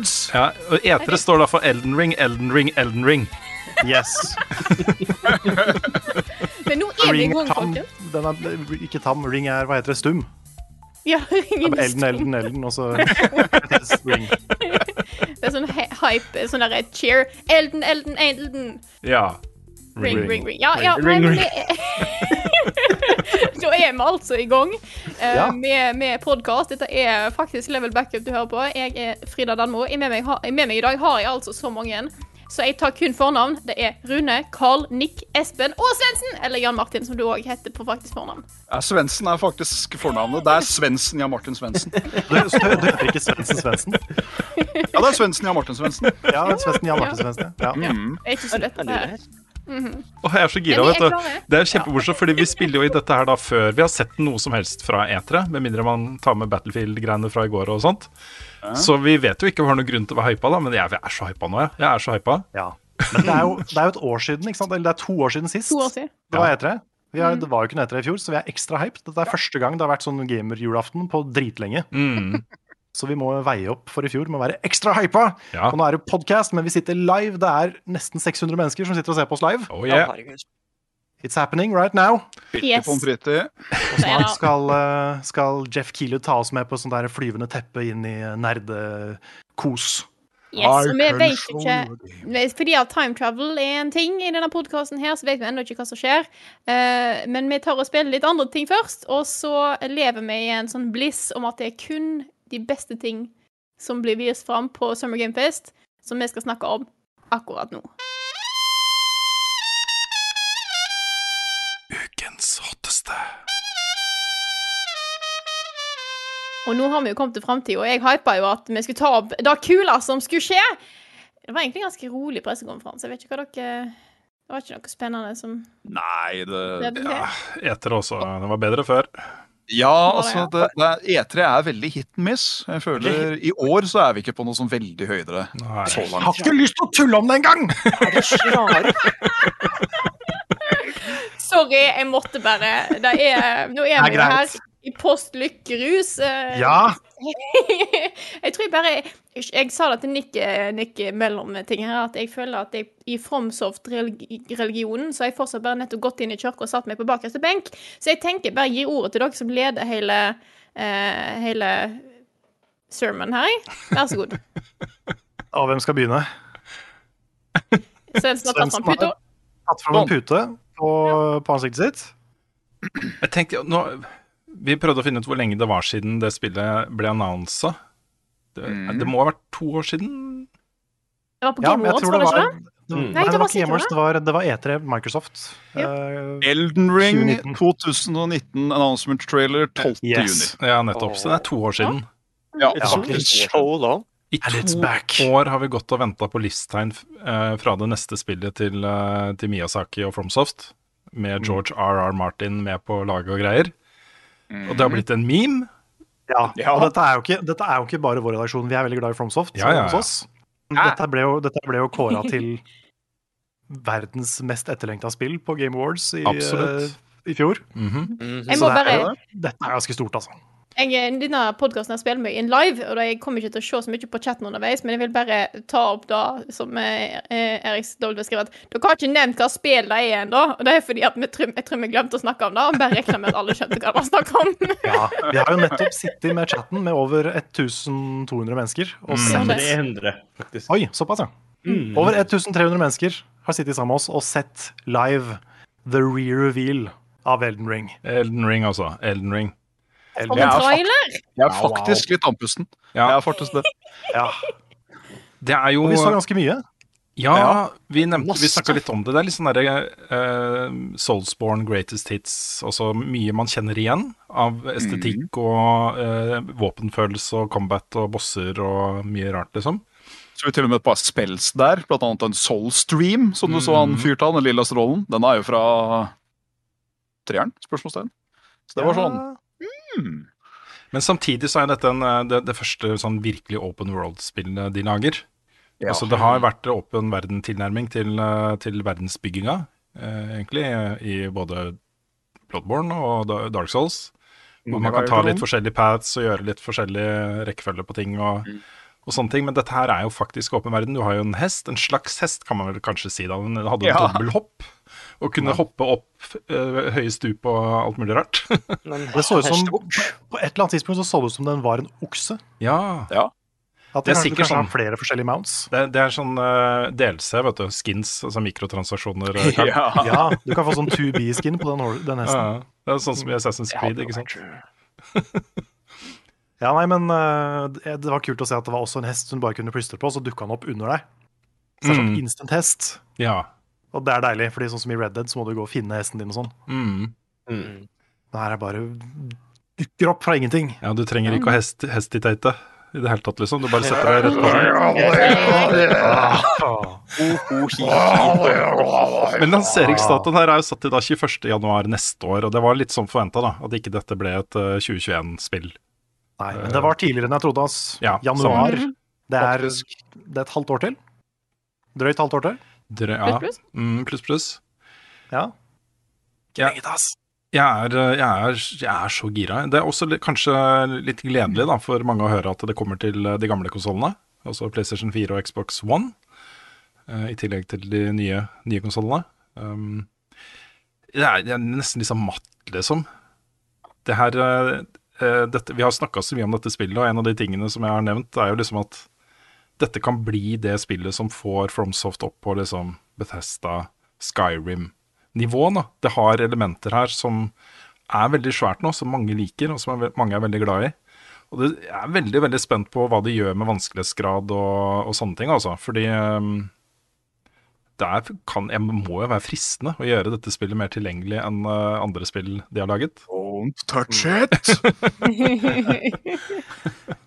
Words. Ja, og Etere står da for Elden Ring, Elden Ring, Elden Ring. Yes. Men nå er vi i Ring gang, folkens. Den er ikke tam. Ring er hva heter det? Stum. Ja, ringen er Elden. Elden, Elden, og så Ring. Det er sånn hype, sånn derre cheer. Elden, Elden, Elden. Ja. Ring, ring, ring. Ja, ja, Ring, ring. Da er vi altså i gang eh, Ja. med, med podkast. Dette er faktisk Level Backup du hører på. Jeg er Frida Danmo. I Med meg, ha- med meg i dag har jeg altså så mange. Så jeg tar kun fornavn. Det er Rune, Carl, Nick, Espen og Svendsen. Eller Jan Martin, som du òg heter på faktisk fornavn. Ja, Svendsen er faktisk fornavnet. Det er Svendsen Jan Martin Svendsen. Du, du heter ikke Svendsen Svendsen? Ja, det er Svendsen Jan Martin Svendsen. Ja, Svendsen Jan Martin Svendsen. Ja. Mm. Det er ikke så lett, det her. Åh, jeg er så gira, vet er du. Det er kjempemorsomt, fordi vi spiller jo i dette her da før vi har sett noe som helst fra etere, med mindre man tar med Battlefield-greiene fra i går og sånt. Så vi vet jo ikke om vi har noen grunn til å være hypa, da, men jeg er så hypa nå, jeg. Jeg er så hypa. ja. Men det er, jo, det er jo et år siden, ikke sant? Eller det er to år siden sist. To år siden. Det var E3. Vi har, det var jo ikke noe E3 i fjor, så vi er ekstra hyped. Dette er første gang det har vært sånn gamerjulaften på dritlenge. Mm. Så vi må veie opp for i fjor med å være ekstra hypa. Ja. Og nå er det podkast, men vi sitter live. Det er nesten 600 mennesker som sitter og ser på oss live. Oh yeah. It's happening right now. Yes. Og snart skal, eh, skal Jeff Keeler ta oss med på sånn der flyvende teppe inn i nerdekos. Yes, og vi vet ikke. Fordi at time travel er en ting i denne podkasten her, så vet vi ennå ikke hva som skjer. Eh, men vi tar og spiller litt andre ting først, og så lever vi i en sånn bliss om at det er kun de beste ting som blir vist fram på Summer Game Fest, som vi skal snakke om akkurat nå. Ukens hotteste. Og nå har vi jo kommet til framtida, og jeg hypa jo at vi skulle ta opp det kula som skulle skje. Det var egentlig en ganske rolig pressekonferanse. Jeg vet ikke hva dere Det var ikke noe spennende som Nei, det det, Ja, etter også. Det var bedre før. Ja, altså, det, det er, E3 er veldig hit and miss. Jeg føler I år så er vi ikke på noe sånn veldig høydere. Nei. Så Jeg har ikke lyst til å tulle om det engang! Sorry, jeg måtte bare det er, Nå er er vi jo her i post lykkerus. eh, Ja. jeg tror jeg bare jeg, sa det til Nick, eh, Nick mellom ting her, at jeg føler at jeg i Fromsoft-religionen så har jeg fortsatt bare nettopp gått inn i kirka og satt meg på bakerste benk. Så jeg tenker bare gir ordet til dere som leder hele, uh, hele sermon her. jeg. Vær så god. Av hvem skal begynne? Svendsen har tatt fram puta. Tatt fram en pute på, på ansiktet sitt. Jeg tenkte, nå, Vi prøvde å finne ut hvor lenge det var siden det spillet ble annonsa. Det, Mm. det må ha vært to år siden? Det var på Game ja, Awards, var det ikke det? det, Nei, Nei, det var ikke Gamers, det. var, det var E3 Microsoft. Ja. Uh, Elden Ring 2019. 2019 announcement trailer 12. Yes. juni. Ja, nettopp. Så det er to år siden. Ja, Ja. faktisk. I to år har vi gått og venta på livstegn uh, fra det neste spillet til, uh, til Miyazaki og Fromsoft, Mm. med George R.R. Martin med på laget og greier. Og det har blitt en meme. Ja, Ja. og dette er, jo ikke, dette er jo ikke bare vår redaksjon. Vi er veldig glad i FromSoft Ja, ja, ja. Dette ble jo, dette ble jo kåra til verdens mest etterlengta spill på Game Awards i, eh, i fjor. Mhm. Jeg Så det er, dette er ganske stort, altså. Jeg, Denne podkasten spiller meg inn live, og da jeg kommer ikke til å se så mye på chatten underveis, men jeg vil bare ta opp det som eh, eh, Erik W skrev, at dere har ikke nevnt hva spill det er ennå. Og det er fordi at vi jeg tror vi glemte å snakke om det, og bare regna med at alle skjønte hva det var snakk om. Ja, vi har jo nettopp sittet med chatten med over 1200 mennesker. Og sett, 300, faktisk. oi, såpass, ja. Mm. Over 1300 mennesker har sittet sammen med oss og sett live the re-reveal av Elden Ring. Elden Ring, altså. Elden Ring. Som en er trailer! Jeg er faktisk litt andpusten. Ja. Jeg er faktisk det. Ja, Det er jo og vi så ganske mye. Ja, vi, nevnte, vi snakka litt om det. Det er litt sånn derre uh, Soulsborne greatest hits. Også mye man kjenner igjen av estetikk og uh, våpenfølelse og combat og bosser og mye rart, liksom. Så vi til og med et par spells der, blant annet en Soulstream, som du så han fyrte av, den lilla strålen. Den er jo fra treeren? Spørsmålstegn. Så det var sånn hmm. Men samtidig så er dette en, eh, det, det første sånn virkelig open world-spillet de lager. Ja. Altså Det har vært åpen verden-tilnærming til, eh, til verdensbygginga, eh, egentlig, i både Bloodborne og Dark Souls. Hvor man kan ta litt forskjellige paths og gjøre litt forskjellig rekkefølge på ting. og, og sånne ting, Men dette her er jo faktisk åpen verden. Du har jo en hest, en slags hest kan man vel kanskje si. da, Den hadde en Ja. dobbelthopp og kunne hoppe opp uh, høye stup og alt mulig rart. Det så ut som, På et eller annet tidspunkt så så det ut som den var en okse. ja, At Det er kanskje, sikkert sånn. flere forskjellige mounts. det, det er sånn uh, DLC, vet du. Skins, altså mikrotransaksjoner. eh, Ja. Ja, Du kan få sånn 2B-skin på den, den hesten. ja. det er sånn som i Assassin's Creed, ikke sant. Ja, nei, men uh, det det var kult å se at det var også en hest som du bare kunne plystre på, så dukka han opp under deg. Så det er sånn Mm. instant hest. Ja. Og det er deilig, fordi sånn som i Red Dead så må du gå og finne hesten din og sånn. Mm. Det her er bare dukker opp fra ingenting. ja, du trenger ikke å hest, hestitate i det hele tatt, liksom. Du bare setter deg rett på. Men lanseringsdatoen her er jo satt til da 21. januar neste år, og det var litt som forventa, da. At ikke dette ble et eh, 2021-spill. Nei, men det var tidligere enn jeg trodde, ass. Ja, Januar. Det er, det er et halvt år til. Drøyt halvt år til. Drø ja. Pluss, pluss? Mm, pluss, pluss. Ja. Ja. Ass. Jeg er, eh, jeg, er, jeg er så gira. Det er også litt, kanskje litt gledelig da, for mange å høre at det kommer til eh, de gamle konsollene. Altså PlayStation 4 og Xbox One. eh, I tillegg til de nye, nye konsollene. Um, jeg, er, jeg er nesten liksom matt, liksom. Det her dette, Vi har snakka så mye om dette spillet, og en av de tingene som jeg har nevnt, er jo liksom at dette kan bli det spillet som får FromSoft opp på liksom Bethesda, Skyrim-nivå. Det har elementer her som er veldig svært nå, som mange liker, og som er, mange er veldig glad i. Og det, jeg er veldig veldig spent på hva de gjør med vanskelighetsgrad og, og sånne ting, altså. Fordi um, det er, kan, jeg må jo være fristende å gjøre dette spillet mer tilgjengelig enn uh, andre spill de har laget. Don't touch it!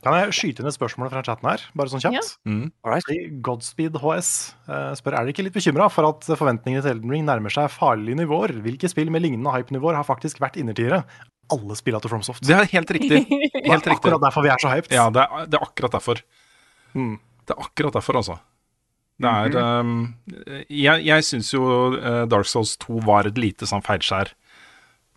Kan jeg skyte inn et spørsmål fra chatten her, bare sånn kjapt? Ja. Mm. Right. Godspeed HS eh, spør er dere ikke litt bekymra for at forventningene til Elden Ring nærmer seg farlige nivåer. Hvilke spill med lignende hype-nivåer har faktisk vært innertiere? Alle spilla til FromSoft. Det er helt riktig. Helt riktig. Akkurat derfor vi er så hyped. Ja, det er, det er akkurat derfor. Mm. Det er akkurat derfor, altså. Det er um, Jeg, jeg syns jo eh, Dark Souls 2 var et lite sånn feilskjær.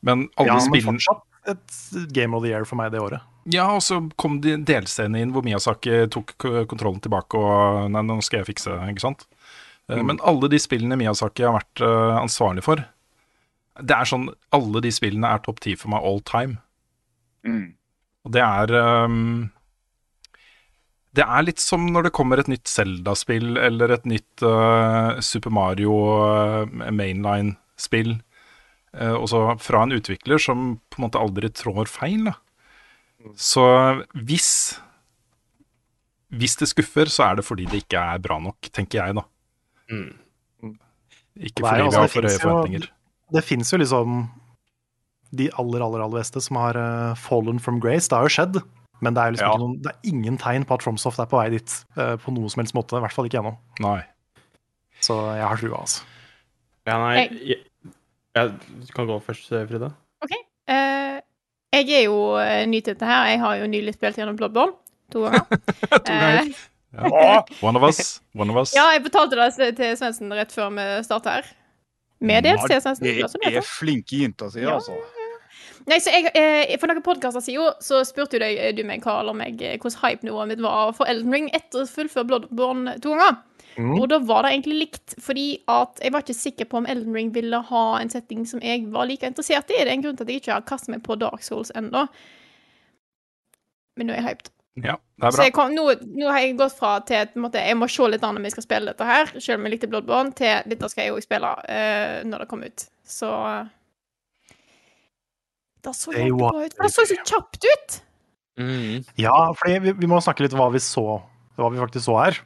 Men alle Ja, spillene et Game of the Year for meg det året. Ja, og så kom de delscenene inn hvor Miyazaki tok kontrollen tilbake og Nei, nå skal jeg fikse, ikke sant. Mm. Men alle de spillene Miyazaki har vært eh, ansvarlig for Det er sånn Alle de spillene er topp ti for meg all time. Mm. Og det er um, Det er litt som når det kommer et nytt Zelda-spill eller et nytt uh, Super Mario uh, mainline-spill. Eh, og fra en utvikler som på en måte aldri trår feil. Da. Så hvis Hvis det skuffer, så er det fordi det ikke er bra nok, tenker jeg, da. Ikke Nei, fordi altså, vi har for høye forventninger. Det fins jo liksom de aller, aller, aller beste som har eh, fallen from grace. Det har jo skjedd. Men det er, liksom Ja. ikke noen, det er ingen tegn på at FromSoft er på vei dit eh, på noe som helst måte. I hvert fall ikke ennå. Så jeg har trua, altså. Ja, nei jeg, Du kan gå først, Frida. Eh, jeg er jo eh, ny til dette her. Jeg har jo nylig spilt gjennom Bloodborne to ganger. ganger. Uh, Ja. One of us. One of us. ja, jeg betalte det til Svendsen rett før vi starta her. Medels til Svendsen. Det er er flinke jenter, sier Ja. altså. Nei, så jeg, eh, For noen podkaster siden så spurte jo deg, du meg, Karl, om jeg, eh, hvordan hype-nivået mitt var for Elden Ring etter å fullføre Bloodborne to ganger. Mm. Og da var det egentlig likt, fordi at jeg var ikke sikker på om Elden Ring ville ha en setting som jeg var like interessert i. Det er en grunn til at jeg ikke har kastet meg på Dark Souls ennå. Men nå er jeg hyped. Ja, det er Så bra. jeg kom, nå, nå har jeg gått fra til at måte, jeg må se litt an når vi skal spille dette her, selv om jeg likte Bloodborne, til dette skal jeg òg spille uh, når det kommer ut. Så Det så jævlig bra ut. Det så så kjapt ut! Mm. Ja, for vi, vi må snakke litt om hva vi så, hva vi faktisk så her.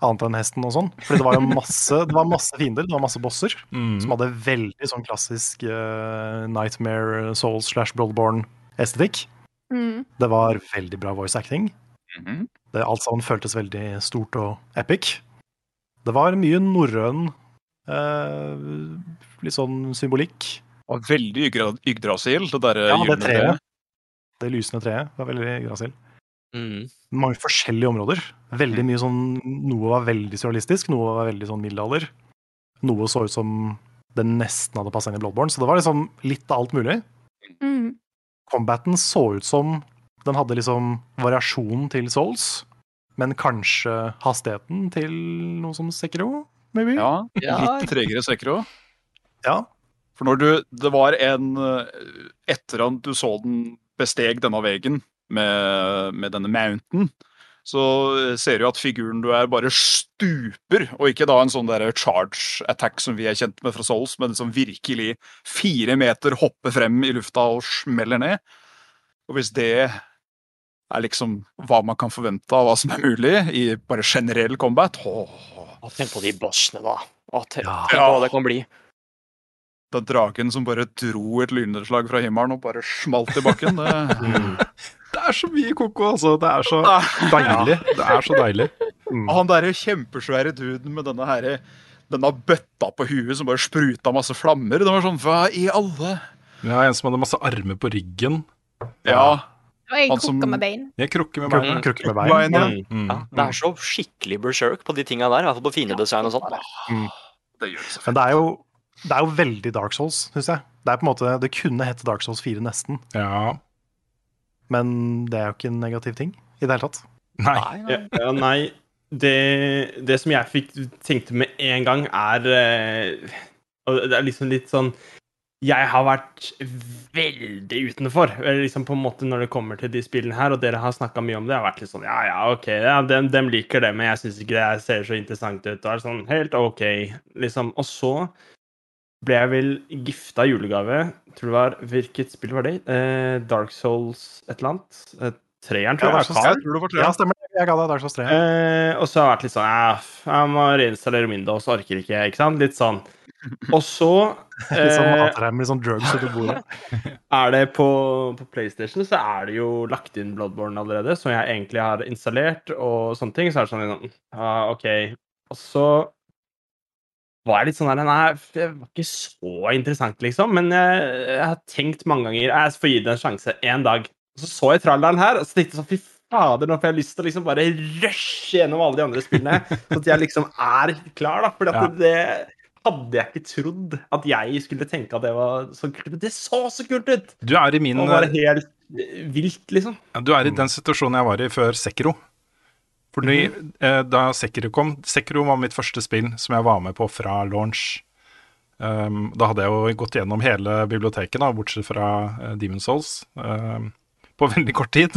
Annet enn hesten og sånn. For det var jo masse, det var masse fiender, det var masse bosser, Mm. som hadde veldig sånn klassisk uh, Nightmare Souls slash Bloodborne-estetikk. Mm. Det var veldig bra voice acting. Mhm. Det, alt sammen føltes veldig stort og epic. Det var mye norrøn uh, litt sånn symbolikk. Og veldig Yggdrasil, det derre Ja, det treet. Det lysende treet var veldig Yggdrasil. Mm. Mange forskjellige områder. Veldig mye sånn Noe var veldig surrealistisk, noe var veldig sånn middelalder. Noe så ut som det nesten hadde passa inn i Bloodborne, så det var liksom litt av alt mulig. Mm. Combaten så ut som den hadde liksom variasjon til Souls, men kanskje hastigheten til noe som Sekiro, maybe? Ja, Ja. litt tregere Sekiro. Ja. For når du Det var en eh, Etter at du så den besteg denne veggen med, med denne mountain, så ser du at figuren du er, bare stuper. Og ikke da en sånn der charge attack som vi er kjent med fra Souls, men som virkelig fire meter hopper frem i lufta og smeller ned. Og hvis det er liksom hva man kan forvente av hva som er mulig i bare generell combat åh, Tenk på de bossene, da. Tenk, Ja. på hva det kan bli. Det er dragen som bare dro et lynnedslag fra himmelen og bare smalt i bakken. Det... Det er så mye koko, altså. Det er så deilig. Det er så deilig. Og han derre kjempesvære duden med denne herre denne bøtta på huet som bare spruta masse flammer. Det var sånn Hva i alle Ja, en som hadde masse armer på ryggen. Ja. Og en krukke som- med bein. Jeg krukker med Krukke, beina. krukke med bein. Bein, ja. Mm. Mm. Ja, det er så skikkelig berserk på de tinga der, i hvert fall på fiendedesign og sånt. Det gjør det så Men det er jo, det er jo veldig Dark Souls, syns jeg. Det er på en måte, det kunne hett Dark Souls 4 nesten, Ja. Men det er jo ikke en negativ ting i det hele tatt. Nei. Ja, ja, nei, det, det som jeg fikk tenkte med en gang, er eh, Og det er liksom litt sånn Jeg har vært veldig utenfor, eller liksom på en måte når det kommer til de spillene her, og dere har snakka mye om det. Jeg har vært litt sånn Ja, ja, OK, ja, dem, dem liker det, men jeg syns ikke det ser så interessant ut. Og er sånn helt OK, liksom. Og så ble jeg vel gifta i julegave. Tror det var Hvilket spill var det? Eh, Dark Souls et eller annet? Eh, treeren, tror Ja, jeg. Dark Jeg tror det var Ja, stemmer. Jeg ga deg Dark Souls 3. Eh, og så har jeg vært litt sånn Jeg må reinstallere Windows, orker ikke. ikke sant? Litt sånn. Og så Litt sånn matrem, med litt sånn drugs under bordet. er det på, på PlayStation så er det jo lagt inn Bloodborne allerede, som jeg egentlig har installert, og sånne ting. Så er det sånn ah, ja, OK. Og så var jeg litt sånn der Nei, det var ikke så interessant, liksom. Men jeg, jeg har tenkt mange ganger Jeg får gi det en sjanse en dag. Og så så jeg tralleren her, og så tenkte jeg sånn Fy fader, nå får jeg lyst til å liksom bare rushe gjennom alle de andre spillene. sånn at jeg liksom er klar, da. For Ja. det hadde jeg ikke trodd at jeg skulle tenke at det var så kult. Men det så så kult ut! Du er i min Og bare helt eh, vilt, liksom. Ja, Du er i den situasjonen jeg var i før Sekiro. Fordi eh, da Sekiro kom Sekiro var mitt første spill som jeg var med på fra launch. Um, da hadde jeg jo gått gjennom hele biblioteket, da, bortsett fra uh, Demon's Souls, um, på veldig kort tid.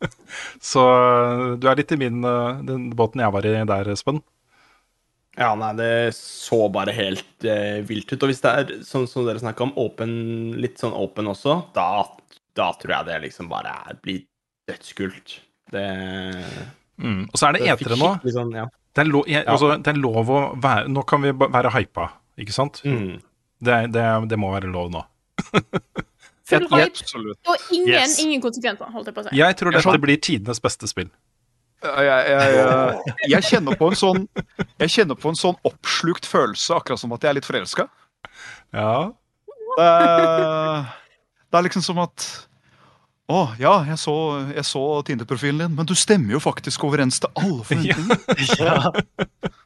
Så eh, du er litt i min, uh, den båten jeg var i der, Espen. Ja, nei, det så bare helt eh, vilt ut. Og hvis det er sånn som dere snakka om, open, litt sånn åpen også, da, da tror jeg det liksom bare er, blir dødskult. Det, Mm. Og så er det det etere nå. Sånn, ja. Det er, lov, jeg, Ja. altså, det er lov å være Nå kan vi være hypa, ikke sant? Mm. Det, det, det må være lov nå. Full hype og ingen, Yes. ingen konsekvenser, holdt jeg på å si. Jeg tror dette blir tidenes beste spill. Jeg, jeg, jeg, jeg kjenner på en sånn Jeg kjenner på en sånn oppslukt følelse, akkurat som at jeg er litt forelska. Ja. Det, er- det er liksom som at Å, ja, jeg så, jeg så Tinder-profilen din, men du stemmer jo faktisk overens til alle forventninger. Ja.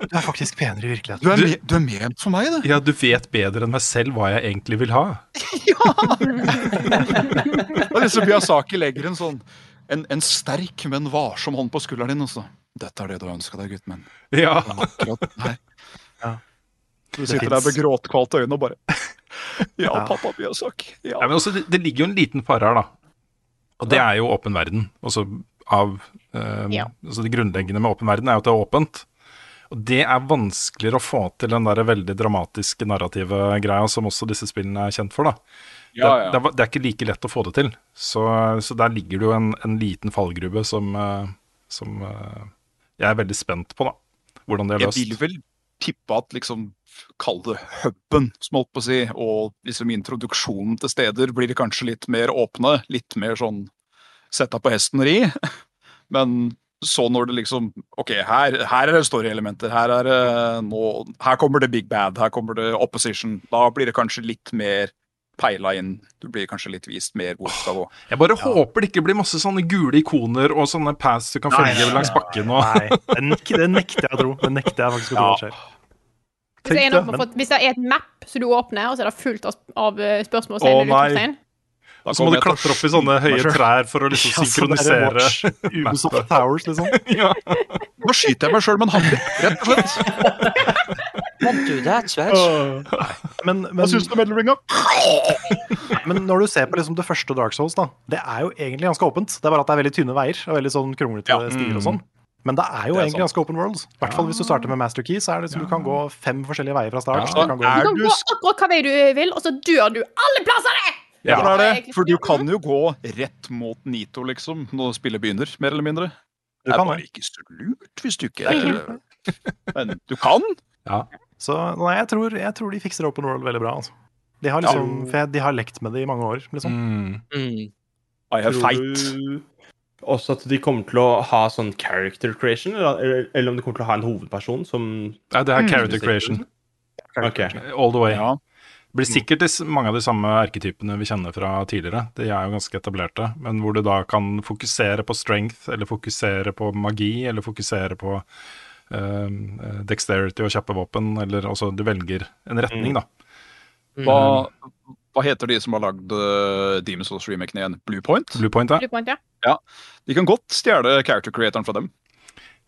Du er faktisk penere i virkeligheten. Du er, Du- me, du er ment for meg, det. ja, du vet bedre enn meg selv hva jeg egentlig vil ha. Det er liksom Miyazaki legger en sånn en, en sterk, men varsom hånd på skulderen din. Også. Dette er det du har ønska deg, gutten min. Ja. Akkurat her. Ja. Du sitter der med gråtkvalte øyne og bare Ja, Ja. pappa Miyazaki. Ja. Ja, men også, det, det ligger jo en liten fare her, da. Og det er jo åpen verden. Altså, av eh, Ja. altså Det grunnleggende med åpen verden er jo at det er åpent. Og det er vanskeligere å få til den der veldig dramatiske narrative greia som også disse spillene er kjent for. da. Ja, det, ja. Det, er, det er ikke like lett å få det til. Så, så der ligger det jo en, en liten fallgrube som, eh, som eh, jeg er veldig spent på, da. Hvordan det er løst. Jeg vil vel tippe at liksom Kall det huben, som holdt på å si, og liksom introduksjonen til steder blir det kanskje litt mer åpne. Litt mer sånn setta på hesten ri. Men så når det liksom OK, her, her er det story-elementer. Her, er det nå- her kommer det big bad. Her kommer det opposition. Da blir det kanskje litt mer peila inn. Du blir kanskje litt vist mer hvor skal gå. Jeg bare håper det ikke blir masse sånne gule ikoner og sånne pass du kan Nei, følge nei, langs bakken. Og... Nei, det, nekter jeg å tro. Det nekter jeg faktisk å tro ja. skjer. Hvis er Tenk noe men- får- hvis det er et map som du åpner, og så er det fullt av, spørsmål eh, eller nei. utropstegn Så må du jeg klatre opp i sånne høye trær for å liksom Ja, sånn synkronisere Ubisoft Towers, liksom. ja. Nå skyter jeg meg sjøl med en hammer, rett og slett. Don't do that. Men, men, Hva syns du om Elden Ring, men når du ser på liksom det første Dark Souls, da, det er jo egentlig ganske åpent. Det er bare at det er veldig tynne veier og veldig sånn kronglete Ja. stier og sånn. Men det er jo Det er egentlig sant. ganske open world. I hvert fall hvis du starter med Master Key, så er det som du kan gå fem forskjellige veier fra start. Ja. Så du kan gå Du kan du gå akkurat hva vei du vil, og så dør du alle plassene! Ja, det er det. For du kan jo gå rett mot Nito, liksom, når spillet begynner, mer eller mindre. Du Det er kan bare ikke så lurt hvis du ikke er Men du kan. Så nei, jeg tror, jeg tror de fikser open world veldig bra. Altså. De har liksom, for jeg, de har lekt med det i mange år, liksom. Mm. Mm. I have fight. Også at de kommer til å ha sånn character creation, eller, eller om de kommer til å ha en hovedperson som Nei, det er Mm. character creation Okay. all the way. Ja. Det blir sikkert mange av de samme erketypene vi kjenner fra tidligere. De er jo ganske etablerte. Men hvor du da kan fokusere på strength, eller fokusere på magi, eller fokusere på eh, dexterity og kjappe våpen, eller altså du velger en retning, da. Hva, hva heter de som har lagd uh, Demon's Souls-remaken igjen? Bluepoint? Bluepoint, ja. Bluepoint, ja. ja. De kan godt stjele character creatoren fra dem.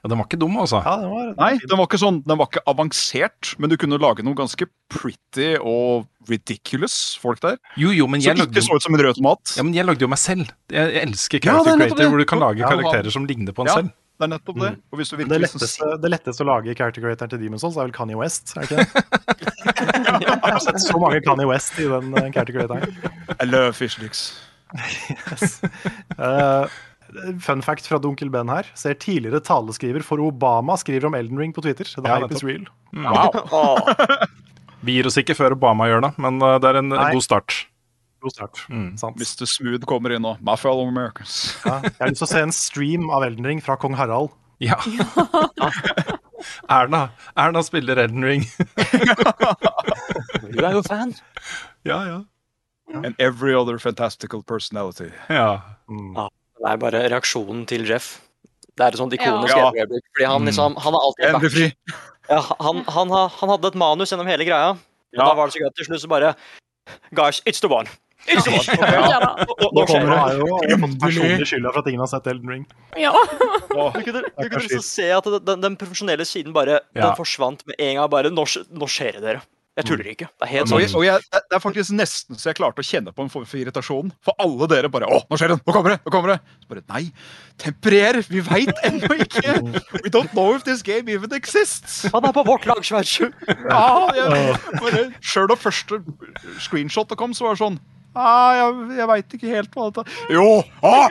ja. Den var ikke dum, altså. Ja, det var, Nei, den var ikke sånn, den var ikke avansert, men du kunne lage noe ganske pretty og ridiculous folk der. Jo, jo, men Som jeg lagde ikke så ut som en rød tomat. Ja, men jeg lagde jo meg selv. Jeg, jeg elsker character ja, creator, hvor du kan lage Ja, karakterer som ligner på en Ja. selv. Det er nettopp det. Og hvis du det, letteste, det letteste å lage character creatoren til Demon's Souls er vel Kanye West, er det ikke det? Jeg har sett så mange Kanye West i den eh, creatoren. I love fishlix. Yes. Uh, fun fact fra Dunkel Ben her. Ser tidligere taleskriver for Obama skriver om Elden Ring på Twitter. The Ja, hype is real. Wow. Vi gir oss ikke før Obama gjør det, men uh, det er en Nei. god start. God start. Mm. Sant. Mr. Smooth kommer inn nå. My fellow Americans. Ja. Jeg har lyst til å se en stream av Elden Ring fra kong Harald. Ja. Erna Erna spiller Elden Ring. du er jo fan. ja, ja. And every other fantastical personality. ja. Det er bare reaksjonen til Jeff. Det er et sånt ikonisk Ja. øyeblikk. Fordi han liksom Han har alltid vært fri. ja, han, han, han hadde et manus gjennom hele greia. Men Ja. da var det så gøy til slutt så bare Guys, it's the one. Ja da. Nå kommer det. jo personlig skylda for at ingen har sett Elden Ring. Ja. Du kunne, du kunne liksom se at den, den profesjonelle siden bare Ja. Den forsvant med en gang. Bare Nå, nå skjer det, dere. Jeg tuller ikke. Det er helt Og sånn. og jeg, det er faktisk nesten så jeg klarte å kjenne på en form for irritasjon. For alle dere bare 'Å, nå skjer det! Nå kommer det!' nå kommer det Så bare Nei, temperer! Vi veit ennå ikke! We don't know if this game even exists! Han er på vårt lag, Schweitzer. Ja, jeg, bare, Sjøl da første screenshotet kom, så var det sånn ah, Jeg, jeg veit ikke helt hva dette Jo! Ah!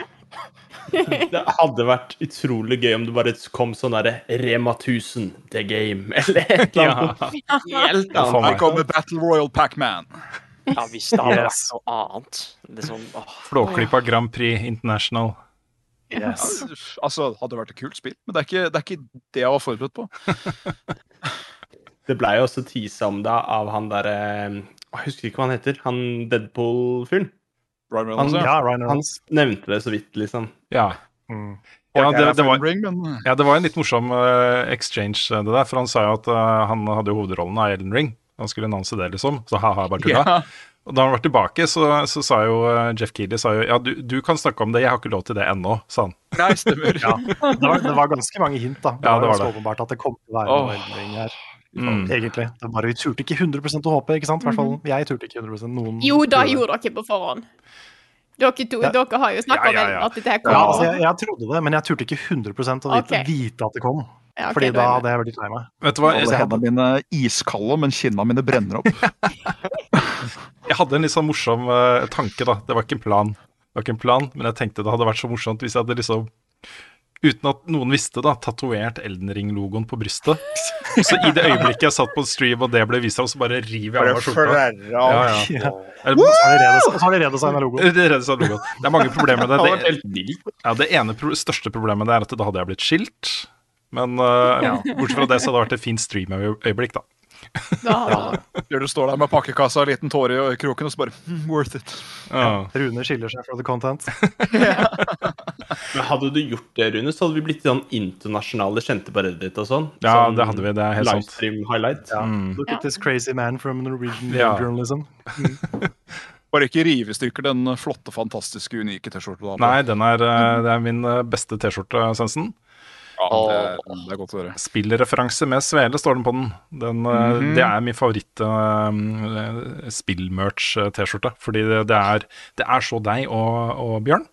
Det hadde vært utrolig gøy om det bare kom sånn derre Rema 1000, The Game, eller et eller annet. Helt Ja, for annet. Her kommer Battle Royal Pac-Man. Ja, hvis det hadde Yes. vært noe annet. Sånn. Flåklypa Grand Prix International. Yes. Altså, hadde vært et kult spill, men det er ikke det, er ikke det jeg var forberedt på. Det blei jo også tisa om det av han derre Jeg husker ikke hva han heter. Han Deadpool-fyren. Ryan Han, Reynolds, ja. Ja, Ryan han nevnte det så vidt, liksom. Ja. Mm. Ja, det, det, var, men ja, det var en litt morsom uh, exchange, eh, det der. For han sa jo at uh, han hadde jo hovedrollen av Elden Ring. Han skulle annonse det, liksom. Så ha-ha, bare tulla. Yeah. Og da han var tilbake, så, så sa jo eh, Jeff Keeley sa jo, ja, du, du kan snakke om det, jeg har ikke lov til det ennå, sa han. Nei, stemmer. Ja. Det, var, det var ganske mange hint, da. Det Ja, var det var ganske det. åpenbart at det kom til å være oh. noe Elden Ring her. Mm. Egentlig. Det bare Vi turte ikke 100 å håpe, ikke sant? I hvert fall jeg turte ikke 100% Noen Jo, da gjorde gjorde dere på forhånd. Dere, to, Ja. dere har jo snakka Ja, ja, ja. om at dette her Ja, altså, jeg, jeg trodde det, men jeg turte ikke 100 å vite, okay. vite at det kom. Ja, okay, Fordi da hadde jeg vært litt lei meg. Vet du hva, jeg, hadde mine iskalde, men kinna mine brenner opp. jeg hadde en litt sånn morsom uh, tanke, da. Det var ikke en plan, det var ikke en plan, men jeg tenkte det hadde vært så morsomt hvis jeg hadde liksom Uten at noen visste, da, tatovert Elden Ring-logoen på brystet. Så i det øyeblikket jeg satt på en stream og det ble vist fram, så bare river jeg av meg skjorta. Ja, ja. Ja. Eller- Så har de redesigna logoen. Det er mange problemer med det. Det ja, det ene pro største problemet det er at da hadde jeg blitt skilt. Men eh, bortsett fra det så hadde det vært et fint stream-øyeblikk, da. Da, Gjør du står der med pakkekassa, og liten tåre i kroken, og så bare mm, Worth it. Ja. Rune skiller seg fra the content. Men hadde du gjort det, Rune, så hadde vi blitt sånn internasjonale kjente på Reddit og sånn. Ja, Sånn det hadde vi, det er helt sant. Livestream highlight. Mm. Look at this crazy man from Norwegian Ja. journalism. Bare ikke rive i stykker den flotte, fantastiske, unike T-skjorta. Nei, den er, eh, det er min eh, beste T-skjorte, Sensen. Ja, det, det er godt å høre. Spillreferanse med svele står den på den. den mm -hmm. Det er min favoritt uh, spillmerch-T-skjorte. Fordi det, det, er, det er så deg og, og Bjørn.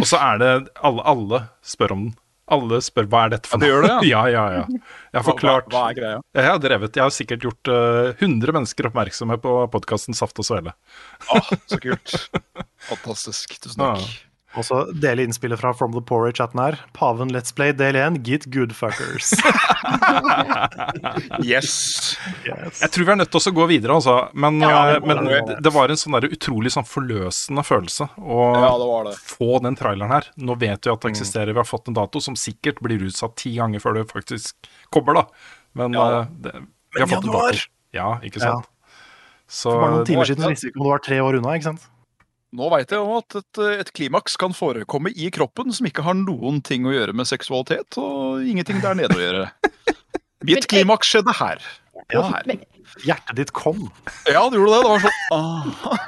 Og så er det alle, alle spør om den. Alle spør hva er dette for Ja, det gjør det, ja. ja, ja, ja. Jeg har forklart Hva, hva er greia? Jeg har drevet, jeg har sikkert gjort uh, 100 mennesker oppmerksomme på podkasten Saft og Svele. Ah, så kult. Fantastisk. Tusen takk. Og så dele innspillet fra From the Poor i chatten her. Paven Let's Play del 1, Get Good Fuckers. Yes. Yes. Jeg tror vi er nødt til å gå videre, altså. Men, Ja, eh, det men det, var en sånn der utrolig sånn forløsende følelse å Ja, det det. få den traileren her. Nå vet vi at det eksisterer, vi har fått en dato som sikkert blir utsatt ti ganger før det faktisk kommer, da. Men Ja. eh, det, vi har Men fått en dato. Ja, ikke Ja. sant. Så For bare noen timer siden visste vi ikke om det var tre år unna. ikke sant? Nå veit jeg òg at et, et klimaks kan forekomme i kroppen som ikke har noen ting å gjøre med seksualitet, og ingenting der nede å gjøre. Mitt jeg- klimaks skjedde her. Ja. Her. Men- Hjertet ditt kom. Ja, det gjorde det. Det var sånn ah.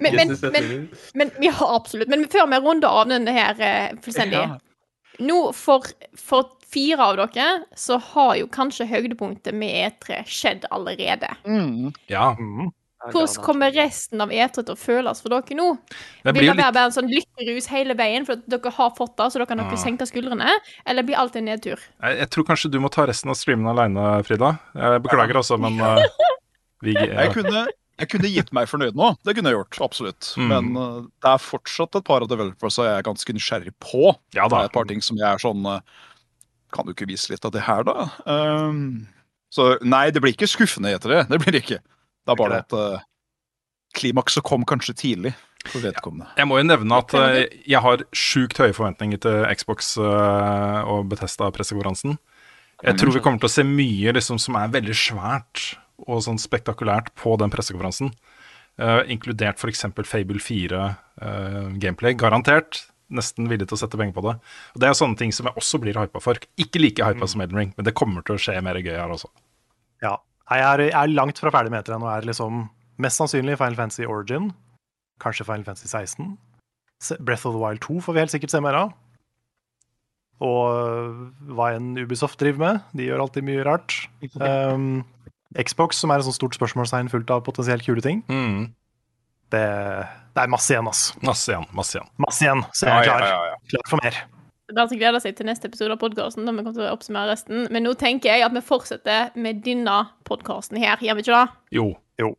Men- men- men. Men ja, absolutt. Men før vi runder av denne her eh, fullstendig Ja. Nå, for, for fire av dere, så har jo kanskje høydepunktet med E3 skjedd allerede. Mm. ja. Mm. Hvordan kommer resten av E3 til å føles for dere nå? Det Vil det litt være bare en sånn lykkerus hele veien for at dere har fått det, så dere kan dere Ah. senke skuldrene? Eller blir alt en nedtur? jeg, jeg tror kanskje du må ta resten av streamen alene, Frida. Jeg beklager altså, men uh, vi, Jeg, kunne, jeg kunne gitt meg fornøyd nå. Det kunne jeg gjort, absolutt. Mm. Men uh, det er fortsatt et par av developersa jeg er ganske nysgjerrig på. Ja Det er et par ting som jeg er sånn uh, Kan du ikke vise litt av det her, da? Um, så nei, det blir ikke skuffende heter det. Det blir det ikke. Det er bare at uh, klimakset kom kanskje tidlig for vedkommende. Jeg må jo nevne at eh, jeg har sjukt høye forventninger til Xbox eh, og Betesta-pressekonferansen. Jeg tror vi kommer til å se mye liksom, som er veldig svært og sånn spektakulært på den pressekonferansen. Uh, inkludert f.eks. Fable 4 eh, gameplay. Garantert. Nesten villig til å sette penger på det. Og Det er sånne ting som jeg også blir hypa for. Ikke like hypa som Elden Ring, men det kommer til å skje mer gøy her også. Ja. Nei, Jeg er, jeg er langt fra ferdig med etter og er liksom mest sannsynlig Final Fantasy Origin. Kanskje Final Fantasy 16. Breath of the Wild 2 får vi helt sikkert se mer av. Og øh, hva enn Ubisoft driver med. De gjør alltid mye rart. Um, Xbox, som er et sånt stort spørsmålstegn fullt av potensielt kule ting. Mm. Det, det er masse igjen, ass. Masse igjen. Masse igjen. Masse igjen, så jeg er Ja, ja, klar. ja, ja. Klar for mer. Det er altså gleder seg til neste episode av podkasten. Vi kommer til å oppsummere resten. Men nå tenker jeg at vi fortsetter med denne podkasten her, gjør vi ikke det? Jo. jo.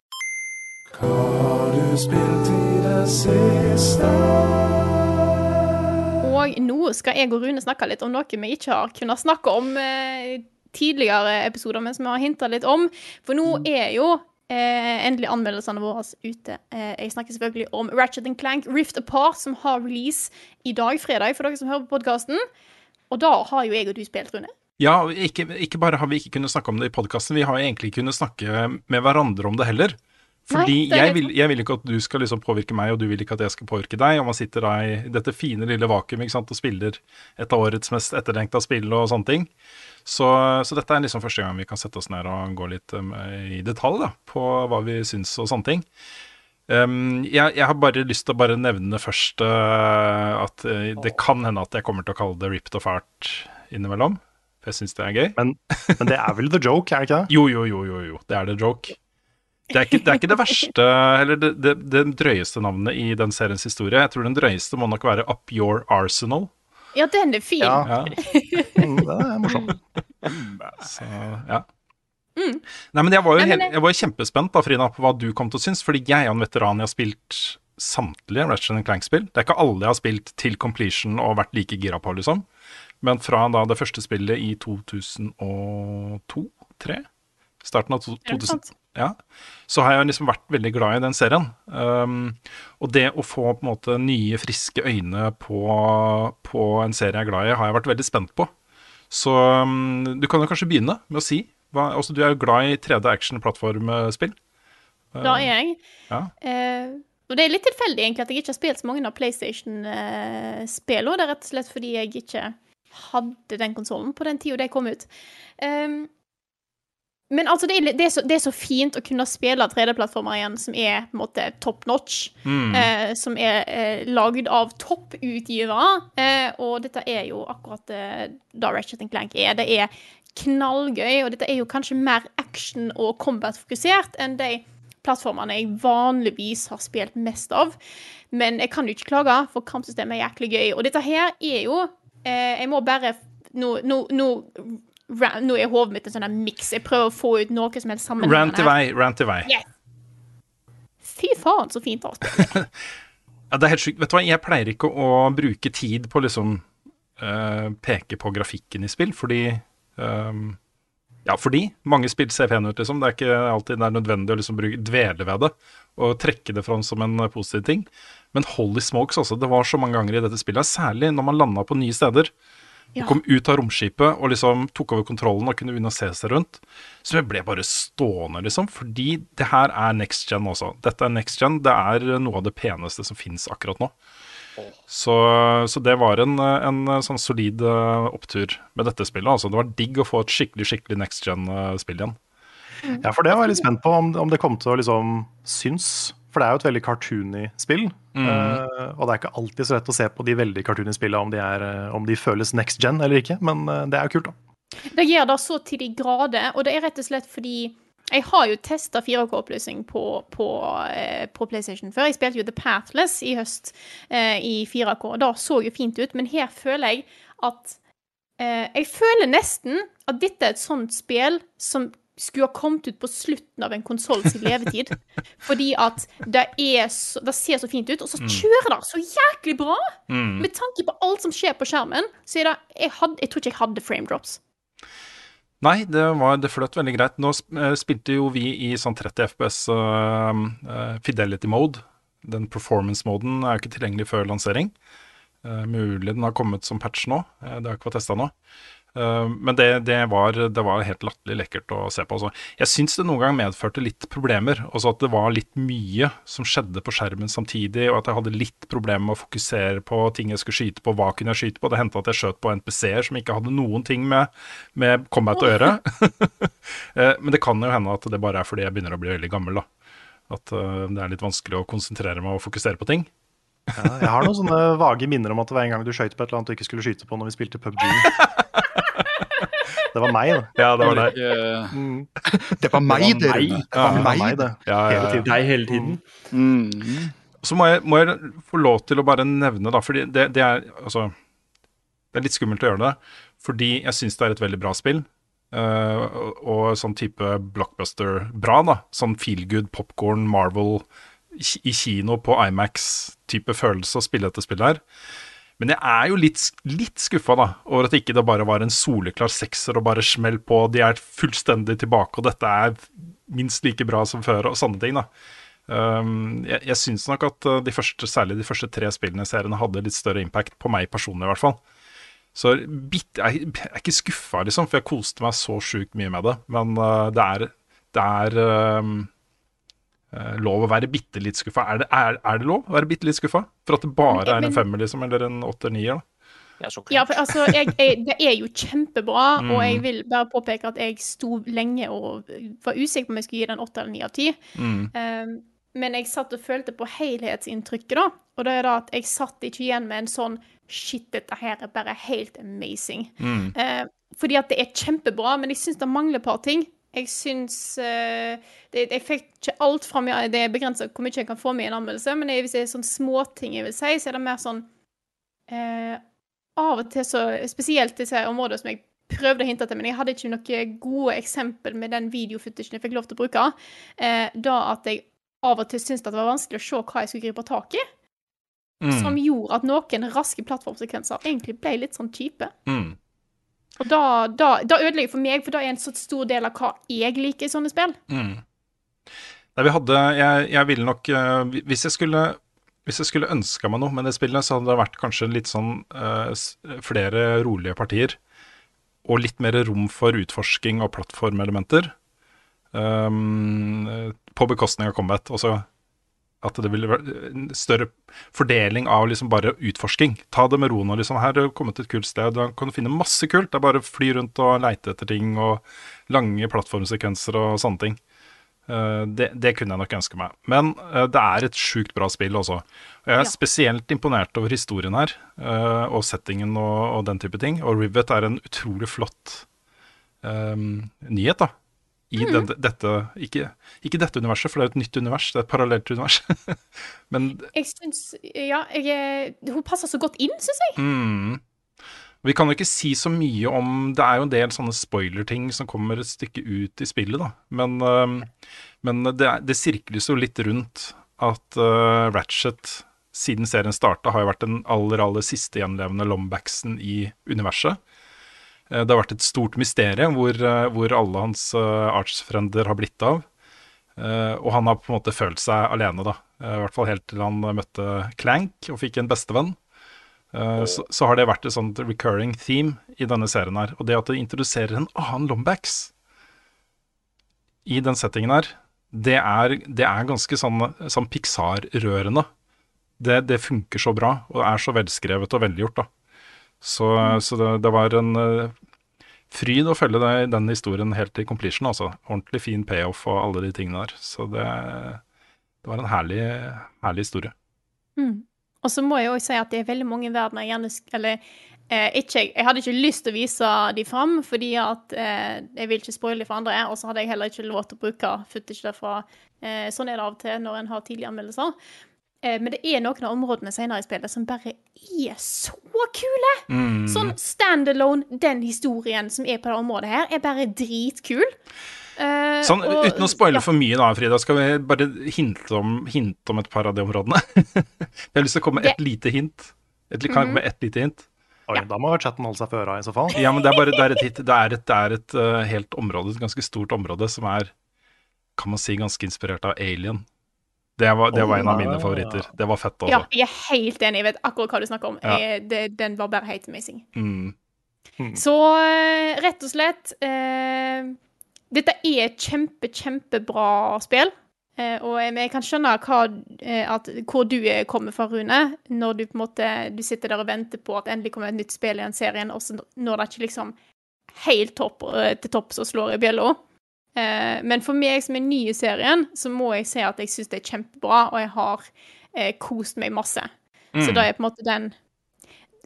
Og nå skal jeg og Rune snakke litt om noe vi ikke har kunnet snakke om eh, tidligere episoder, men som vi har hinta litt om. For nå er jo eh, endelig anmeldelsene våre ute. Eh, jeg snakker selvfølgelig om Ratchet Clank Rift Apart, som har release i dag, fredag, for dere som hører på podkasten. Og da har jo jeg og du spilt, Rune. Ja, ikke, ikke bare har vi ikke kunnet snakke om det i podkasten, vi har egentlig kunnet snakke med hverandre om det heller. Fordi Nei, jeg, vil, jeg vil ikke at du skal liksom påvirke meg, og du vil ikke at jeg skal påvirke deg. Og man sitter da i dette fine lille vakuumet og spiller et av årets mest etterlengta spill og sånne ting. Så, så dette er liksom første gang vi kan sette oss ned og gå litt um, i detalj da, på hva vi syns og sånne ting. Um, jeg, jeg har bare lyst til å bare nevne først uh, at uh, det kan hende at jeg kommer til å kalle det ripped of art innimellom. For jeg syns det er gøy. Men, men det er vel the joke, er det ikke det? Jo, jo, jo, jo, jo. Det er the joke. Det er, ikke, det er ikke det verste, eller det, det, det drøyeste navnet i den seriens historie. Jeg tror den drøyeste må nok være Up Your Arsenal. Ja, den er fin. Ja. ja. det er morsomt. Så, ja. Mm. Nei, men jeg var jo Nei, men helt, jeg var kjempespent da, Frida, på hva du kom til å synes, fordi jeg er en veteran. Jeg har spilt samtlige Ratchet Clank-spill. Det er ikke alle jeg har spilt til completion og vært like gira på, liksom. Men fra da det første spillet i 2002-2003, starten av to- Er 2000, sant? Ja, så har jeg liksom vært veldig glad i den serien. Um, og det å få på en måte nye, friske øyne på, på en serie jeg er glad i, har jeg vært veldig spent på. Så um, du kan jo kanskje begynne med å si hva, altså, Du er jo glad i 3D action-plattformspill. Da er jeg. Ja. Uh, og det er litt tilfeldig egentlig at jeg ikke har spilt så mange av PlayStation-spillene. det er rett og slett fordi jeg ikke hadde den konsollen på den tida de kom ut. Um, men altså, det er, det, er så, det er så fint å kunne spille 3D-plattformer igjen som er på en måte top notch. Mm. Eh, som er eh, lagd av topputgivere. Eh, og dette er jo akkurat eh, da Ratchet Clank er. Det er knallgøy, og dette er jo kanskje mer action- og combat-fokusert enn de plattformene jeg vanligvis har spilt mest av. Men jeg kan jo ikke klage, for kampsystemet er jæklig gøy. Og dette her er jo eh, Jeg må bare Nå, nå, nå, nå er hodet mitt en sånn miks. Jeg prøver å få ut noe som helst Rant i vei, rant i vei. Yes. Fy faen, så fint avspill. Ja, det er helt sjukt. Vet du hva, jeg pleier ikke å bruke tid på liksom uh, peke på grafikken i spill, fordi um, Ja, fordi mange spill ser pene ut, liksom. Det er ikke alltid det er nødvendig å liksom bruke, dvele ved det og trekke det fram som en eh, positiv ting. Men holy smokes, altså. Det var så mange ganger i dette spillet, særlig når man landa på nye steder. Ja. Kom ut av romskipet og liksom tok over kontrollen og kunne begynne å se seg rundt. Så jeg ble bare stående, liksom. Fordi det her er next gen også. Dette er next gen. Det er noe av det peneste som fins akkurat nå. Så, så det var en, en sånn solid eh, opptur med dette spillet. Altså. Det var digg å få et skikkelig skikkelig next gen-spill igjen. Ja, for det var jeg litt spent på, om, om det kom til å liksom synes. For det er jo et veldig cartoony spill. Mm. Uh, og det er ikke alltid så lett å se på de veldig cartoony spillene om de, er, eh, om de føles next gen eller ikke, men eh, det er jo kult, da. Det gjør det så til de grader, og det er rett og slett fordi jeg har jo testa 4K-oppløsning på, på, eh, på PlayStation før. Jeg spilte jo The Pathless i høst eh, i 4K, og det så jo fint ut, men her føler jeg at eh, Jeg føler nesten at dette er et sånt spill som skulle ha kommet ut på slutten av en konsolls levetid. Fordi at det, så, det ser så fint ut, og så Mm. kjører det så jæklig bra! Mm. Med tanke på alt som skjer på skjermen, så er det Jeg, had, jeg tror ikke jeg hadde frame drops. Nei, det, var, det fløt veldig greit. Nå eh, spilte jo vi i sånn 30 FPS uh, fidelity mode. Den performance-moden er jo ikke tilgjengelig før lansering. Uh, mulig den har kommet som patch nå. uh, det har jeg ikke fått testa nå. Eh, men det, det, var, det var helt latterlig lekkert å se på. Altså. Jeg syns det noen gang medførte litt problemer. Altså at det var litt mye som skjedde på skjermen samtidig, og at jeg hadde litt problemer med å fokusere på ting jeg skulle skyte på, hva kunne jeg skyte på. Det hendte at jeg skjøt på NPC-er som ikke hadde noen ting med, med combat å gjøre. Eh, men det kan jo hende at det bare er fordi jeg begynner å bli veldig gammel, da. At eh, det er litt vanskelig å konsentrere meg og fokusere på ting. Ja, jeg har noen sånne vage minner om at det var en gang du skøyt på et eller annet du ikke skulle skyte på når vi spilte PubG. Det var meg, det. Ja, det var deg. Mm. Det var meg, Det dere. Det var meg. det. Deg hele tiden. Mm. Så må jeg, må jeg få lov til å bare nevne, da, fordi det, det er altså Det er litt skummelt å gjøre det, fordi jeg syns det er et veldig bra spill. Uh, og, sånn type blockbuster-bra, da. Sånn feel good, popcorn, Marvel i i kino på Imax-type følelse å spille dette spillet her. Men jeg er jo litt, litt skuffa over at ikke det bare var en soleklar sekser og bare smell på. De er fullstendig tilbake, og dette er minst like bra som før, og sånne ting. da. Um, jeg jeg syns nok at uh, de første, særlig de første tre spillene i serien hadde litt større impact på meg personlig, i hvert fall. Så bit, jeg, jeg er ikke skuffa, liksom, for jeg koste meg så sjukt mye med det. Men uh, det er, det er um, lov å være bitte litt skuffa. Er det, er, er det lov å være bitte litt skuffa? For at det bare er en femmer, liksom, eller en åtter-nier? da? Ja, for altså, jeg, jeg, det er jo kjempebra, Mm. og jeg vil bare påpeke at jeg sto lenge og var usikker på om jeg skulle gi den åtte eller ni av ti. Mm. Um, men jeg satt og følte på helhetsinntrykket, da. Og det er da at jeg satt ikke igjen med en sånn Shit, dette her er bare helt amazing. Mm. Uh, fordi at det er kjempebra, men jeg syns det mangler et par ting. Jeg syns uh, det, Jeg fikk ikke alt fra meg. Det er begrensa hvor mye jeg kan få med i en anmeldelse, men hvis det er sånn småting jeg vil si, så er det mer sånn uh, Av og til så Spesielt disse områdene som jeg prøvde å hinte til, men jeg hadde ikke noen gode eksempel med den videofootagen jeg fikk lov til å bruke. uh, da at jeg av og til syntes det var vanskelig å se hva jeg skulle gripe tak i. Mm. Som gjorde at noen raske plattformsekvenser egentlig ble litt sånn kjipe. Mm. Og da, da, da ødelegger for meg, for da er en så stor del av hva jeg liker i sånne spill. Mm. Nei, vi hadde Jeg, jeg ville nok eh, Hvis jeg skulle hvis jeg skulle ønska meg noe med det spillet, så hadde det vært kanskje litt sånn uh, flere rolige partier. Og litt mer rom for utforsking og plattformelementer. Um, på bekostning av combat. Også at det ville vært en større fordeling av liksom bare utforsking. Ta det med ro nå. Liksom. Her har det kommet et kult sted. Da kan du finne masse kult. Det er bare å fly rundt og leite etter ting, og lange plattformsekvenser og sånne ting. Eh, det, det kunne jeg nok ønske meg. Men eh, det er et sjukt bra spill også. Jeg er spesielt imponert over historien her, eh, og settingen og, og den type ting. Og Rivet er en utrolig flott um, nyhet, da. I mm. den, dette ikke, ikke dette universet, for det er jo et nytt univers. Det er et parallelt univers. Men Jeg syns Ja, jeg, er- hun passer så godt inn, syns jeg. Mm. Vi kan jo ikke si så mye om Det er jo en del sånne spoiler-ting som kommer et stykke ut i spillet, da. Men, uh, men det, det sirkles jo litt rundt at uh, Ratchet, siden serien starta, har jo vært den aller, aller siste gjenlevende Lombaxen i universet. Eh, Det har vært et stort mysterium hvor, eh, hvor alle hans uh, artsfrender har blitt av. Eh, og han har på en måte følt seg alene, da. Eh, I hvert fall helt til han møtte Clank og fikk en bestevenn. Eh, så, så har det vært et sånt recurring theme i denne serien her. Og det at det introduserer en annen Lombax i den settingen her, det er, det er ganske sånn, sånn Pixar-rørende. Det, det funker så bra, og er så velskrevet og velgjort, da. Så, så det, det var en eh, fryd å følge det, den historien helt til completion, altså. Ordentlig fin payoff og alle de tingene der. Så det, det var en herlig, herlig historie. Mm. Og så må jeg òg si at det er veldig mange verdener jeg gjerne Eller eh, ikke, jeg hadde ikke lyst til å vise de fram, fordi at eh, jeg vil ikke spoile for andre. Og så hadde jeg heller ikke lov til å bruke footage derfra. Eh, sånn er det av og til når en har tidlige anmeldelser. Eh, men det er noen av områdene senere i spillet som bare er så kule! Mm. Sånn standalone, den historien som er på det området her, er bare dritkul. Uh, Sånn, og- uten å spoile ja. for mye da, Frida, skal vi bare hinte om, hinte om et par av de områdene? jeg har lyst til å komme med et lite hint. Et, kan jeg komme med ett lite hint? Oi, Da må chatten holde seg for øra i så fall. Ja, men det er bare det er et hint. Det er et, det er et uh, helt område, et ganske stort område, som er, kan man si, ganske inspirert av Alien. Det var, det var en av mine favoritter. Det var fett, også. Ja, altså. jeg er helt enig. Jeg vet akkurat hva du snakker om. Ja. Jeg, det, den var bare helt amazing. Mm. Så eh, rett og slett eh, Dette er et kjempe, kjempebra spill. Eh, og jeg, jeg kan skjønne hva, eh, at, hvor du kommer fra, Rune, når du på en måte du sitter der og venter på at endelig kommer et nytt spill i den serien, og så når det ikke liksom helt topp, eh, til topps og slår i bjella. Eh, men for meg som er ny i serien, så må jeg si at jeg syns det er kjempebra, og jeg har eh, kost meg masse. Så Mm. da er på en måte den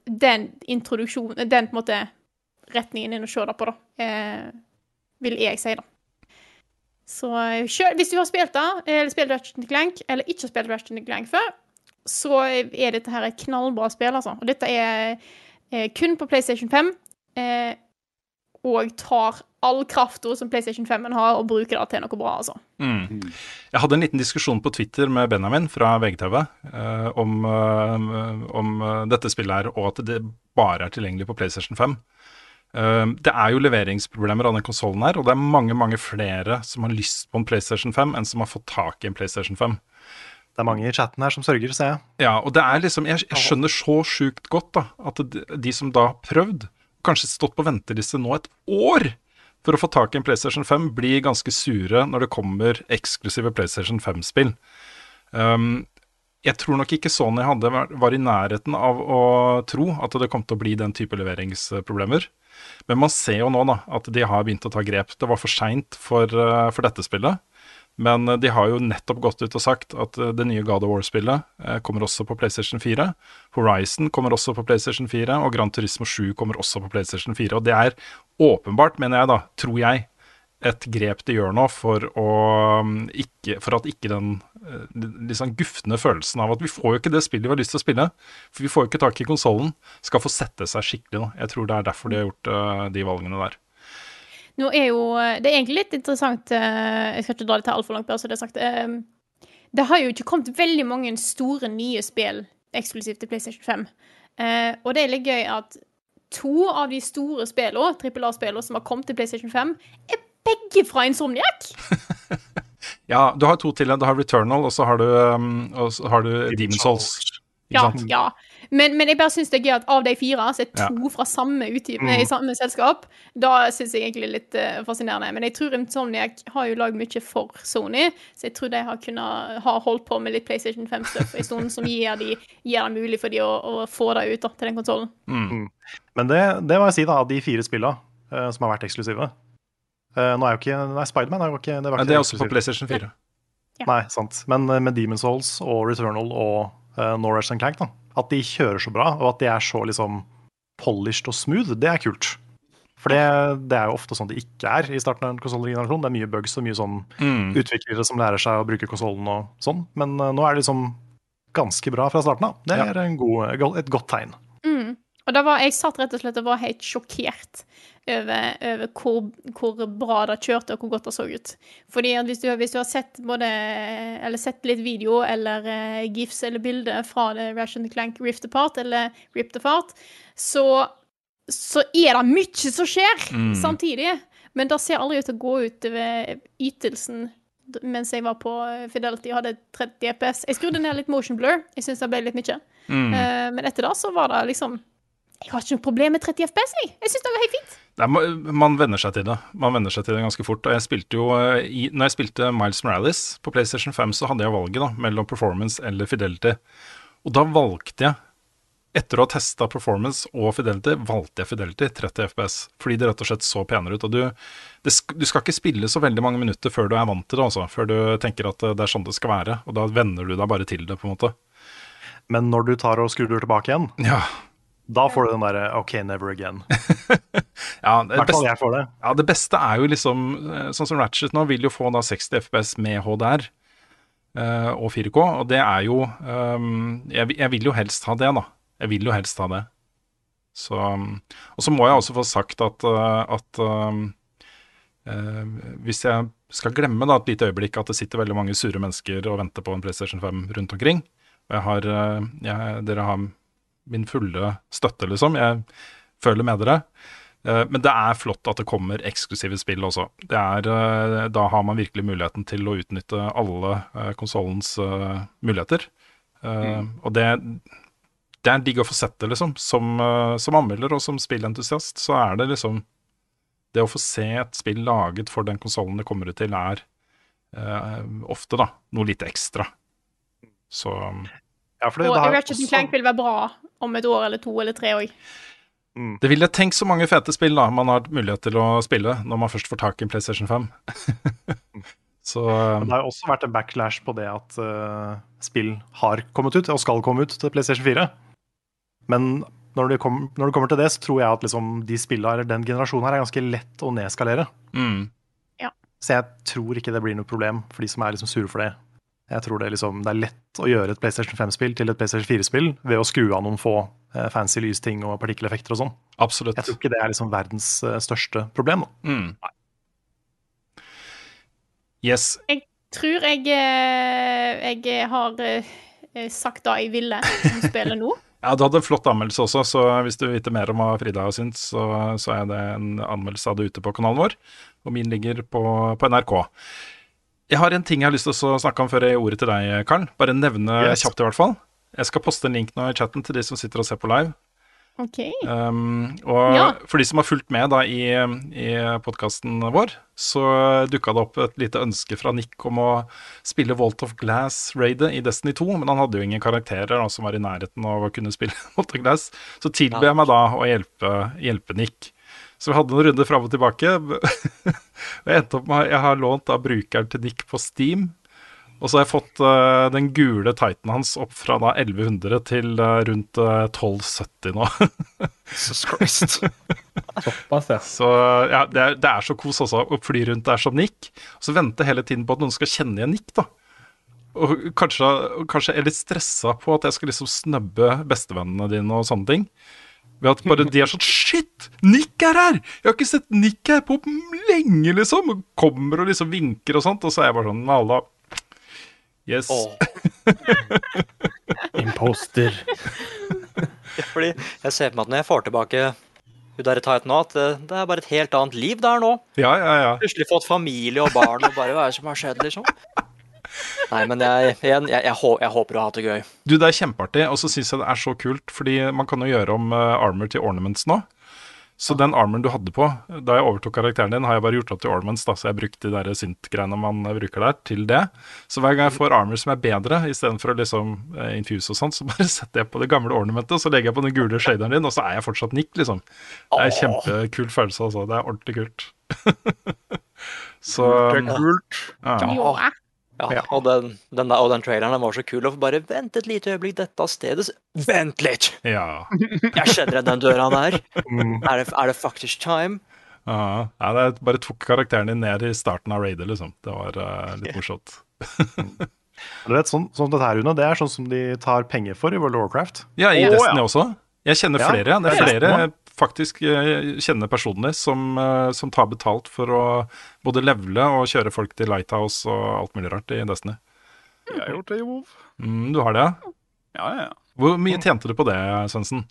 den introduksjonen Den på en måte retningen inn å se det på, da. Eh, vil jeg si, da. Så eh, selv, hvis du har spilt det, eller spilt Ratchet Clank, eller ikke har spilt Ratchet Clank før, så er dette her et knallbra spill, altså. Og dette er eh, kun på PlayStation 5, eh, og tar all krafta som PlayStation 5-en har, og bruker det til noe bra, altså. Mm. Jeg hadde en liten diskusjon på Twitter med Benjamin fra VGTV eh, om, eh, om eh, dette spillet her, og at det bare er tilgjengelig på PlayStation 5. Eh, det er jo leveringsproblemer av den konsollen her, og det er mange mange flere som har lyst på en PlayStation 5 enn som har fått tak i en PlayStation 5. Det er mange i chatten her som sørger, ser jeg. Ja, og det er liksom Jeg, jeg skjønner så sjukt godt da at de, de som da har prøvd, kanskje stått på venteliste nå et år for å få tak i en PlayStation 5, blir ganske sure når det kommer eksklusive PlayStation 5-spill. Um, jeg tror nok ikke Sony hadde, var i nærheten av å tro at det kom til å bli den type leveringsproblemer. Men man ser jo nå da at de har begynt å ta grep. Det var for seint for, uh, for dette spillet. Men uh, de har jo nettopp gått ut og sagt at uh, det nye God of War-spillet uh, kommer også på PlayStation 4. Horizon kommer også på PlayStation 4, og Gran Turismo 7 kommer også på PlayStation 4. Og det er åpenbart, mener jeg da, tror jeg, et grep de gjør nå for, å, um, ikke, for at ikke den liksom gufne følelsen av at vi får jo ikke det spillet vi har lyst til å spille, for vi får jo ikke tak i konsollen, skal få sette seg skikkelig nå. Jeg tror det er derfor de har gjort de valgene der. Nå er jo Det er egentlig litt interessant eh, Jeg skal ikke dra det til altfor langt, bare så det er sagt. eh, Det har jo ikke kommet veldig mange store nye spill eksklusivt til PlayStation 5. Eh, og det er litt gøy at to av de store spillene, trippel A-spillene som har kommet til PlayStation 5, er begge fra Insomniac. Ja, du har to til. Du har Returnal, og så har du, um, og så har du Demon's Souls. Ikke Ja, sant? ja. Men, men jeg bare syns det er gøy at av de fire, så er to Ja. fra samme utgiv, Mm. i samme selskap. Da syns jeg egentlig litt uh, fascinerende. Men jeg tror Insomniac har jo lagd mye for Sony, så jeg tror de har kunnet ha holdt på med litt PlayStation 5-stuff en stund, som gir, de, gir det mulig for de å, å få det ut da, til den konsollen. Mm. Men det, det må jeg si, da, av de fire spillene uh, som har vært eksklusive. Uh, nå er jo ikke Nei, Spiderman er jo ikke Det, var Men ikke det er også på. PlayStation 4. Nei, sant. Men med Demon's Souls og Returnal og uh, Norwich and Clank, da, at de kjører så bra, og at de er så liksom polished og smooth, det er kult. For det, det er jo ofte sånn det ikke er i starten av en konsollgenerasjon. Det er mye bugs og mye sånn Mm. utviklere som lærer seg å bruke konsollen og sånn. Men uh, nå er det liksom ganske bra fra starten av. Det er en god, et godt tegn. Og da var, jeg satt rett og slett og var helt sjokkert over, over hvor, hvor bra det kjørte, og hvor godt det så ut. Fordi hvis du, hvis du har sett både Eller sett litt video eller uh, gifs eller bilder fra det Ration Clank Rift Apart eller Ripped Apart, så, så er det mye som skjer Mm. samtidig. Men det ser aldri ut til å gå ut over ytelsen mens jeg var på eh, Fidelity og hadde 30 EPS. Jeg skrudde ned litt motion blur. Jeg syns det ble litt mye. Mm. Uh, men etter det så var det liksom Jeg har ikke noe problem med 30 FPS, jeg. Jeg syns det var helt fint. Nei, ma- man venner seg til det. Man venner seg til det ganske fort. Og jeg spilte jo eh, i, Når jeg spilte Miles Morales på PlayStation 5, så hadde jeg valget da, mellom performance eller fidelity. Og da valgte jeg, etter å ha testa performance og fidelity, valgte jeg fidelity 30 FPS. Fordi det rett og slett så penere ut. Og du, det, du skal ikke spille så veldig mange minutter før du er vant til det, altså. Før du tenker at eh, det er sånn det skal være. Og da venner du deg bare til det, på en måte. Men når du tar og skrur tilbake igjen, Ja. Da får du den derre OK, never again. Ja, det beste, jeg får det. Ja, det beste er jo liksom eh, Sånn som Ratchet nå vil jo få da 60 FPS med HDR uh, og 4K, og det er jo um, jeg, jeg vil jo helst ha det, da. Jeg vil jo helst ha det. Så Og så må jeg også få sagt at, eh, at uh, eh, hvis jeg skal glemme da et lite øyeblikk at det sitter veldig mange sure mennesker og venter på en PlayStation 5 rundt omkring, og jeg har, eh, jeg, dere har min fulle støtte, liksom. Jeg føler med dere. Eh, Men det er flott at det kommer eksklusive spill også. Det er, eh, da har man virkelig muligheten til å utnytte alle uh, konsollens eh, muligheter. Mm. Og det, det er digg å få sett det, liksom. Som, eh, som anmelder og som spillentusiast, så er det liksom Det å få se et spill laget for den konsollen det kommer ut til, er eh, ofte da noe litt ekstra. Så Ja, for det, Og det har Ratchet Clank vil være bra om et år eller to eller tre òg. Det ville tenkt så mange fete spill da man har mulighet til å spille når man først får tak i en PlayStation 5. så Men det har jo også vært en backlash på det at uh, spill har kommet ut, og skal komme ut til PlayStation 4. Men når det, kom, når det kommer til det, så tror jeg at liksom de spillene, eller den generasjonen her er ganske lett å nedskalere. Mm. Så jeg tror ikke det blir noe problem for de som er liksom sure for det. Jeg tror det, liksom, det er lett å gjøre et PlayStation 5-spill til et PlayStation 4-spill ved å skru av noen få eh, fancy lysting og partikkeleffekter og sånn. Absolutt. Jeg tror ikke det er liksom verdens eh, største problem. Mm. Yes. Jeg tror jeg, eh, jeg har sagt det jeg ville om spillet nå. Ja, du hadde en flott anmeldelse også, så hvis du vil vite mer om hva Frida har syntes, så, så er det en anmeldelse av det ute på kanalen vår, og min ligger på, på NRK. Jeg har en ting jeg har lyst til å snakke om før jeg gir ordet til deg, Karl. Bare nevne Yes. kjapt i hvert fall. Jeg skal poste en link nå i chatten til de som sitter og ser på live. OK. Um, og Ja. for de som har fulgt med da i, i podkasten vår, så dukka det opp et lite ønske fra Nick om å spille Walt of Glass-raidet i Destiny 2, men han hadde jo ingen karakterer da, som var i nærheten av å kunne spille Walt of Glass. Så tilbød jeg meg da å hjelpe, hjelpe Nick. Så vi hadde noen runder fram og tilbake. og jeg endte opp med Jeg har lånt da brukeren til Nick på Steam. Og så har jeg fått uh, den gule Titan hans opp fra da 1100 til uh, rundt uh, 1270 nå. Jesus Christ. Såpass, ja. Så ja, det er, det er så kos også å fly rundt der som Nick. Og så vente hele tiden på at noen skal kjenne igjen Nick, da. Og kanskje, kanskje er litt stressa på at jeg skal liksom snubbe bestevennene dine og sånne ting. Ved at bare de er sånn Shit! Nick er her! Jeg har ikke sett Nick her på lenge, liksom! Og kommer og liksom vinker og sånt. Og så er jeg bare sånn nala Yes. Imposter. Fordi jeg ser på meg at når jeg får tilbake hun der tight nå, at det, det er bare et helt annet liv der nå. Ja, ja, ja. Plutselig fått familie og barn og bare hva er det som har skjedd, liksom? Nei, men jeg, igjen, jeg, jeg, jeg håper du har hatt det gøy. Du, det er kjempeartig, og så syns jeg det er så kult, fordi man kan jo gjøre om eh, armor til ornaments nå. Så den armoren du hadde på da jeg overtok karakteren din, har jeg bare gjort opp til ornaments, da, så jeg brukte de der synt-greiene man eh, bruker der, til det. Så hver gang jeg får armor som er bedre, istedenfor å liksom eh, infuse og sånt, så bare setter jeg på det gamle ornamentet, og så legger jeg på den gule shaderen din, og så er jeg fortsatt Nick, liksom. Det er en kjempekul følelse, altså. Det er ordentlig kult. så Det er kult. Ja. Ja. Ja, og, den, den der, og den traileren den var så kul. Og bare vent et lite øyeblikk, dette stedet Vent litt! Ja. Jeg kjenner igjen den døra der. Er det, er det faktisk time? Ja, ja, det bare tok karakteren din ned i starten av raidet, liksom. Det var uh, litt morsomt. Du vet, sånn, sånn dette her, Rune, det er sånn som de tar penger for i World of Warcraft. Ja, i oh, Destiny ja. også. Jeg kjenner Ja, flere. Det er flere faktisk eh, kjenner personlig som, eh, som tar betalt for å både levele og kjøre folk til Lighthouse og alt mulig rart i Destiny. Jeg har gjort det i WoW. Mm, du har det, ja? Ja, ja, ja. Hvor mye tjente du på det, Svendsen?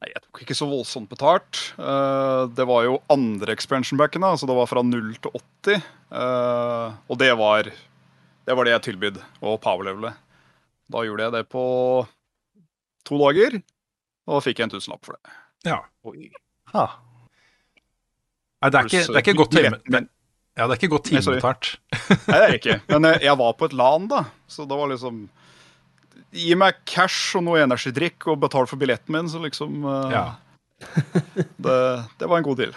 Nei, jeg tok ikke så voldsomt betalt. Uh, det var jo andre expansion backen, da, så det var fra 0 til 80. Uh, og det var det var det jeg tilbød å powerlevele. Da gjorde jeg det på to dager, og fikk jeg en tusenlapp for det. Ja. Ha. Nei, det er ikke, det er ikke godt time... Ja, det er ikke godt Nei, Nei, det er ikke. Men eh, jeg var på et LAN, da, så det var liksom Gi meg cash og noe energidrikk og betal for billetten min, så liksom uh... Ja. det, det var en god deal.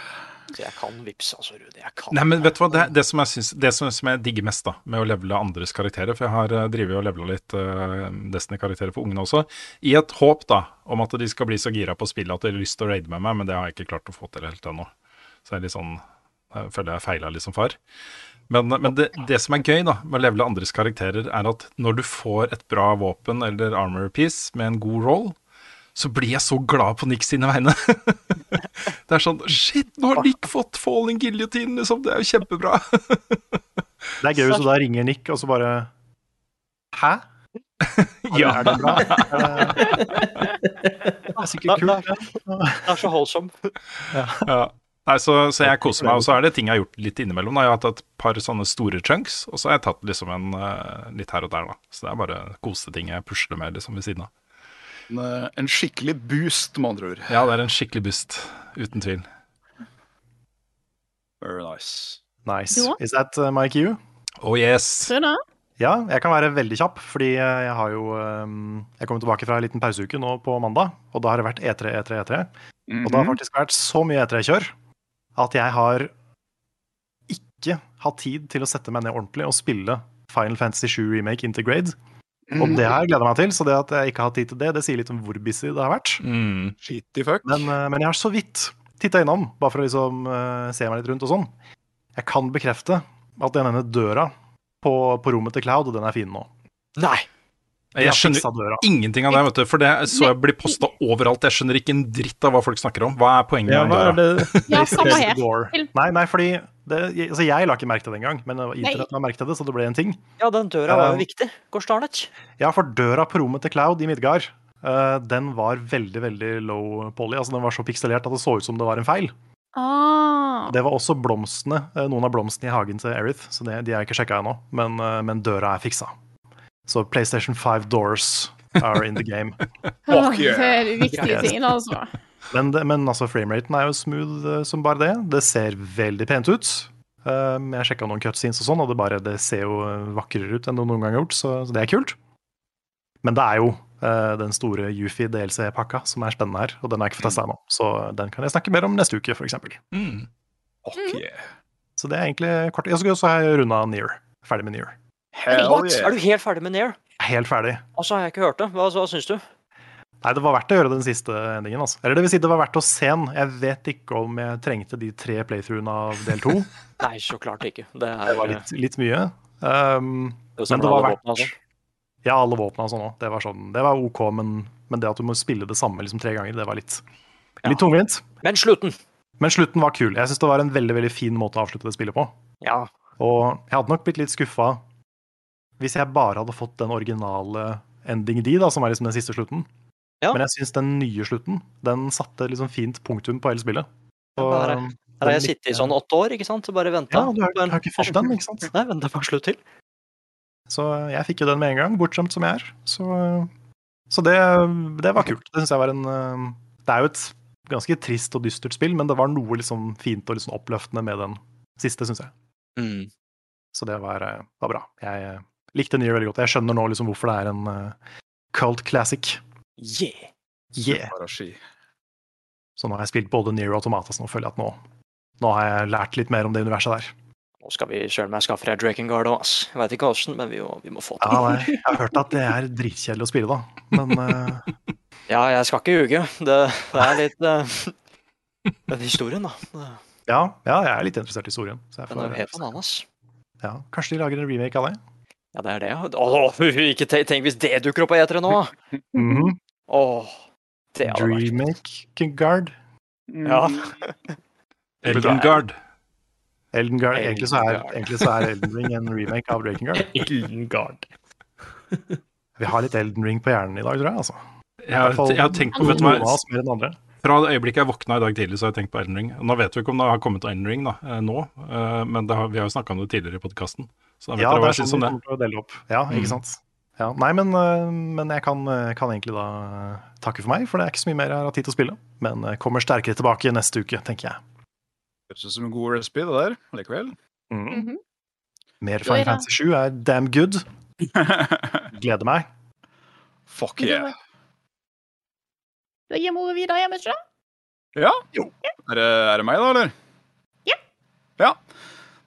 Så jeg kan vips, altså, Rudi. Jeg kan. Nei, men vet du hva, det, det, som jeg synes, det som, som jeg digger mest da, med å levele andres karakterer, for jeg har uh, drevet og levela litt uh, Destiny-karakterer for ungene også, i et håp da, om at de skal bli så gira på spillet at de har lyst til å raide med meg, men det har jeg ikke klart å få til helt ennå. Så jeg er litt sånn, jeg føler jeg feila litt som far. Men, men det, det som er gøy da, med å levele andres karakterer, er at når du får et bra våpen eller armor piece med en god roll, så blir jeg så glad på Nick sine vegne. det er sånn Shit, nå har Nick fått falling guillotine, liksom. Det er jo kjempebra. Det er gøy hvis du da ringer Nick, og så bare Hæ? Ja. er det bra? Det, det er sikkert kult. Det er så holdsom. ja. Nei, så, så jeg koser meg, og så er det ting jeg har gjort litt innimellom. Da. Jeg har hatt et par sånne store chunks, og så har jeg tatt liksom en eh, litt her og der, da. Så det er bare koseting jeg pusler med liksom ved siden av. En, eh, en skikkelig boost, med andre ord. Ja, det er en skikkelig boost, uten tvil. Very nice. Nice. Is that uh, my cue? Oh yes. Ja, jeg kan være veldig kjapp, fordi eh, jeg har jo um, Jeg kom tilbake fra en liten pauseuke nå på mandag, og da har det vært E3, E3, E3. Og det har faktisk vært så mye E3-kjør at jeg har ikke hatt tid til å sette meg ned ordentlig og spille Final Fantasy 7 Remake Intergrade. Og det har jeg gleda meg til, så det at jeg ikke har hatt tid til det, det sier litt om hvor busy det har vært. Mm. Fuck. Men, eh, men jeg har så vidt titta innom, bare for å liksom uh, se meg litt rundt og sånn. Jeg kan bekrefte at den ene døra på, på rommet til Cloud, den er fin nå. Nei. Jeg, Jeg skjønner døra. ingenting av det, vet du, for det så jeg blir posta overalt. Jeg skjønner ikke en dritt av hva folk snakker om. Hva er poenget Ja, med hva er døra? det? Ja, samme her. Nei, nei, fordi det, altså Jeg la ikke merke til det engang, men internett la merke til det, så det ble en ting. Ja, den døra var jo Um, viktig. Darn. Ja, for døra på rommet til Cloud i Midgard, uh, den var veldig, veldig low poly. Altså, den var så pikselert at det så ut som det var en feil. Ah. Det var også blomstene, eh, noen av blomstene i hagen til Erith, så det, de er ikke sjekka ennå, men, uh, men døra er fiksa. Så PlayStation 5 doors are in the game. Fuck yeah. Det er de viktige tingene, altså. Men, det, men altså, frameraten er jo smooth eh, som bare det. Det ser veldig pent ut. Um, jeg sjekka noen cutscenes og sånn, og det, bare, det ser jo eh, vakrere ut enn det noen gang har gjort, så, så det er kult. Men det er jo eh, den store Yufi DLC-pakka som er spennende her, og den er ikke fått testa ennå. Så den kan jeg snakke mer om neste uke, f.eks. Mm. Okay. Så det er egentlig kort. Jeg skal også ha runda Near. Ferdig med Near. Hell yeah. Er du helt ferdig med Near? Helt ferdig. Altså, har jeg ikke hørt det. Hva, hva syns du? Nei, det var verdt å gjøre den siste endingen. Altså. Eller det vil si, det var verdt å se den. Jeg vet ikke om jeg trengte de tre playthroughene av del to. Nei, så klart ikke. Det, er, Det var litt, litt mye. Um, Det men samler det var verdt altså. Ja, alle våpna og sånn òg. Det, var sånn, det var OK, men, men det at du må spille det samme liksom, tre ganger, det var litt, litt tungvint. Men slutten! Men slutten var kul. Jeg syns det var en veldig veldig fin måte å avslutte det spillet på. Ja. Og jeg hadde nok blitt litt skuffa hvis jeg bare hadde fått den originale ending D, da, som er liksom den siste slutten. Ja. Men jeg syns den nye slutten den satte liksom fint punktum på hele spillet. Ja, Og, her um, Her har jeg den sittet i sånn åtte år, ikke sant? Og bare venta. Ja, du har, har ikke fått den, ikke sant? Nei, venta på en slutt til. Så jeg fikk jo den med en gang, bortskjemt som jeg er. Så, så det, det var kult. Det syns jeg var en um, Det er jo et ganske trist og dystert spill, men det var noe liksom fint og liksom oppløftende med den siste, syns jeg. Mm. Så det var, eh, var bra. Jeg likte likte Nier veldig godt. Jeg skjønner nå liksom hvorfor det er en eh, cult classic. Yeah. Yeah. Så nå har jeg spilt både Nier og Automata, nå føler jeg at nå, nå har jeg lært litt mer om det universet der. Nå skal vi sjøl meg skaffe deg Drakengard òg, ass. Jeg veit ikke åssen, men vi må, vi må få til Ja, nei, jeg har hørt at det er dritkjedelig å spille, da. Men uh... Ja, jeg skal ikke ljuge. Det, det er litt uh, Den historien, da. Ja, ja, jeg er litt interessert i historien. Så jeg den er får, helt bananas. ja, kanskje de lager en remake av det? Ja, det er det. Åh, ikke tenk, tenk hvis det dukker opp på E3 nå! Mhm. Åh, det hadde vært Guard. Mm. Ja. Elden Guard. Elden Guard. Egentlig så er, egentlig så er Elden Ring en remake av Breaking Guard. Elden Guard. Vi har litt Elden Ring på hjernen i dag, tror jeg. altså. Jeg har, jeg har tenkt på, vet du hva. Fra det øyeblikket jeg våkna i dag tidlig, så har jeg tenkt på Elden Ring. Nå vet vi ikke om det har kommet Elden Ring da, eh, nå, eh, men det har, vi har jo snakka om det tidligere i podkasten. Så da vet Ja, dere det hva er jeg syns sånn om vi det. kommer til å dele opp. Ja, Mm. ikke sant. Ja, nei, men, øh, men jeg kan, øh, kan egentlig da øh, takke for meg, for det er ikke så mye mer jeg har tid til å spille. Men kommer sterkere tilbake neste uke, tenker jeg. Høres ut som en god recipe, det der. Likevel. Mm. Mer -hmm. er Final Fantasy 7 er damn good. Gleder meg. Fuck yeah. Da gir mor videre hjemme, ikke sant? Ja? Er det, er det meg, da, eller? Ja. Ja.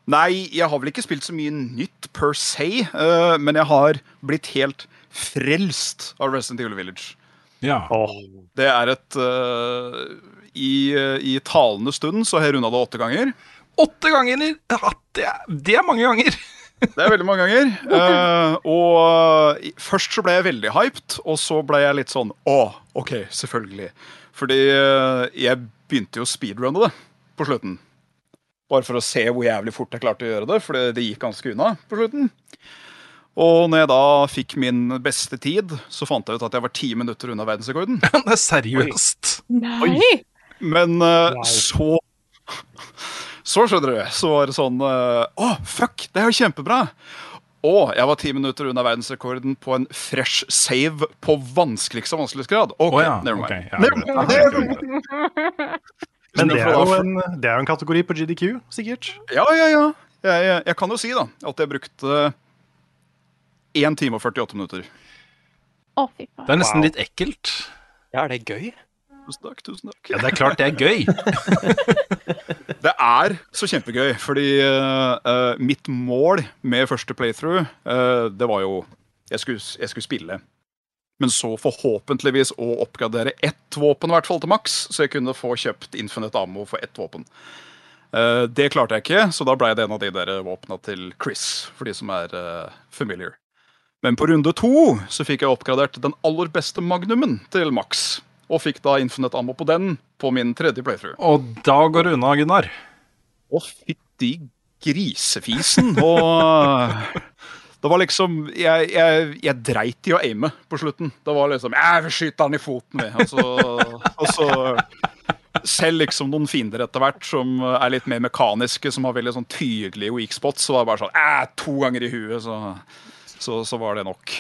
Nei, jeg har vel ikke spilt så mye nytt per se, uh, men jeg har blitt helt frelst av Resident Evil Village. Ja. Det er et uh, i, I talende stund så har jeg runda det åtte ganger. Åtte ganger! Ja, det, er, det er mange ganger! Det er veldig mange ganger. Uh, og først så ble jeg veldig hyped, og så ble jeg litt sånn Å, OK, selvfølgelig. Fordi jeg begynte jo å speedrunne det på slutten. Bare for å se hvor jævlig fort jeg klarte å gjøre det, for det, det gikk ganske unna på slutten. Og når jeg da fikk min beste tid, så fant jeg ut at jeg var ti minutter unna verdensrekorden. Det er seriøst. Nei! Men eh, så Så skjønner du, så var det sånn Å, uh, oh, fuck, det er jo kjempebra! Og jeg var ti minutter unna verdensrekorden på en fresh save på vanskeligste vanskelighetsgrad. OK, oh, ja, never mind. ok, ja, Never greit. mind. Men det er, jo en, det er jo en kategori på GDQ, sikkert. Ja, ja, ja. Jeg, jeg, jeg kan jo si da at jeg brukte 1 time og 48 minutter. Å, fy faen. Det er nesten Wow. litt ekkelt. Ja, er det gøy? Tusen takk. tusen takk. Ja, det er klart det er gøy. Det er så kjempegøy, fordi eh, mitt mål med første playthrough, uh, det var jo jeg skulle, jeg skulle spille. Men så forhåpentligvis å oppgradere ett våpen, i hvert fall til maks, så jeg kunne få kjøpt Infinite Ammo for ett våpen. Eh, det klarte jeg ikke, så da ble det en av de der våpna til Chris, for de som er eh, familiar. Men på runde to så fikk jeg oppgradert den aller beste magnumen til maks. Og fikk da Infinite Ammo på den på min tredje playthrough. Og da går det unna, Gunnar. Å, fytti grisefisen. Og det var liksom Jeg, jeg, jeg dreit i å aime på slutten. Det var liksom Jeg vil skyte han i foten, vi. Og så, og så selv liksom noen fiender etter hvert som er litt mer mekaniske, som har veldig sånn tydelige weak spots, så var det bare sånn Æ, to ganger i huet, så, så, så var det nok.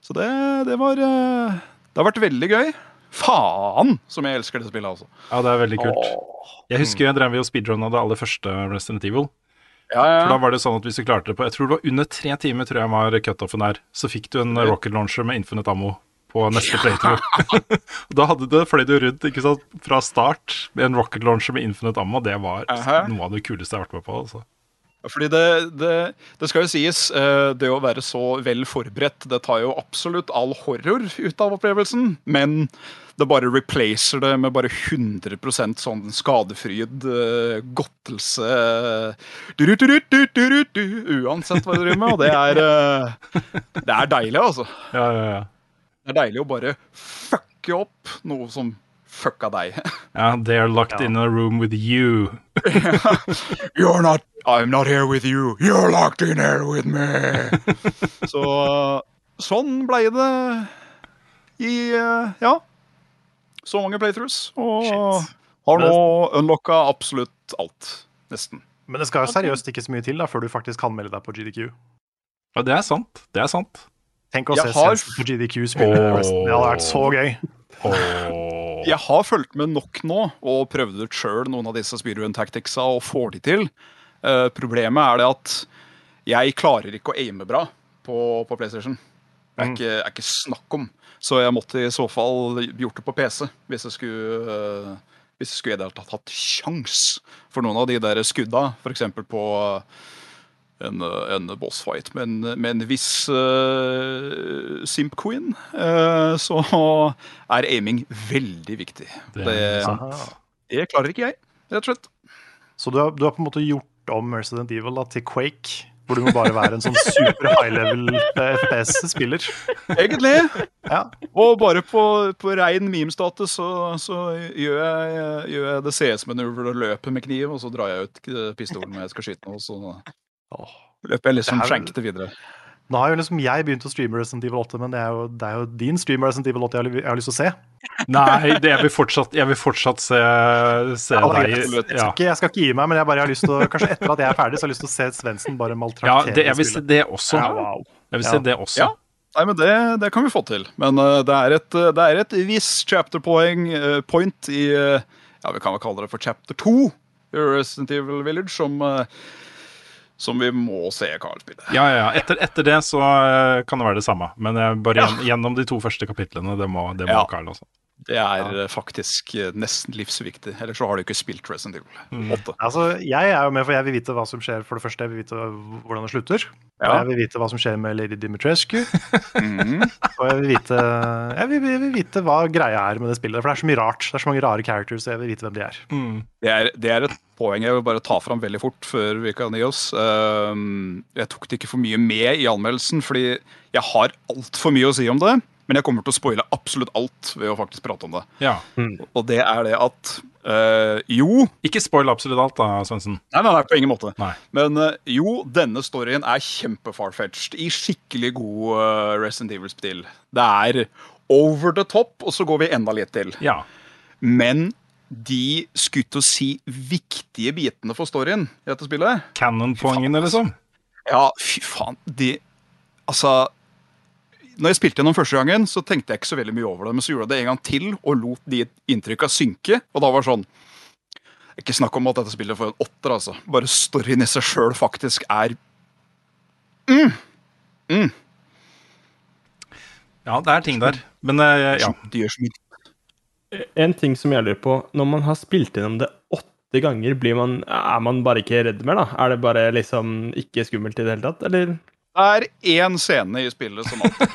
Så det, det var eh, Det har vært veldig gøy. Faen som jeg elsker det spillet, altså. Ja, det er veldig kult. Jeg husker jeg drev og speedrunna det aller første Resident Evil. Ja, ja. For da var det sånn at hvis du klarte det på Jeg tror det var under tre timer, tror jeg var cutoffen her. Så fikk du en rocket launcher med infinite ammo på neste playthrough. da hadde det fløy du rundt ikke sant, fra start med en rocket launcher med infinite ammo. Det var Aha. noe av det kuleste jeg har vært med på. Altså. Fordi det, det, det skal jo sies, eh, det å være så vel forberedt, det tar jo absolutt all horror ut av opplevelsen. Men det bare replacer det med bare 100 sånn skadefryd uh, godtelse du, du, du, du, du, du, du, Uansett hva du driver med. Og det er, uh, det er deilig, altså. Ja, ja, ja. Det er deilig å bare fucke opp noe som fucka deg. Ja, they are locked in a room with you. You're not I'm not here with you. You're locked in here with me. Så sånn ble det i uh, Ja. Så mange playthroughs. Og har nå unlocka absolutt alt. Nesten. Men det skal jo seriøst ikke så mye til da, før du faktisk kan melde deg på GDQ. Ja, det er sant. Det er sant. Tenk å Jeg se har- på GDQ spille Resident. Det hadde vært så gøy. Jeg har fulgt med nok nå og prøvd ut sjøl noen av disse speedrun tacticsa og får de til. Uh, problemet er det at jeg klarer ikke å aime bra på, på PlayStation. Det er ikke, er ikke snakk om. Så jeg måtte i så fall gjort det på PC hvis jeg skulle uh, hvis jeg skulle i det hele tatt hatt sjans for noen av de der skudda, f.eks. på eh, en, eh, en bossfight med en, med en viss uh, Simp Queen, uh, så er aiming veldig viktig. Det Det, er det klarer ikke jeg, rett og slett. Så du har, du har på en måte gjort om Resident Evil da, til Quake, hvor du må bare være en sånn super high level FPS-spiller. Egentlig. Ja. Og bare på, på rein meme-status så, så gjør, jeg, gjør jeg det CS-manøveret og løper med kniv, og så drar jeg ut pistolen når jeg skal skyte noe, så løper jeg liksom skjenkete videre. Nå har jo liksom jeg begynt å streame Resident Evil 8, men det er jo, det er jo din stream Resident Evil 8 jeg har, jeg har lyst til å se. Nei, det jeg vil fortsatt, jeg vil fortsatt se, se Ja, deg jeg, skal ja. ikke, jeg skal ikke gi meg, men jeg bare har lyst til å, kanskje etter at jeg er ferdig, så har jeg lyst til å se Svendsen bare ja, det, jeg vil se det også. Ja, wow. Jeg vil Ja. se det også. Ja. Nei, men det, det kan vi få til. Men uh, det, er et, det er et visst chapter point, uh, point i uh, Ja, vi kan vel kalle det for chapter 2 i Resident Evil Village, som, eh, som vi må se Carl spille. Ja, ja, ja. Etter, etter det så eh, kan det være det samme. Men bare ja. gjennom de to første kapitlene, det må, det må Ja. Carl også. Det er eh, faktisk eh, nesten livsviktig. Ellers så har du ikke spilt Resident Evil 8. Altså, jeg er jo med, for jeg vil vite hva som skjer. For det første, jeg vil vite hvordan det slutter. Ja. jeg vil vite hva som skjer med Lady Dimitrescu. Mhm. Og jeg vil vite jeg vil, jeg vil vite hva greia er med det spillet. For det er så mye rart. Det er så mange rare characters, og jeg vil vite hvem de er. Det er, det er et poeng jeg vil bare ta fram veldig fort før vi kan gi oss. Ehm, jeg tok det ikke for mye med i anmeldelsen, fordi jeg har altfor mye å si om det. Men jeg kommer til å spoile absolutt alt ved å faktisk prate om det. Ja. Og det er det at eh, jo Ikke spoil absolutt alt, da, Svendsen. Nei, nei, nei, på ingen måte. Nei. Men eh, jo, denne storyen er kjempefarfetched i skikkelig god uh, Resident Evil-stil. Det er over the top, og så går vi enda litt til. Ja. Men de skulle til å si viktige bitene for storyen i dette spillet Canon-poengene, liksom. Ja, fy faen. De Altså når jeg spilte gjennom første gangen, så tenkte jeg ikke så veldig mye over det. Men så gjorde jeg det en gang til og lot de inntrykka synke. Og da var det sånn Ikke snakk om at dette spillet får en åtter, altså. Bare storyen i seg sjøl faktisk er mm. Mm. Ja, det er ting der. Men uh, ja. Det gjør så mye. En ting som jeg lurer på, når man har spilt gjennom det åtte ganger, blir man, er man bare ikke redd mer, da? Er det bare liksom ikke skummelt i det hele tatt, eller? Det er én scene i spillet som alltid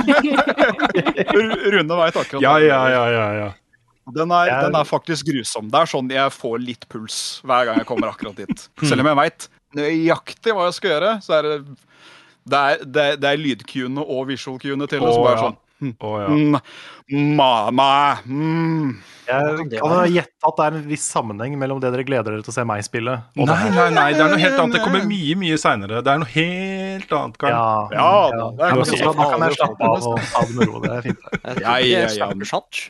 Rune veit akkurat Ja, ja, ja, ja, ja. Den er, den er faktisk grusom. Det er sånn jeg får litt puls hver gang jeg kommer akkurat dit. Selv om jeg veit nøyaktig hva jeg skal gjøre, så er det Det er, det er, det er lydcuene og visual-cuene til det som bare er sånn Å, ja. mm, Mamma mm. Jeg kan gjette at det er en viss sammenheng mellom det dere gleder dere til å se meg spille. og Nei, nei, nei, det er noe helt annet. Det kommer mye, mye seinere. Det er noe helt annet, Carl. Ja, Ja, da, det er Ja, men godt da kan jeg slappe av og ta det med ro. Det er fint. det. Jeg tror ikke ja, snakker sant.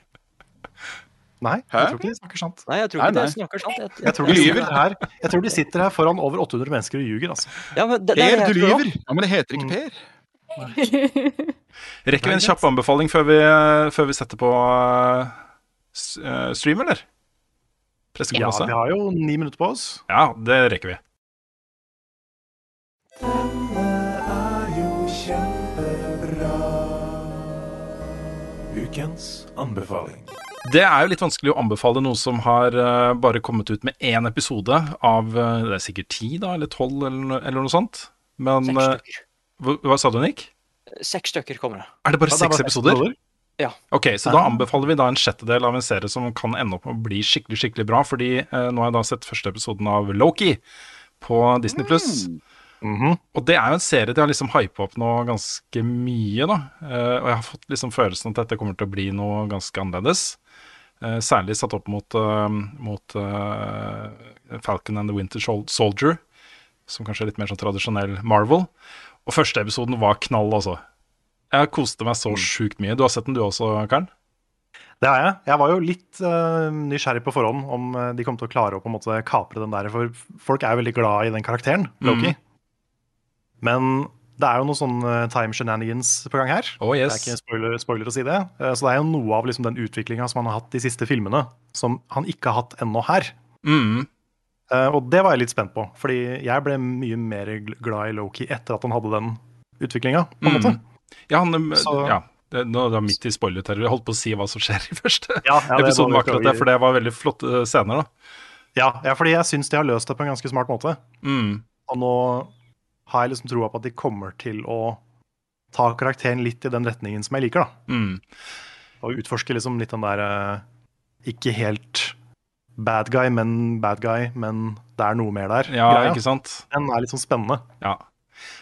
Nei, jeg tror ikke de snakker sant. Nei, jeg tror Nei, ikke nei. dere snakker sant. Jeg, Jeg tror, de sitter lyver. her, jeg tror de sitter her foran over 800 mennesker og ljuger. Altså. ja, men det, det Per, er du jeg lyver! Ja, men det heter ikke Per. Rekker vi en kjapp anbefaling før vi, før vi setter på eh, eh, stream, eller? Ja, vi har jo ni minutter på oss. Ja, det rekker vi. er jo kjempebra. Ukens anbefaling. Det er jo litt vanskelig å anbefale noe som har uh, bare kommet ut med én episode av uh, Det er sikkert ti, da, eller tolv, eller, eller noe sånt. Men stykker. Hva, sa du, Nick? Seks stykker kommer det. Er det bare Ja, det seks seks episoder? Ja. Ok, så da anbefaler vi da en sjettedel av en serie som kan ende opp med å bli skikkelig skikkelig bra. Fordi eh, nå har jeg da sett første episoden av Loki på Disney Pluss. Mhm. Og det er jo en serie de har liksom hypa opp nå ganske mye, da. Eh, og jeg har fått liksom følelsen at dette kommer til å bli noe ganske annerledes. Eh, særlig satt opp mot, uh, mot uh, Falcon and the Winter Soldier, som kanskje er litt mer sånn tradisjonell Marvel. Og første episoden var knall, altså. Jeg koste meg så sjukt mye. Du har sett den du også, Karen? Det har jeg. Jeg var jo litt uh, nysgjerrig på forhånd om eh, de kom til å klare å på en måte kapre den der, for folk er jo veldig glad i den karakteren, Loki. Men det er jo noen sånn eh, time shenanigans på gang her. Oh, Det er ikke en spoiler, spoiler å si det. Så det er jo noe av liksom, den utviklinga som han har hatt de siste filmene, som han ikke har hatt ennå her. Mm. Eh, og det var jeg litt spent på, fordi jeg ble mye mer glad i Loki etter at han hadde den utviklinga, på en Mm. måte. Ja, han, eh, Så- ja det, nå det midt i spoilerterror. Jeg holdt på å si hva som skjer i første Ja, ja, episoden. akkurat det. For det var veldig flotte scener, da. Ja, ja, fordi jeg syns de har løst det på en ganske smart måte. Mm. Og nå har jeg liksom troa på at de kommer til å ta karakteren litt i den retningen som jeg liker, da. Mm. Og utforske liksom litt den der eh, Ikke helt bad guy, men bad guy, men det er noe mer der. Ja, greia. ikke sant? Den er litt sånn spennende. Ja.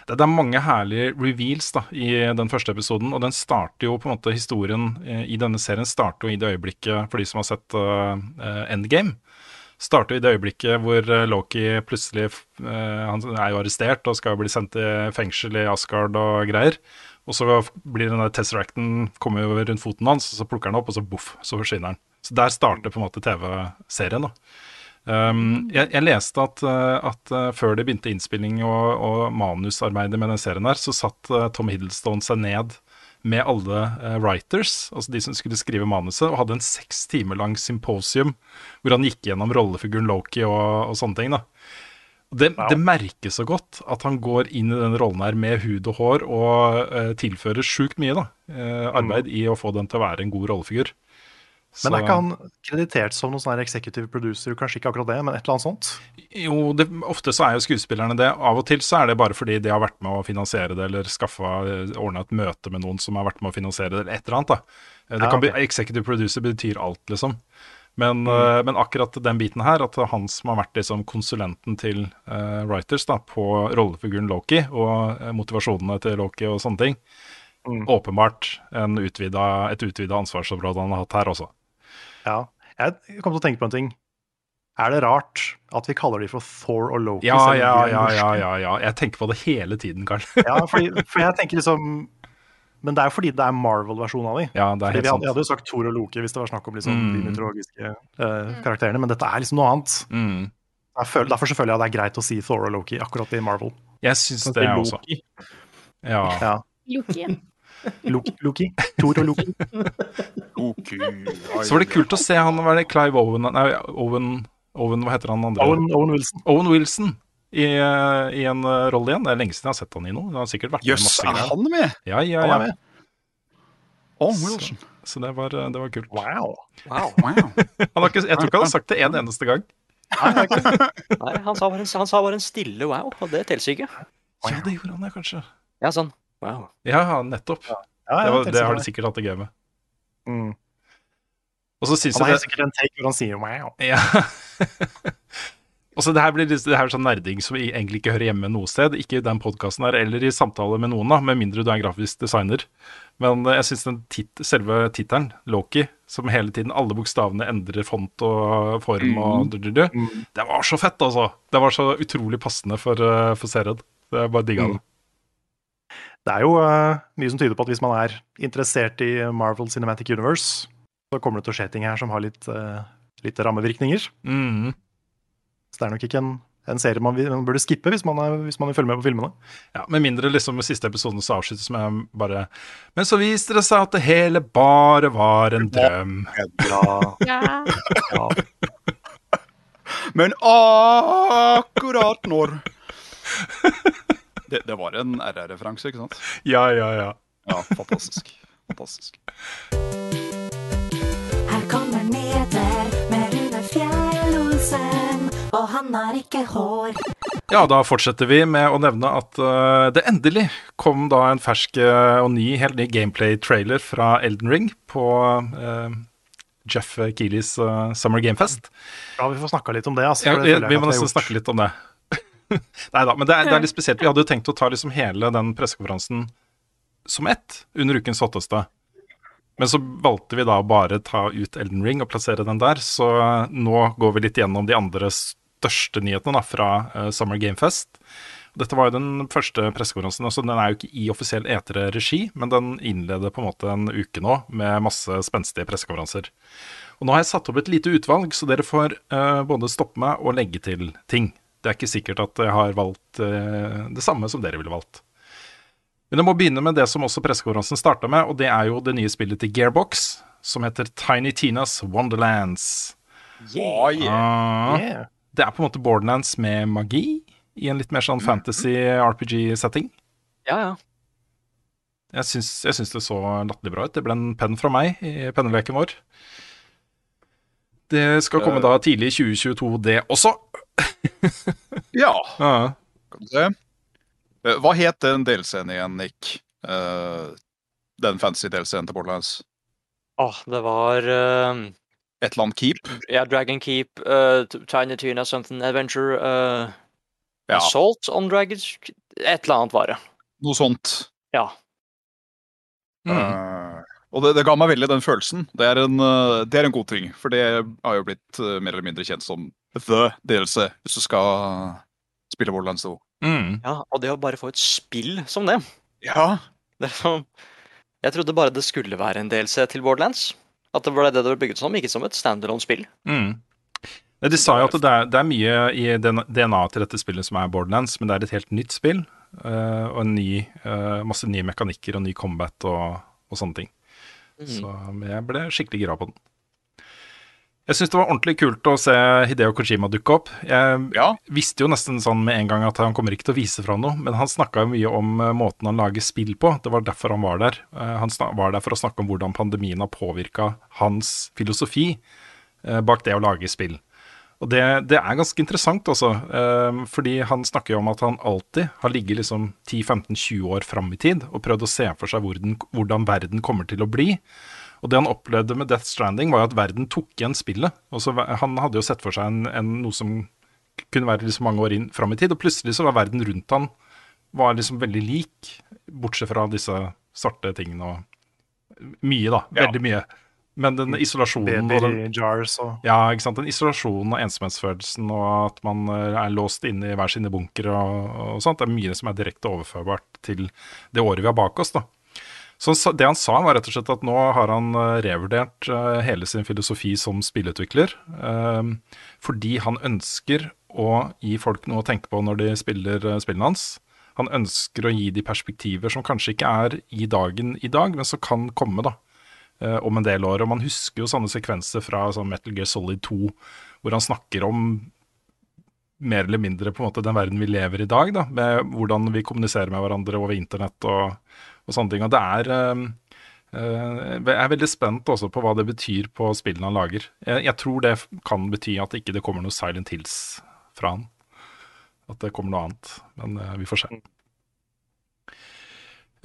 Det, det er mange herlige reveals da, i den første episoden, og den starter jo på en måte historien eh, i denne serien starter jo i det øyeblikket, for de som har sett eh, Endgame, starter jo i det øyeblikket hvor Loki plutselig uh, Han er jo arrestert og skal bli sendt i fengsel i Asgard og greier. Og så blir den der Tesseracten kommer jo rundt foten hans, og så plukker han opp, og så boff, så forsvinner han. Så der starter på en måte TV-serien, da. Um, jeg, jeg leste at, uh, at uh, før det begynte innspilling og, og manusarbeidet med den serien her, så satt uh, Tom Hiddleston seg ned med alle writers, altså de som skulle skrive manuset, og hadde en seks timer lang symposium hvor han gikk gjennom rollefiguren Loki og, og sånne ting. da. Det, Det, det merkes så godt at han går inn i den rollen her med hud og hår og uh, tilfører sjukt mye da, uh, arbeid i å få den til å være en god rollefigur. Men er ikke han kreditert som noen sånn executive producer? Kanskje ikke akkurat det, men et eller annet sånt? Jo, det, ofte så er jo skuespillerne det. Av og til så er det bare fordi de har vært med å finansiere det, eller skaffa, ordna et møte med noen som har vært med å finansiere det, eller et eller annet. da. Eh, Det Ja, kan ok. bli, Executive producer betyr alt, liksom. Men, eh, men akkurat den biten her, at han som har vært liksom konsulenten til uh, writers da, på rollefiguren Loki, og uh, motivasjonene til Loki og sånne ting, åpenbart en utvida, et utvida ansvarsområde han har hatt her også. Ja. Jeg kom til å tenke på en ting. Er det rart at vi kaller de for Thor og Loki? Ja, ja, ja, ja, ja, ja. Jeg tenker på det hele tiden, Karl. ja fordi, for jeg tenker liksom Men det er jo fordi det er Marvel-versjonen av de. Ja, det er Fordi helt vi hadde, sant. jeg hadde jo sagt Thor og Loki hvis det var snakk om liksom, Mm. de mytologiske uh, karakterene, men dette er liksom noe annet. Mm. Føler, derfor så føler jeg det er greit å si Thor og Loki akkurat i Marvel. Jeg syns det, det, er også. Loki. Ja. Ja. Loki. Loki, Loki. Thor og Loki. Loki Så var det kult å se han var det Clive Owen Nei, Owen, Owen Hva heter han andre? Owen, Owen Wilson. Owen Wilson i, eh, i en eh, rolle igjen. Det er lenge siden jeg har sett han i noe. Han har sikkert vært Jøss, masse er han med? Ja, ja, Han er med. Wilson. Så, så det, var, eh, det var kult. Wow. Wow. Wow. Han har ikke, jeg tror ikke han har sagt det en eneste gang. Nei, han sa, bare en, han sa bare en stille wow, og det teller ikke. Ja, det gjorde han, ja, kanskje. Ja, sånn. Wow. Ja, ja, nettopp. Ja, Det, var, det har de sikkert hatt det gøy med. Mm. Og så syns Han har jeg helt det sikkert en take hvor han sier wow. Ja. Og så det her blir det her er sånn nerding som egentlig ikke hører hjemme noe sted. Ikke i den podkasten her, eller i samtale med noen, da, med mindre du er en grafisk designer. Men eh, jeg syns tit selve tittelen, Loki, som hele tiden alle bokstavene endrer font og form og du, du, du, Det var så fett, altså! Det var så utrolig passende for, eh, for serien. Er bare digga det. Det er jo eh, mye som tyder på at hvis man er interessert i Marvel Cinematic Universe, så kommer det til å skje ting her som har litt, eh, litt rammevirkninger. Mm. Så det er nok ikke en, en serie man, man burde skippe hvis man, er, hvis man vil følge med på filmene. Ja, Med mindre liksom med siste episoden så avsluttes med bare Men så viste det seg at det hele bare var en drøm. Ja, Ja. ja. Men akkurat når Det, det var en RR-referanse, ikke sant? Ja, ja, ja. Ja, fantastisk. Fantastisk. Her kommer Neder med Rune Fjell-Olsen, og han har ikke hår. Ja, da fortsetter vi med å nevne at uh, det endelig kom da en fersk eh, og ny, helt ny gameplay-trailer fra Elden Ring på uh, Jeff Keeleys Summer Gamefest. Ja, vi får snakka litt om det. Altså, ja, vi, vi må nesten snakke litt om det. Nei da, men det er, det er litt spesielt. Vi hadde jo tenkt å ta liksom hele den pressekonferansen som ett under ukens hotteste. Men så valgte vi da å bare ta ut Elden Ring og plassere den der. Så nå går vi litt gjennom de andre største nyhetene da, fra uh, Summer Gamefest. Dette var jo den første pressekonferansen. altså Den er jo ikke i offisiell etere-regi, men den innleder på en måte en uke nå med masse spenstige pressekonferanser. Og nå har jeg satt opp et lite utvalg, så dere får uh, både stoppe meg og legge til ting. Det er ikke sikkert at jeg har valgt eh, det samme som dere ville valgt. Men jeg må begynne med det som også pressekonferansen starta med, og det er jo det nye spillet til Gearbox, som heter Tiny Tinas Wonderlands. Yeah. yeah. Ah, Yeah. Det er på en måte Borderlands med magi, i en litt mer sånn fantasy RPG-setting. Ja, ja. Jeg syns, jeg syns det så latterlig bra ut. Det ble en penn fra meg i penneleken vår. Det skal komme da tidlig i 2022, det også. Ja, Ja. kan du se. Eh, Hva het den delscenen igjen, Nick? Uh, den fancy delscenen til Borderlands? Åh, det var uh, Et eller annet Keep? Ja, Dragon Keep, uh, Tiny Tina Something Adventure uh, Ja, Assault on Dragons Et eller annet var det. noe sånt. Ja. Mm. Eh, og det, det ga meg veldig den følelsen. Det er, en, det er en god ting, for det har jo blitt mer eller mindre kjent som the DLC, hvis du skal spille Borderlands 2. Mm. ja. Og det å bare få et spill som det, Ja, det sånn Jeg trodde bare det skulle være en DLC til Borderlands. At det var det det var bygget som, ikke som et standalone-spill. Mm. De sa jo at det er, det er mye i DNA til dette spillet som er Borderlands, men det er et helt nytt spill. Uh, og en ny, uh, masse nye mekanikker og ny combat og, og sånne ting. Så jeg ble skikkelig gira på den. Jeg syns det var ordentlig kult å se Hideo Kojima dukke opp. Jeg ja. visste jo nesten sånn med en gang at han kommer ikke til å vise fra noe, men han snakka jo mye om eh, måten han lager spill på. Det var derfor han var der. Eh, Han var der for å snakke om hvordan pandemien har påvirka hans filosofi eh, bak det å lage spill. Og det, det er ganske interessant også, eh, fordi han snakker jo om at han alltid har ligget liksom 10-15-20 år fram i tid og prøvd å se for seg hvordan, hvordan verden kommer til å bli. Og det han opplevde med Death Stranding, var jo at verden tok igjen spillet. Og så Han hadde jo sett for seg en, en, noe som kunne være liksom mange år inn fram i tid, og plutselig så var verden rundt han var liksom veldig lik, bortsett fra disse svarte tingene og mye, da. Veldig mye. Men den isolasjonen og den, jars og ja, ikke sant? Den isolasjonen og ensomhetsfølelsen og at man eh, er låst inne i hver sine bunkere og, og sånt, det er mye som er direkte overførbart til det året vi har bak oss. da. Så det han sa, var rett og slett at nå har han eh, revurdert eh, hele sin filosofi som spillutvikler. eh, fordi han ønsker å gi folk noe å tenke på når de spiller eh, spillene hans. Han ønsker å gi de perspektiver som kanskje ikke er i dagen i dag, men som kan komme da, om en del år. Og man husker jo sånne sekvenser fra sånn Metal Gear Solid 2, hvor han snakker om mer eller mindre på en måte den verden vi lever i dag, da, med hvordan vi kommuniserer med hverandre over internett og, og sånne ting. Og det er eh, eh, Jeg er veldig spent også på hva det betyr på spillene han lager. Jeg, jeg tror det kan bety at ikke det kommer noe Silent Hills fra han. At det kommer noe annet. Men eh, vi får se.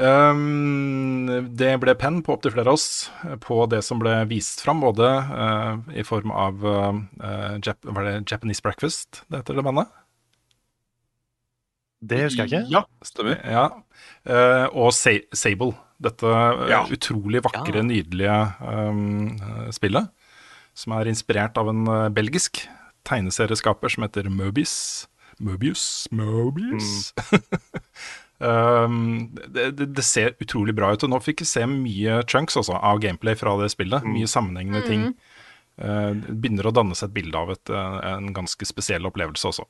Um, det ble penn på opptil flere av oss på det som ble vist fram, både uh, i form av uh, Jap Japanese Breakfast det heter det bandet? Det husker jeg ikke. Ja, stemmer. Ja. Uh, og Sa Sable. Dette eh, Ja. utrolig vakre, Ja. nydelige um, spillet. Som er inspirert av en belgisk tegneserieskaper som heter Mobius. Mobius? Mobius? um, det, det, det ser utrolig bra ut. Og nå fikk vi se mye chunks også, av gameplay fra det spillet. Mye sammenhengende ting. Uh, begynner å danne seg et bilde av et, en ganske spesiell opplevelse også.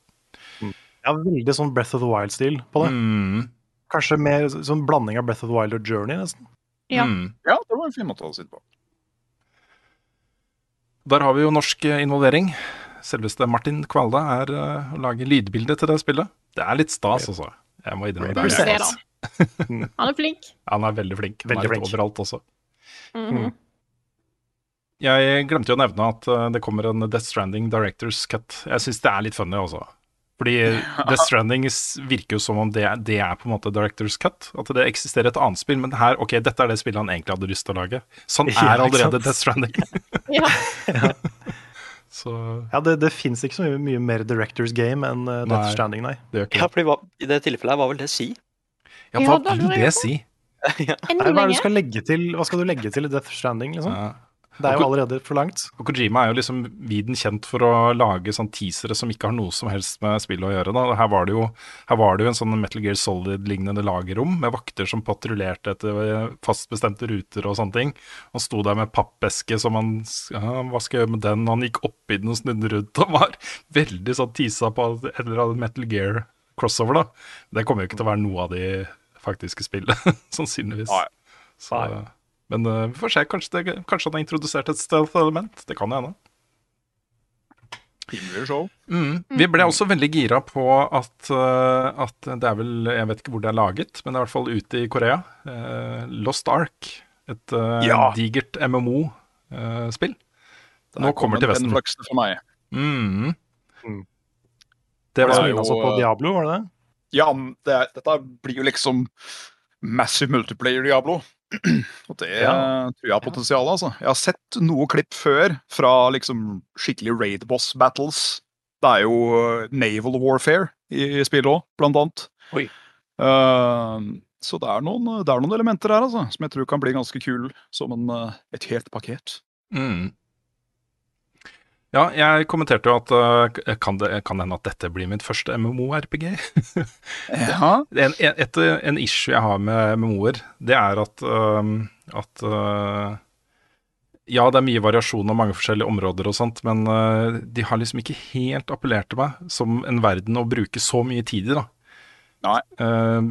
Ja, veldig sånn Breath of the Wild-stil på det. Mm. Kanskje mer sånn blanding av Breath of the Wild og Journey, nesten. Ja. Mm. Ja, det var en fin måte å sitte på. Der har vi jo norsk eh, involvering. Selveste Martin Kvalda er uh, å lage lydbilde til det spillet. Det er litt stas, altså. Jeg må innrømme det. Er stas. Han er flink. Han er veldig flink. Han Veldig er flink. overalt også. Mhm. Jeg glemte jo å nevne at eh, det kommer en Death Stranding Directors Cut. Jeg syns det er litt funny også. Fordi Death Stranding virker jo som om det, det er på en måte Directors Cut. At det eksisterer et annet spill, men her, ok, dette er det spillet han egentlig hadde lyst til å lage. Sånn er allerede? Death Stranding. Ja. Så Ja, det, det fins ikke så mye, mye mer Directors Game enn uh, Death Nei. Stranding, nei. det gjør ikke Ja, fordi hva, I det tilfellet her, hva vil det si? Ja, hva vil det si? Nei, hva, er det du skal legge til, hva skal du legge til i Death Stranding, liksom? Ja. Det er jo allerede for langt. Og Kojima er jo liksom viden kjent for å lage sånn teasere som ikke har noe som helst med spillet å gjøre. Da. Her, var det jo, her var det jo en sånn Metal Gear Solid-lignende lagerrom med vakter som patruljerte etter fastbestemte ruter og sånne ting. Han sto der med pappeske som han ja, Hva skal jeg gjøre med den? Han gikk oppi den og snudde rundt og var veldig sånn teasa på et eller annet Metal Gear crossover, da. Det kommer jo ikke til å være noe av de faktiske spillene, sannsynligvis. Nei. Så, men uh, vi får se. Kanskje, det, kanskje han har introdusert et stealth-element. Det kan hende. Mm. Vi ble også veldig gira på at, eh, at det er vel Jeg vet ikke hvor det er laget, men det er i hvert fall ute i Korea. Uh, Lost Ark. Et uh, Ja. digert MMO-spill. Nå kommer til en Vesten. penflakse for meg. Mm. Mm. Det Var det var som jo- altså på Diablo, var det det? Ja, det, er- dette blir jo liksom massive multiplayer Diablo. Og det Ja. tror jeg har potensial, altså. Jeg har sett noe klipp før fra liksom skikkelig raid boss battles. Det er jo eh, naval warfare i spillet òg, blant annet. Oi. Uh, så det er, noen, det er noen elementer her altså, som jeg tror kan bli ganske kule som en, eh, et helt pakket. Mm. Ja, jeg kommenterte jo at uh, kan det kan hende at dette blir mitt første MMO-RPG. Ja. en, et, en issue jeg har med MMO-er, det er at, øhm, at uh, Ja, det er mye variasjon og mange forskjellige områder og sånt, men uh, de har liksom ikke helt appellert til meg som en verden å bruke så mye tid i, da. Nei. Uh,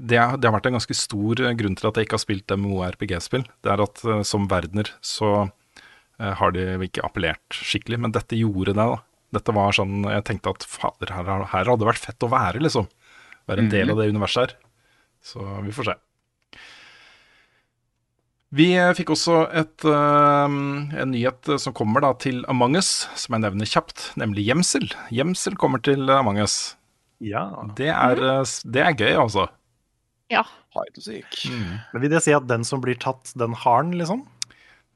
det, det har vært en ganske stor grunn til at jeg ikke har spilt MMO-RPG-spill. Det er at som verdener så har de ikke appellert skikkelig, men dette gjorde det, da. Dette var sånn Jeg tenkte at fader, her, her hadde det vært fett å være, liksom. Være en del av det universet her. Så vi får se. Vi eh, fikk også et, uh, en nyhet eh, som kommer da til Among us, som jeg nevner kjapt, nemlig gjemsel. Gjemsel kommer til Among us. Ja. Det er, eh, det er gøy, altså. Ja. Hide seek. Men vil det si at den som blir tatt, den har den, liksom?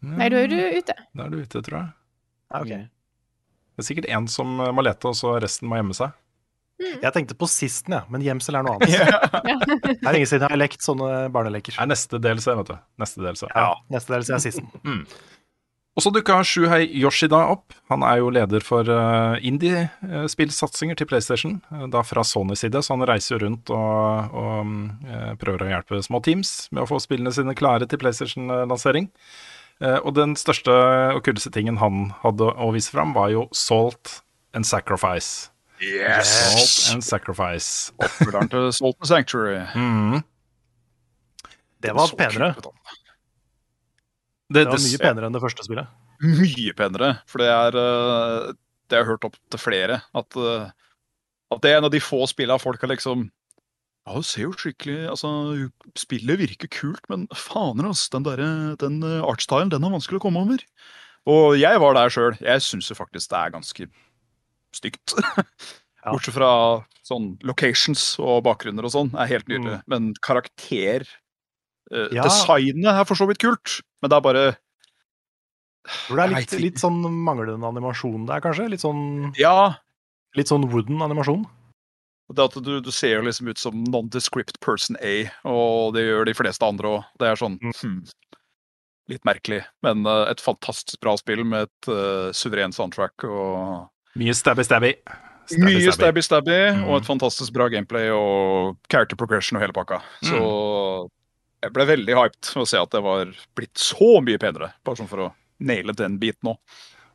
Nei, da er du ute. Da er du ute, tror jeg. Ja, ok. Det er sikkert én som eh, må lete, og så resten må gjemme seg. Jeg tenkte på sisten, ja, men gjemsel er noe annet. Det er lenge siden jeg har lekt sånne barneleker. Det er neste DLC, vet du. Neste DLC. Ja, neste del er sisten. Og så dukka Shuhei Yoshida opp. Han er jo leder for uh, indie-spillsatsinger til PlayStation, eh, da fra Sonys side, så han reiser jo rundt og, og eh, prøver å hjelpe små teams med å få spillene sine klare til PlayStation-lansering. Eh, og den største og kuleste tingen han hadde å vise fram, var jo Salt and Sacrifice. Yes! Salt and Sacrifice. Oppfølgeren til Salt and Sanctuary. Mm. Det var penere. Det, Det var mye penere enn det første spillet. Mye penere. For det er eh, Det har jeg hørt opp til flere. At, eh, at det er en av de få spillene folk har liksom Ja, det ser jo skikkelig Altså, spillet virker kult, men faner, ass. Den, derre- den eh, artstylen, den er vanskelig å komme over. Og jeg var der sjøl. Jeg syns jo faktisk det er ganske stygt. Ja. Bortsett fra sånn locations og bakgrunner og sånn, er helt nydelig. Men karakter eh, Ja. Designet er for så vidt kult, men det er bare Hvor det er litt, litt sånn manglende animasjon der, kanskje? Litt sånn, Ja, litt sånn wooden animasjon. Det at du, du ser jo liksom ut som non-descript person A, og det gjør de fleste andre òg. Det er sånn hmm, Litt merkelig, men uh, et fantastisk bra spill med et uh, suverent soundtrack og mye stabby-stabby. mye stabby-stabby Mm. og et fantastisk bra gameplay og character progression og hele pakka. Så Mm. jeg ble veldig hyped å se at det var blitt så mye penere, bare sånn for å naile den biten òg.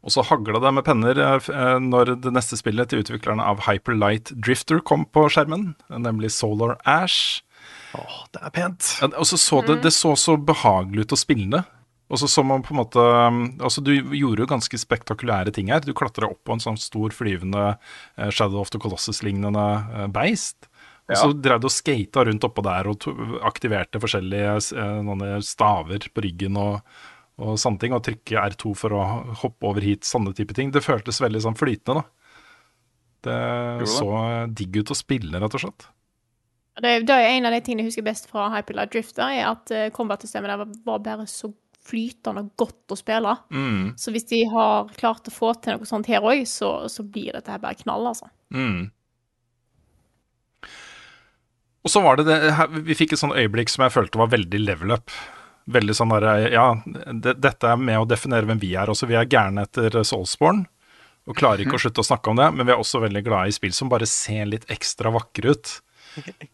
Og så hagla det med penner eh, eh, når det neste spillet til utviklerne av Hyperlight Drifter kom på skjermen, nemlig Solar Ash. Åh, det er pent. Ja, og så så det, det så så behagelig ut å spille det. Og så så man på en måte um, Altså, du gjorde jo ganske spektakulære ting her. Du klatra opp på en sånn stor flyvende eh, Shadow of the Colossus-lignende beist. Og så Ja. drev du og skata rundt oppå der og to aktiverte forskjellige staver på ryggen og, og sånne ting, og trykke R2 for å hoppe over hit, sånne type ting. Det føltes veldig sånn flytende, da. Det det? så digg ut å spille, rett og slett. Det, det er en av de tingene jeg husker best fra Hyperlight Drifter, er at uh, combat-systemet der var, var bare så flytende og godt å spille. Mm. Så hvis de har klart å få til noe sånt her òg, så, så blir dette her bare knall, altså. Mm. Og så var det det her- Vi fikk et sånt øyeblikk som jeg følte var veldig level up. Veldig sånn derre Ja, det, dette er med å definere hvem vi er også. Vi er gærne etter Soulsborne og klarer ikke å slutte å snakke om det. Men vi er også veldig glade i spill som bare ser litt ekstra vakre ut.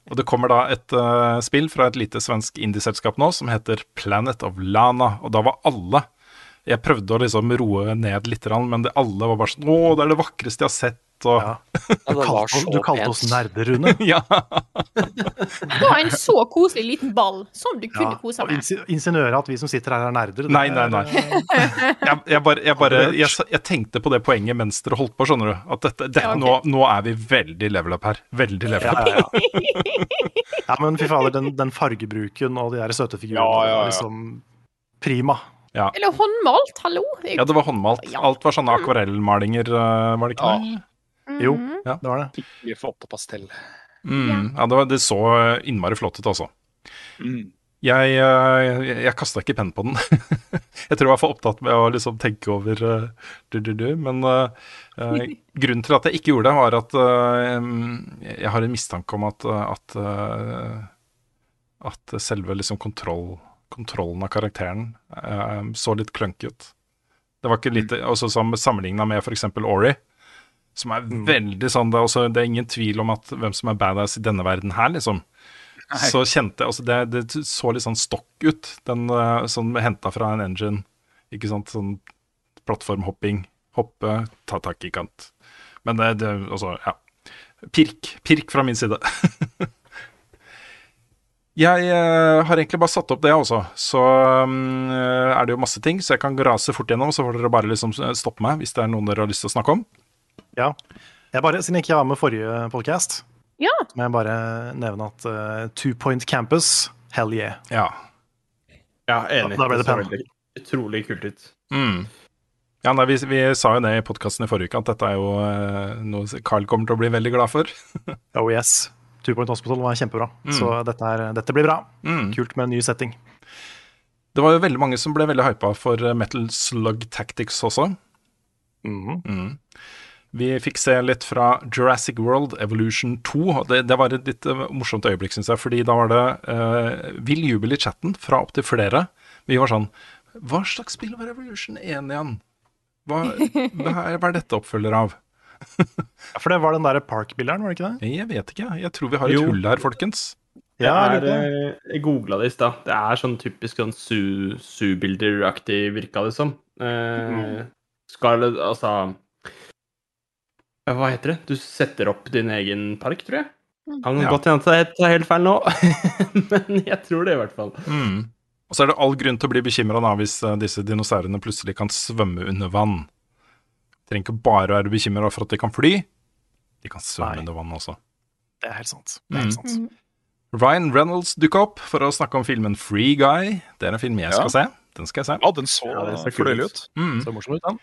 Og det kommer da et uh, spill fra et lite svensk indieselskap nå som heter Planet of Lana. Og da var alle Jeg prøvde å liksom roe ned litt, men det, alle var bare sånn Å, det er det vakreste jeg har sett. Og, Ja. Ja, det Kalte oss- Du kalte oss nerder, Rune. ja. Det var en så koselig liten ball som du kunne Ja. kose med. insinuere at vi som sitter her, er nerder Nei, nei, nei. Jeg, jeg bare, jeg, bare jeg, jeg tenkte på det poenget mens dere holdt på, skjønner du. At dette, dette, Ja, ok. nå, nå er vi veldig level up her. Veldig level up. ja, ja. ja, men fy fader, den, den fargebruken og de der søte figurene Ja, ja, ja. var liksom prima. Eller håndmalt, hallo? Ja, det var håndmalt. Alt var sånne akvarellmalinger, eh, var det ikke Ja. det? Jo, ja, det var det. Skikkelig flott og pastell. Mm, ja, det, var, det så innmari flott ut, altså. Mm. Jeg, eh, jeg, jeg kasta ikke penn på den. jeg tror jeg var for opptatt med å liksom tenke over uh, du, du, du. Men uh, grunnen til at jeg ikke gjorde det, var at jeg har en mistanke om at, at, at selve liksom kontroll, kontrollen av karakteren så litt klønket. ut. Det var ikke litt, også som Sammenligna med f.eks. Ori, som er veldig sånn det er, også, det er ingen tvil om at hvem som er badass i denne verden her, liksom så kjente altså det, det så litt sånn stokk ut, den uh, sånn henta fra en engine. Ikke sant, sånn plattformhopping. Hoppe, ta tak i kant. Men det, det altså, ja. Pirk. Pirk fra min side. jeg uh, har egentlig bare satt opp det også, så um, eh, er det jo masse ting, så jeg kan rase fort gjennom, så får dere bare liksom stoppe meg hvis det er noen dere har lyst til å snakke om. Ja. Jeg bare, siden jeg ikke var med forrige podcast, Ja. må jeg bare nevne at uh, Two Point Campus, hell yeah. Ja. Ja, enig. Da ble det veldig utrolig kult ut. Mm. Ja, nei, vi, vi sa jo det i podkasten i forrige uke, at dette er jo uh, noe Carl kommer til å bli veldig glad for. Oh yes. Two Point Hospital var kjempebra. Mm. Så dette, er, dette blir bra. Mm. Kult med en ny setting. Det var jo veldig mange som ble veldig hypa for eh, Metal Slug Tactics også. Mhm. Mm. Vi fikk se litt fra Jurassic World Evolution 2. og Det, det var et litt eh, morsomt øyeblikk, syns jeg. Fordi da var det uh, vill jubel i chatten fra opptil flere. Vi var sånn Hva slags spill var Evolution 1 igjen? Hva, hva, er, hva er dette oppfølger av? For det var den derre Park-bilderen, var det ikke det? Jeg vet ikke. Jeg tror vi har et Jo. hull her, folkens. Ja, er, det. eh, jeg googla det i stad. Det er sånn typisk sånn Su- Su-bilder-aktig, virka det som. Eh, skal det Altså eh, Hva heter det? Du setter opp din egen park, tror jeg. Kan Ja. godt hende at jeg tar helt feil nå, men jeg tror det i hvert fall. Mm. Og så er det all grunn til å bli bekymra hvis eh, disse dinosaurene plutselig kan svømme under vann. Trenger ikke bare å være bekymra for at de kan fly. De kan svømme Nei. under vann også. Det er helt sant. Det er helt Mm. sant. Ryan Reynolds dukka opp for å snakke om filmen Free Guy. Det er en film jeg skal se. Den skal jeg se. Ja, den så, Ja, så fløyelig ut. ut. Mm. Så morsom ut, den.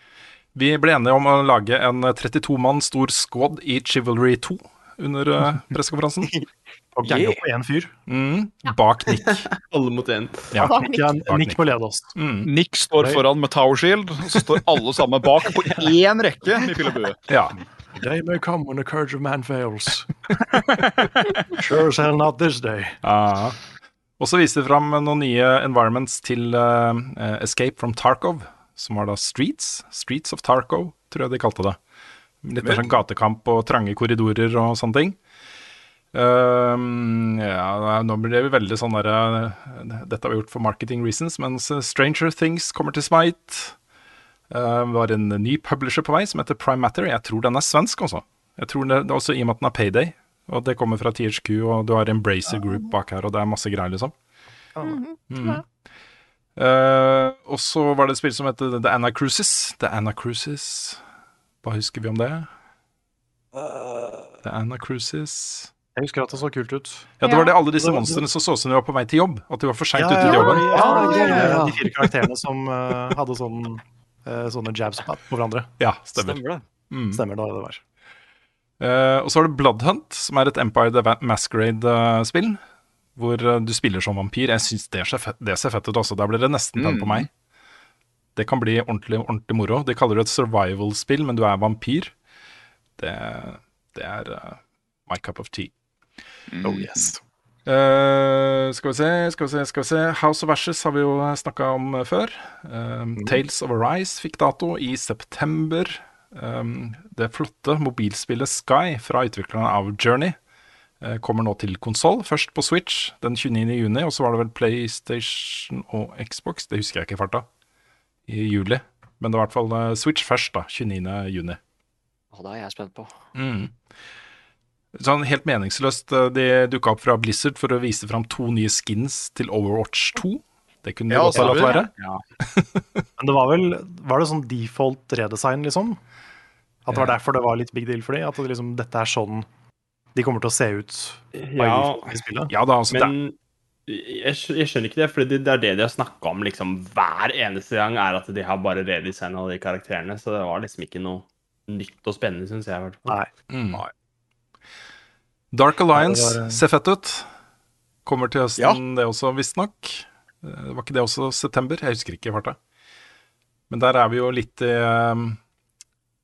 Vi ble enige om å lage en 32 mann stor squad i Chivalry 2 under eh, pressekonferansen. Og ganga på én fyr. Mm. Bak Nick. Alle mot én. Ja. Nick, Nick. ja, Nick må lede oss. Mm. Nick står foran med Tower Shield, og så står alle sammen bak på én rekke They pil og bue. ja. Day may come when the courage of man fails. sure as hell not this day. Ah. Og så viste de fram noen nye environments til eh, Escape from Tarkov, som var da Streets. Streets of Tarco, tror jeg de kalte det. Litt mer sånn gatekamp og trange korridorer og sånne ting. Ehm, ja, nå blir det veldig sånn derre Dette har vi gjort for marketing reasons, mens Stranger Things kommer til Smite. Uh, det var en ny publisher på vei som heter Prime Matter. Jeg tror den er svensk også. Jeg tror det, det er også I og med at den er Payday, og det kommer fra THQ, og du har Embracer Group bak her, og det er masse greier, liksom. Mm. Eh, og så var det et spill som heter The Anna Cruises. The Anna Cruises Hva husker vi om det? The Anna Cruises Jeg husker at det så kult ut. Ja, det var det alle disse monstrene som så ut som de var på vei til jobb. At de var for seint ute til jobben. Ja, Ja, ja, ja, ja. De fire karakterene som uh, hadde sånn, uh, sånne jabs på på hverandre. Ja, stemmer. Stemmer det. Mm. Stemmer det det var. Uh, og så har du Bloodhunt, som er et Empire the Masquerade-spill. Hvor eh, du spiller som vampyr. Jeg syns det, det ser fett ut også. Da blir det nesten tenn på meg. Det kan bli ordentlig, ordentlig moro. De kaller det et survival-spill, men du er vampyr. Det, det er uh, my cup of tea. Oh yes. Uh, skal vi se, skal vi se, skal vi se House of Ashes har vi jo snakka om før. Um, Tales of Arise fikk dato i september. Um, det flotte mobilspillet Sky fra utviklerne av Journey kommer nå til konsoll. Først på Switch den 29. juni, og så var det vel PlayStation og Xbox. Det husker jeg ikke i farta. I juli. Men det var i hvert fall eh, Switch først, da. 29. juni. Å, det er jeg spent på. Mm. Sånn helt meningsløst. eh, De dukka opp fra Blizzard for å vise fram to nye skins til Overwatch 2. Det kunne de Ja, godt ha latt være. Ja. Men det var vel Var det sånn default redesign, liksom? At det var derfor det var litt big deal for dem? At det liksom, dette er sånn de kommer til å se ut Ja, i spillet? Ja da, altså det, men jeg, jeg skjønner ikke det, for det, det er det de har snakka om liksom hver eneste gang, er at de har bare redesigna de karakterene. Så det var liksom ikke noe nytt og spennende, syns jeg. Nei. mm. Dark Alliance Ja, var- ser fett ut. Kommer til høsten, det også, visstnok. Eh, Var ikke det også september? Jeg husker ikke i farta. Men der er vi jo litt i eh,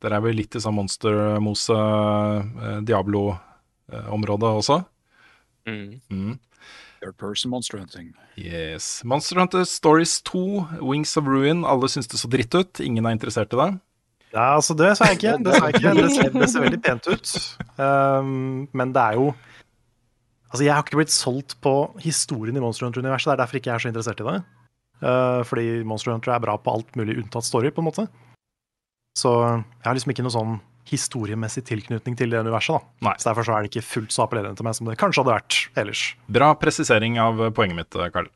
Der er vi litt i sånn Monster Mose eh, Diablo-området også. Mm. Mm. Third person monster hunting. Yes. Monster Hunter Stories 2, Wings of Ruin. Alle syns det så dritt ut. Ingen er interessert i det. Ja, altså det sa jeg ikke. Det, sa jeg ikke. det, ser, det ser veldig pent ut. Um, men det er jo Altså, jeg har ikke blitt solgt på historien i Monster Hunter-universet. Det er derfor ikke jeg er så interessert i det. Uh, fordi Monster Hunter er bra på alt mulig unntatt story, på en måte. Så jeg har liksom ikke noe sånn historiemessig tilknytning til det universet. da. Nei. Så Derfor så er det ikke fullt så appellerende til meg som det kanskje hadde vært ellers. Bra presisering av poenget mitt, eh, Karl.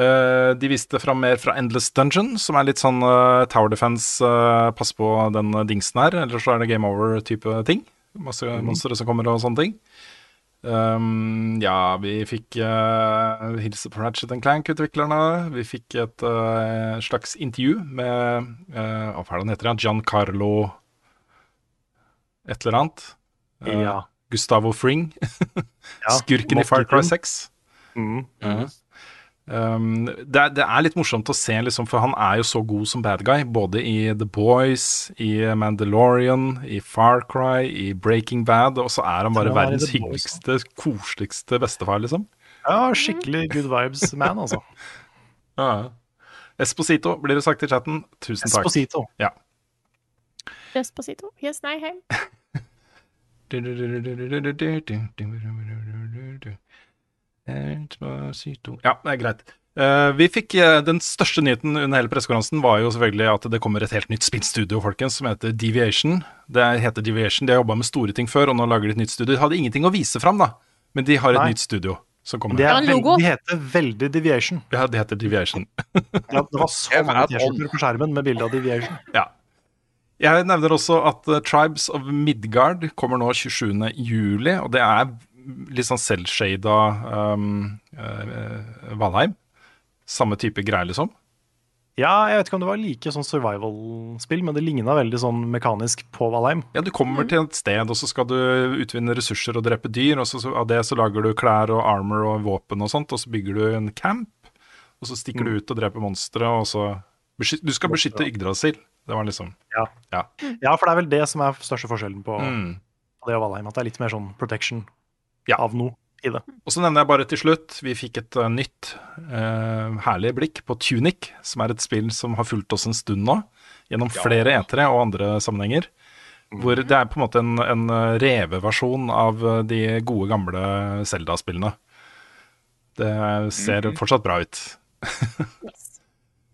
Eh, de viste fram mer fra Endless Dungeon, som er litt sånn uh, Tower Defense, uh, pass på den dingsen her, eller så er det Game Over-type ting. Masse monstre som kommer og sånne ting. Um, ja, vi fikk uh, hilse på Ratchet Clank-utviklerne. Vi fikk et uh, slags intervju med uh, Hva er han heter? igjen? Giancarlo et eller annet. Eh, Ja. Gustavo Fring. Ja, Skurken i Far Cry 6. Mm. Um, det, er, det er litt morsomt å se, liksom, for han er jo så god som bad guy. Både i The Boys, i Mandalorian, i Far Cry, i Breaking Bad. Og så er han bare Ja, er verdens Boys, hyggeligste, koseligste bestefar, liksom. Ja, skikkelig good vibes man, altså. Ja. Esposito, blir det sagt i chatten. Tusen takk. Esposito. Ja. Despacito. Yes, nei, hei. Esposito. Ja, det er greit. Eh, vi fikk eh, Den største nyheten under hele pressekonferansen var jo selvfølgelig at det kommer et helt nytt spillstudio folkens, som heter Deviation. Det heter Deviation, De har jobba med store ting før, og nå lager de et nytt studio. De hadde ingenting å vise fram, da, men de har et Nei. nytt studio som kommer. Det er en logo? de heter veldig Deviation. Ja, det heter Deviation. Ja, det var så mange. T-skjorter på skjermen med bilde av Deviation. Ja. Jeg nevner også at eh, Tribes of Midgard kommer nå 27. juli, og det er litt sånn selvshada um, uh, Valheim. Samme type greier, liksom. Ja, jeg vet ikke om det var like sånn survival-spill, men det ligna veldig sånn mekanisk på Valheim. Ja, du kommer til et sted, og så skal du utvinne ressurser og drepe dyr, og så, så av det så lager du klær og armor og våpen og sånt, og så bygger du en camp, og så stikker du ut og dreper monstre, og så Du skal beskytte Yggdrasil. Det var liksom Ja. Ja. Ja, for det er vel det som er største forskjellen på Mm. på det og Valheim. At det er litt mer sånn protection Ja. av noe i det. Og så nevner jeg bare til slutt, vi fikk et eh, nytt uh, herlig blikk på Tunic, som er et spill som har fulgt oss en stund nå, gjennom flere etere og andre sammenhenger. Hvor det er på en måte en, en eh, reveversjon av de gode, gamle Zelda-spillene. Det ser fortsatt bra ut.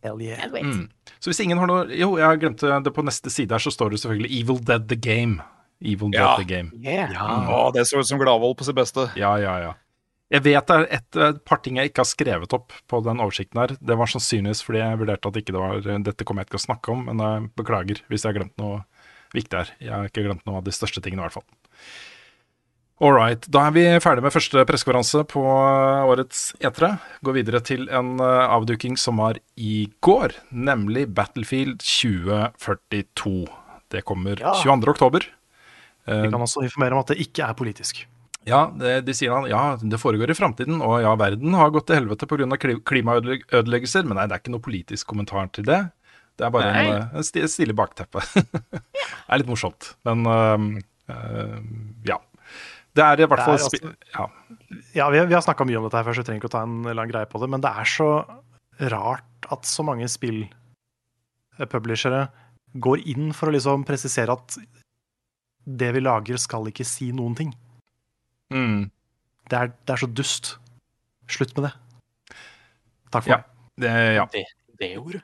Hell yeah. Mm. Så hvis ingen har noe Jo, jeg glemte det på neste side her, så står det selvfølgelig Evil Dead the Game. Evil Dead Ja. the Game. Å, det så ut som Gladvold på sitt beste. Ja, ja, ja. Jeg vet det er et, et par ting jeg ikke har skrevet opp på den oversikten her. Det var sannsynligvis fordi jeg vurderte at ikke det var, dette kom jeg ikke til å snakke om, men jeg beklager hvis jeg har glemt noe viktig her. Jeg har ikke glemt noe av de største tingene, i hvert fall. All right. Da er vi ferdig med første pressekonferanse på årets E3. Går videre til en eh, avduking som var i går, nemlig Battlefield 2042. Det kommer Ja. 22. oktober. Eh, Vi kan også informere om at det ikke er politisk. Ja, det, de sier han, ja, det foregår i framtiden, og ja, verden har gått til helvete pga. klimaødeleggelser, men nei, det er ikke noe politisk kommentar til det. Det er bare Nei. en, eh, en stilig bakteppe. det er litt morsomt, men uh, uh, ja. Det er i hvert fall altså- ja. Ja, vi, vi har snakka mye om dette her før, så vi trenger ikke å ta en lang greie på det. Men det er så rart at så mange spill-publishere går inn for å liksom presisere at det vi lager, skal ikke si noen ting. Mm, Det er, det er så dust. Slutt med det. Takk for Ja. det, ja. Det, det ordet.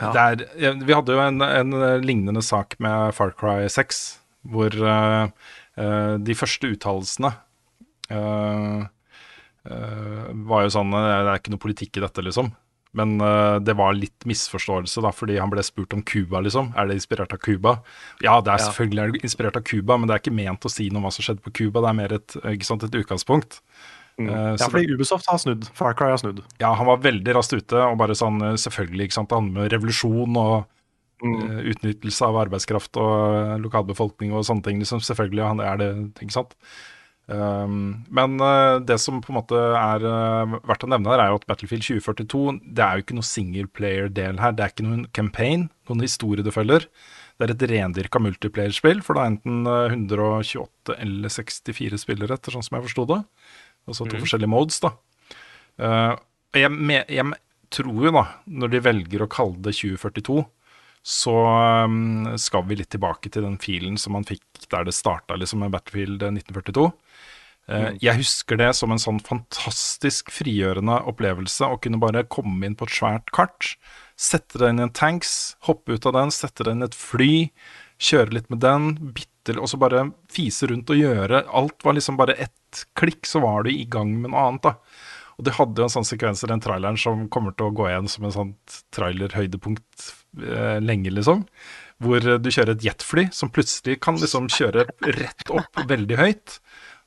Ja. Det er, ja, vi hadde jo en, en lignende sak med Far Cry 6, hvor øh, de første uttalelsene øh, øh, var jo sånn Det er ikke noe politikk i dette, liksom. Men uh, det var litt misforståelse, da, fordi han ble spurt om Cuba, liksom. Er det inspirert av Cuba? Ja, det er Ja. selvfølgelig er det inspirert av Cuba, men det er ikke ment å si noe om hva som skjedde på Cuba. Det er mer et, sant, et utgangspunkt. Mm. Uh, Ja, fordi Ubisoft har snudd. Far Cry har snudd. ja, han var veldig raskt ute, og bare sånn eh, selvfølgelig, ikke sant, det handler om revolusjon og Mm. eh, utnyttelse av arbeidskraft og eh, lokalbefolkning og sånne ting, liksom, selvfølgelig han er det, ikke sant. Um, men eh, det som på en måte er verdt å nevne her, er jo at Battlefield 2042 det er jo ikke noe singleplayer-del her. Det er ikke noen campaign, noen historie du følger. Det er et rendyrka multiplayer-spill, for det er enten eh, 128 eller 64 spillere, etter sånn som jeg forsto det. Altså to forskjellige modes, da. Uh, jeg, jeg tror jo, da, når de velger å kalle det 2042, så um, skal vi litt tilbake til den filen som man fikk der det starta, liksom, med Battlefield 1942. Eh, Jeg husker det som en sånn fantastisk frigjørende opplevelse å kunne bare komme inn på et svært kart, sette deg inn i en tanks, hoppe ut av den, sette deg inn i et fly, kjøre litt med den, bitte, og så bare fise rundt og gjøre Alt var liksom bare ett klikk, så var du i gang med noe annet, da. Og de hadde jo en sånn sekvens i den traileren som kommer til å gå igjen som en sånn trailer-høydepunkt eh, lenge, liksom. Hvor eh, du kjører et jetfly som plutselig kan liksom kjøre rett opp veldig høyt.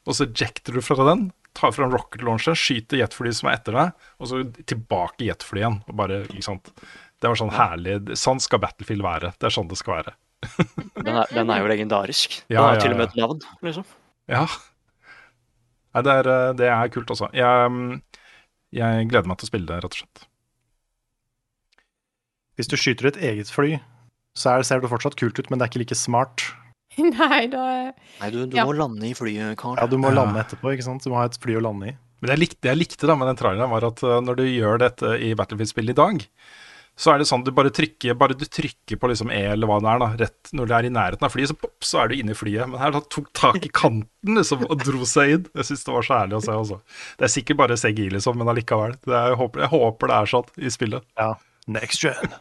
Og så jekter du fra den, tar fram rocket launcher, skyter jetflyet som er etter deg, og så tilbake jetflyet igjen. Og bare, ikke sant. Det var sånn herlig Sånn skal Battlefield være. Det er sånn det skal være. Den er, den er jo legendarisk. Den Ja, har ja, til og med et navn, liksom. Ja. Nei, det er, eh, det er kult, altså. Jeg, mm, jeg gleder meg til å spille det, rett og slett. Hvis du skyter et eget fly, så er, ser det fortsatt kult ut, men det er ikke like smart. Nei, da Nei, du, du Ja. må lande i flyet, Karl. Ja, Du må Ja. lande etterpå, ikke sant? Du må ha et fly å lande i. Men det jeg likte, det jeg likte da med den traileren, var at uh, når du gjør dette i Battlefield-spillet i dag, så er det sånn at du bare trykker, bare du trykker på liksom E eller hva det er, da, rett når du er i nærheten av flyet, så pop, så er du inne i flyet. Men her da tok tak i kanten liksom, og dro seg inn. Jeg syns det var så ærlig å se. Også. Det er sikkert bare CGI, liksom, men allikevel. Det er, jeg, håper, jeg håper det er sånn i spillet. Ja. Next gen.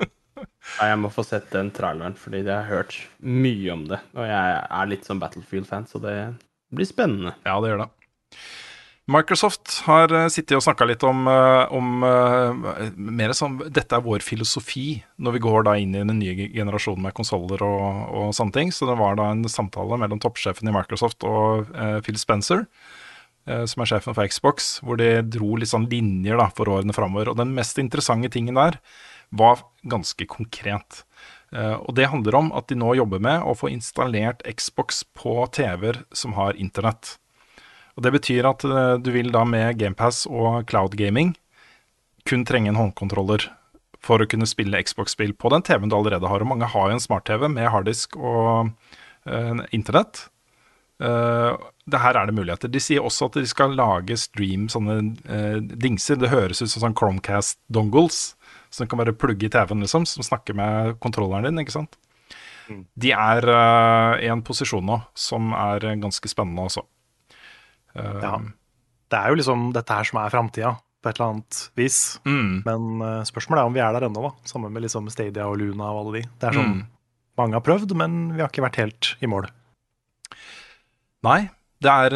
Jeg må få sett den traileren, fordi jeg har hørt mye om det. Og jeg er litt sånn Battlefield-fan, så det blir spennende. Ja, det gjør det. Microsoft har eh, sittet og snakka litt om, eh, om eh, mer sånn Dette er vår filosofi når vi går da inn i den nye generasjonen med konsoller og, og sånne ting. Så det var da en samtale mellom toppsjefen i Microsoft og eh, Phil Spencer, eh, som er sjefen for Xbox, hvor de dro litt sånn linjer da for årene framover. Og den mest interessante tingen der var ganske konkret. Eh, og det handler om at de nå jobber med å få installert Xbox på TV-er som har internett. Og Det betyr at eh, du vil da med GamePass og cloud gaming kun trenge en håndkontroller for å kunne spille Xbox-spill på den TV-en du allerede har. Og mange har jo en smart-TV med harddisk og eh, internett. Uh, det her er det muligheter. De sier også at de skal lage stream, sånne uh, dingser. Det høres ut som sånn Chromecast-dongles, som kan bare plugge i TV-en, liksom, som snakker med kontrolleren din, ikke sant. De er uh, i en posisjon nå som er ganske spennende også. Uh, Ja. Det er jo liksom dette her som er framtida, på et eller annet vis. Mm. Men uh, spørsmålet er om vi er der ennå, da. Sammen med liksom Stadia og Luna og alle de. Det er sånn Mm. mange har prøvd, men vi har ikke vært helt i mål. Nei, det er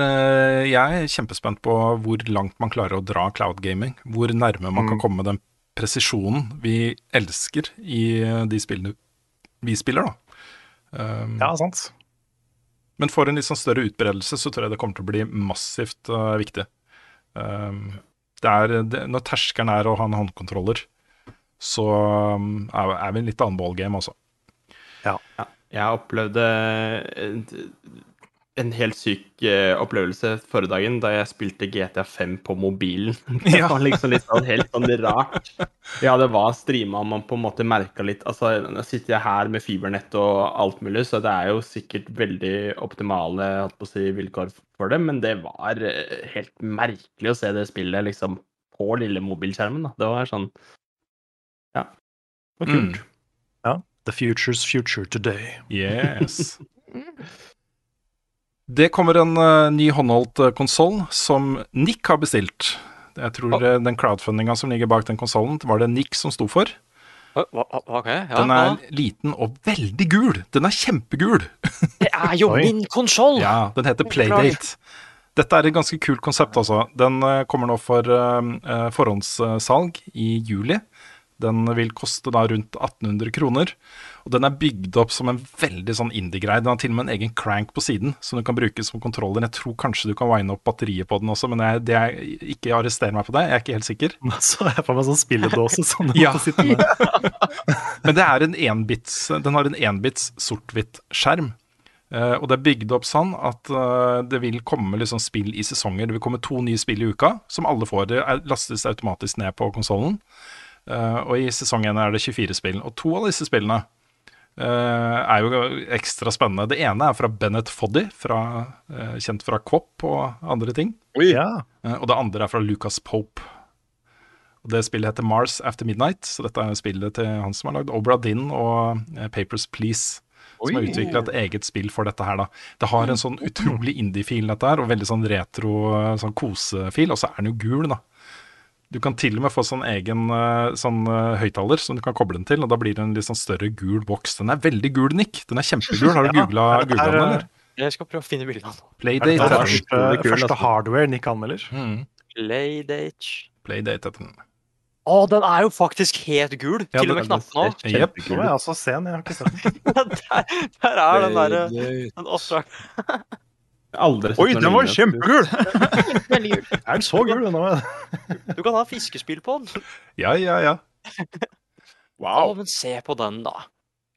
Jeg er kjempespent på hvor langt man klarer å dra cloud gaming. Hvor nærme man kan komme den presisjonen vi elsker i eh, de spillene vi spiller, da. Um, Ja, sant. Men for en litt sånn større utbredelse så tror jeg det kommer til å bli massivt uh, viktig. Um, det er, det, når terskelen er å ha en håndkontroller, så um, er, er vi en litt annen ballgame, altså. Ja. Jeg opplevde en, helt syk eh, opplevelse forrige dagen da jeg spilte GTA5 på mobilen. Det var liksom litt sånn helt sånn rart. Ja, det var streama, og man på en måte merka litt Altså, nå sitter jeg her med fibernett og alt mulig, så det er jo sikkert veldig optimale på å si, vilkår for det, men det var eh, helt merkelig å se det spillet liksom på lille mobilskjermen. da. Det var sånn Ja. Det var kult. Ja. The future's future today. Yes. Det kommer en uh, ny håndholdt uh, konsoll som Nick har bestilt. Jeg tror eh, den crowdfundinga som ligger bak den konsollen, var det Nick som sto for. Hva- hva- ja. Den er ja. liten og veldig gul. Den er kjempegul. Det er jo min konsoll! Ja, den heter Playdate. Dette er et ganske kult konsept, altså. Den kommer nå for uh, forhåndssalg i juli. Den vil koste da rundt 1800 kroner. Og den er bygd opp som en veldig sånn indie-greie. Den har til og med en egen crank på siden som du kan bruke som kontroller. Jeg tror kanskje du kan wine opp batteriet på den også, men jeg, det er, ikke arrester meg på det. Jeg er ikke helt sikker. Så jeg får meg sånn spilledåse som du Ja. måtte sitte med. Men det er en enbits, den har en enbits sort-hvitt skjerm. Uh, og det er bygd opp sånn at uh, det vil komme liksom spill i sesonger. Det vil komme to nye spill i uka, som alle får. Det er, lastes automatisk ned på konsollen. Eh, og i sesong 1 er det 24 spill. Og to av disse spillene eh, er jo ekstra spennende. Det ene er fra Bennett Foddy, fra, eh, kjent fra Kopp og andre ting. Ja. Eh, og det andre er fra Lucas Pope. Og Det spillet heter Mars After Midnight, så dette er spillet til han som har lagd Obra Dinn og Papers Please. Som har Oi. utvikla et eget spill for dette her, da. Det har en sånn utrolig indie-fil, dette her, og veldig sånn retro sånn kosefil, og så er den jo gul, da. Du kan til og med få sånn egen eh, sånn eh, høyttaler som du kan koble den til, og da blir det en litt sånn større gul boks. Den er veldig gul, Nick. Den er kjempegul. Har du Ja, googla er den, eller? Jeg skal prøve å finne bildet av den. Playdate det heter den. første, første altså. hardware Nick anmelder? Mm. Playdate Playdate heter den. Å, den er jo faktisk helt gul! Ja, Til og med knappene òg. Jepp. Nå er jeg også sen, jeg har ikke sett den. der, der er den derre den oppdrag. Aldri Oi, den var kjempegul! Veldig gul. Er den så gul? Nå? Du kan ha fiskespill på den. Ja, ja, ja. Å, Wow. men se på den, da.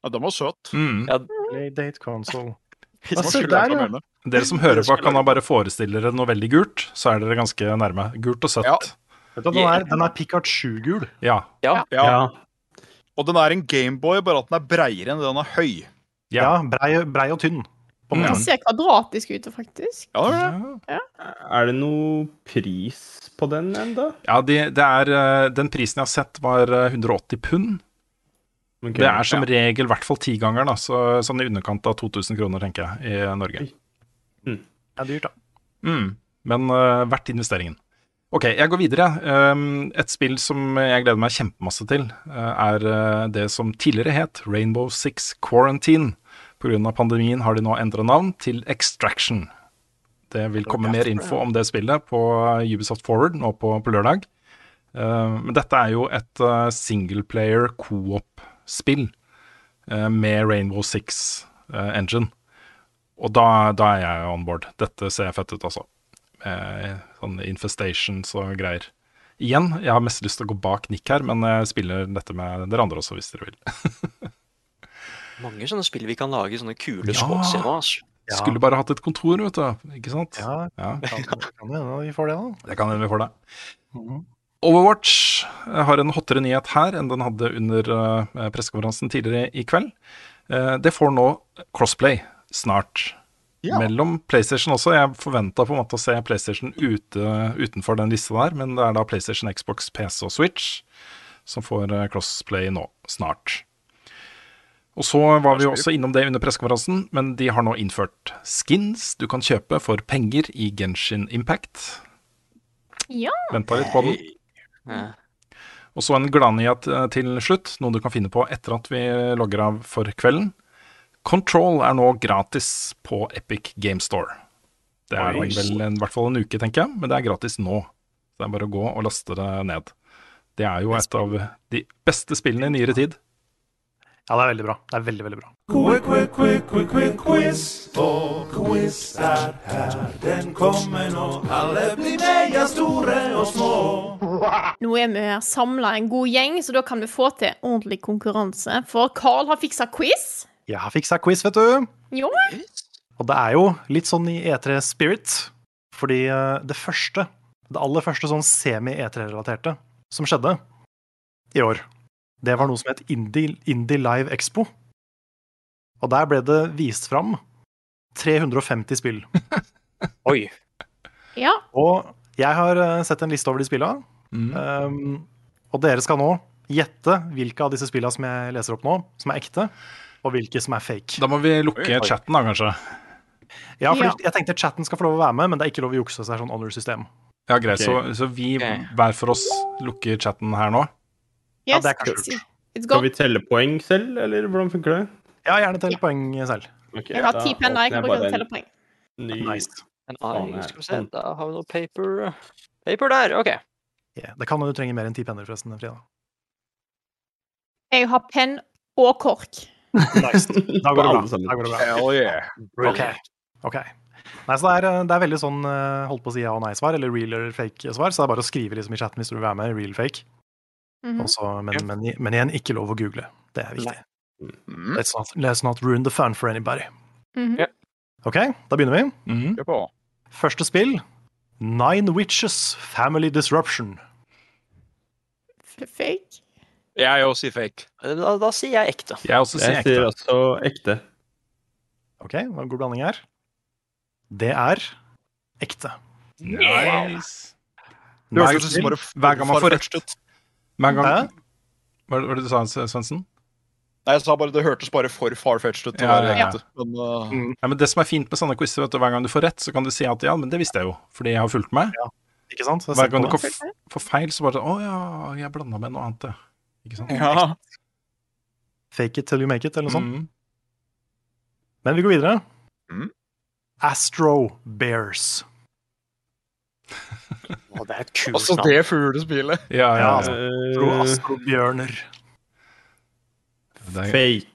Ja, den var søt. Mm. Ja, Playdate console. Den ikke der, ja. Dere som hører på, kan da bare forestille dere noe veldig gult, så er dere ganske nærme. Gult og søtt. Ja. Vet du, den er, den er Pikachu-gul. Ja. ja. Ja. Ja. Og den er en Gameboy, bare at den er breiere enn den er høy. Ja, brei, brei og tynn. Mm. Ser kvadratisk ut, faktisk. Ja, ja. det. Er det noe pris på den ennå? Ja, de, det er, eh, Den prisen jeg har sett, var eh, 180 pund. Okay. Det er som ja. regel i hvert fall tigangeren, så, sånn i underkant av 2000 kroner, tenker jeg, i Norge. Det er dyrt, da. Mm. Men uh, verdt investeringen. Ok, jeg går videre. Um, et spill som jeg gleder meg kjempemasse til, uh, er eh, det som tidligere het Rainbow Six Quarantine. Pga. pandemien har de nå endra navn til Extraction. Det vil komme mer info om det spillet på Ubisoft Forward nå på, på lørdag. Uh, men dette er jo et uh, singleplayer co-op-spill uh, med Rainbow Six eh, Engine. Og da, da er jeg on board. Dette ser fett ut, altså. Med sånne infestations og greier. Igjen, jeg har mest lyst til å gå bak Nick her, men jeg spiller dette med dere andre også, hvis dere vil. Mange sånne spill vi kan lage, sånne kule Ja. småscener. altså. Ja. Skulle bare hatt et kontor, vet du. Ikke sant? Ja, Ja, kan kan hende vi får det, da. det kan hende vi får det. Mhm. Overwatch har en hottere nyhet her enn den hadde under eh, pressekonferansen tidligere i kveld. Eh, det får nå crossplay snart. Ja. Mellom PlayStation også. Jeg forventa på en måte å se PlayStation ute, utenfor den lista der, men det er da PlayStation, Xbox, PC og Switch som får eh, crossplay nå snart. Og så var vi jo også innom det under pressekonferansen, men de har nå innført skins du kan kjøpe for penger i Genshin Impact. Ja. Venta litt på den. Og så en gladnyhet til slutt, noe du kan finne på etter at vi logger av for kvelden. Control er nå gratis på Epic Game Store. Det er vel en, i hvert fall en uke, tenker jeg, men det er gratis nå. Så det er bare å gå og laste det ned. Det er jo et av de beste spillene i nyere tid. Ja, det er veldig bra. Det er veldig, veldig bra. Quick, quick, quick, quick, quick, quiz. Og quiz er her, den kommer nå. Alle blir med, ja, store og små. Nå er vi her samla en god gjeng, så da kan vi få til ordentlig konkurranse. For Carl har fiksa quiz. Jeg har fiksa quiz, vet du. Jo. Og det er jo litt sånn i E3 Spirit, fordi eh, det første, det aller første sånn semi-E3-relaterte som skjedde i år, det var noe som het Indie, Indie Live Expo. Og der ble det vist fram 350 spill. Oi. Ja. Og jeg har eh, sett en liste over de spilla, um, og dere skal nå gjette hvilke av disse spilla som jeg leser opp nå, som er ekte, og hvilke som er fake. Da må vi lukke Oi, oi. chatten, da, kanskje. Ja, for Ja. Jeg tenkte chatten skal få lov å være med, men det er ikke lov å jukse seg sånn honor-system. Ja, greit. Så, Ok. så vi hver for oss lukker chatten her nå. Ja, det er kanskje lurt. Skal vi telle poeng selv, eller hvordan funker det? Ja, gjerne tell poeng selv. Okay, Jeg har ti penner. Jeg kan bruke telle poeng. Ny Nice. En Faen, skal vi se, da har vi noe paper Paper der, OK. Yeah, det kan hende du trenger mer enn ti penner, forresten, Frida. Jeg har penn og kork. Nice. Da går det bra. Da går det bra. Hell yeah. Ok. ok. Nei, så det er, det er veldig sånn eh, holdt på å si ja og nei-svar, eller real eller fake-svar, så det er bare å skrive liksom i chatten hvis du vil være med, real fake. Mhm. Og så- men, men, men igjen, ikke lov å google. Det er viktig. Mm. Let's not, let's not ruin the fun for anybody. Mm -hmm. yeah. Ok, da begynner vi. Mm -hmm. Første spill. Nine Witches Family Disruption. Fake. Jeg òg sier fake. Da, da sier jeg ekte. Jeg også sier Jeg sier også ekte. Ok, det var en god blanding her. Det er ekte. Nice. Bare hver gang man får rett ut. Gang Hva var det du sa, Svendsen? Nei, jeg sa bare det hørtes bare for farfetched ut Ja, ja, ja. Men uh, Ja, men Det som er fint med sånne quizer, vet du, hver gang du får rett, så kan du si at ja, men det visste jeg jo, fordi jeg har fulgt med. Ikke sant? Hver gang du får feil, så bare sånn Å ja, jeg blanda med noe annet, ja. Ikke sant? ja. Fake it till you make it, eller noe sånt. Mm. Men vi går videre. Mm. Astro Bears. Å, det er et kult Altså navn. det fuglespillet. Ja, ja, Ja, ja. altså. Astro, Astrobjørner. Er fake.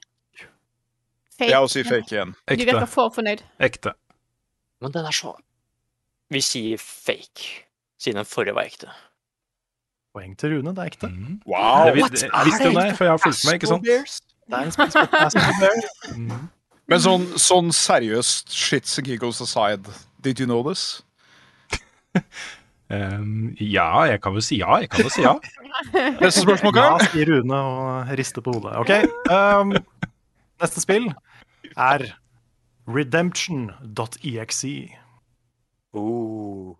Fake. Jeg også sier fake igjen. Du ekte. virker for fornøyd. Ekte. Men den er så Vi sier fake, siden den forrige var ekte. Poeng til Rune, det er ekte. Mm. Wow! Det, vi- det, jeg visste jo det, for jeg har fulgt med, ikke sant? En spill Astro Bears. Mm. Men sånn, sånn seriøst, shits and giggles aside, did you know this? Um, ja, jeg kan vel si ja. Jeg kan vel si ja. Neste spørsmål, Ja, sier Rune og rister på hodet. Ok, um, neste spill er redemption.exe. Oh.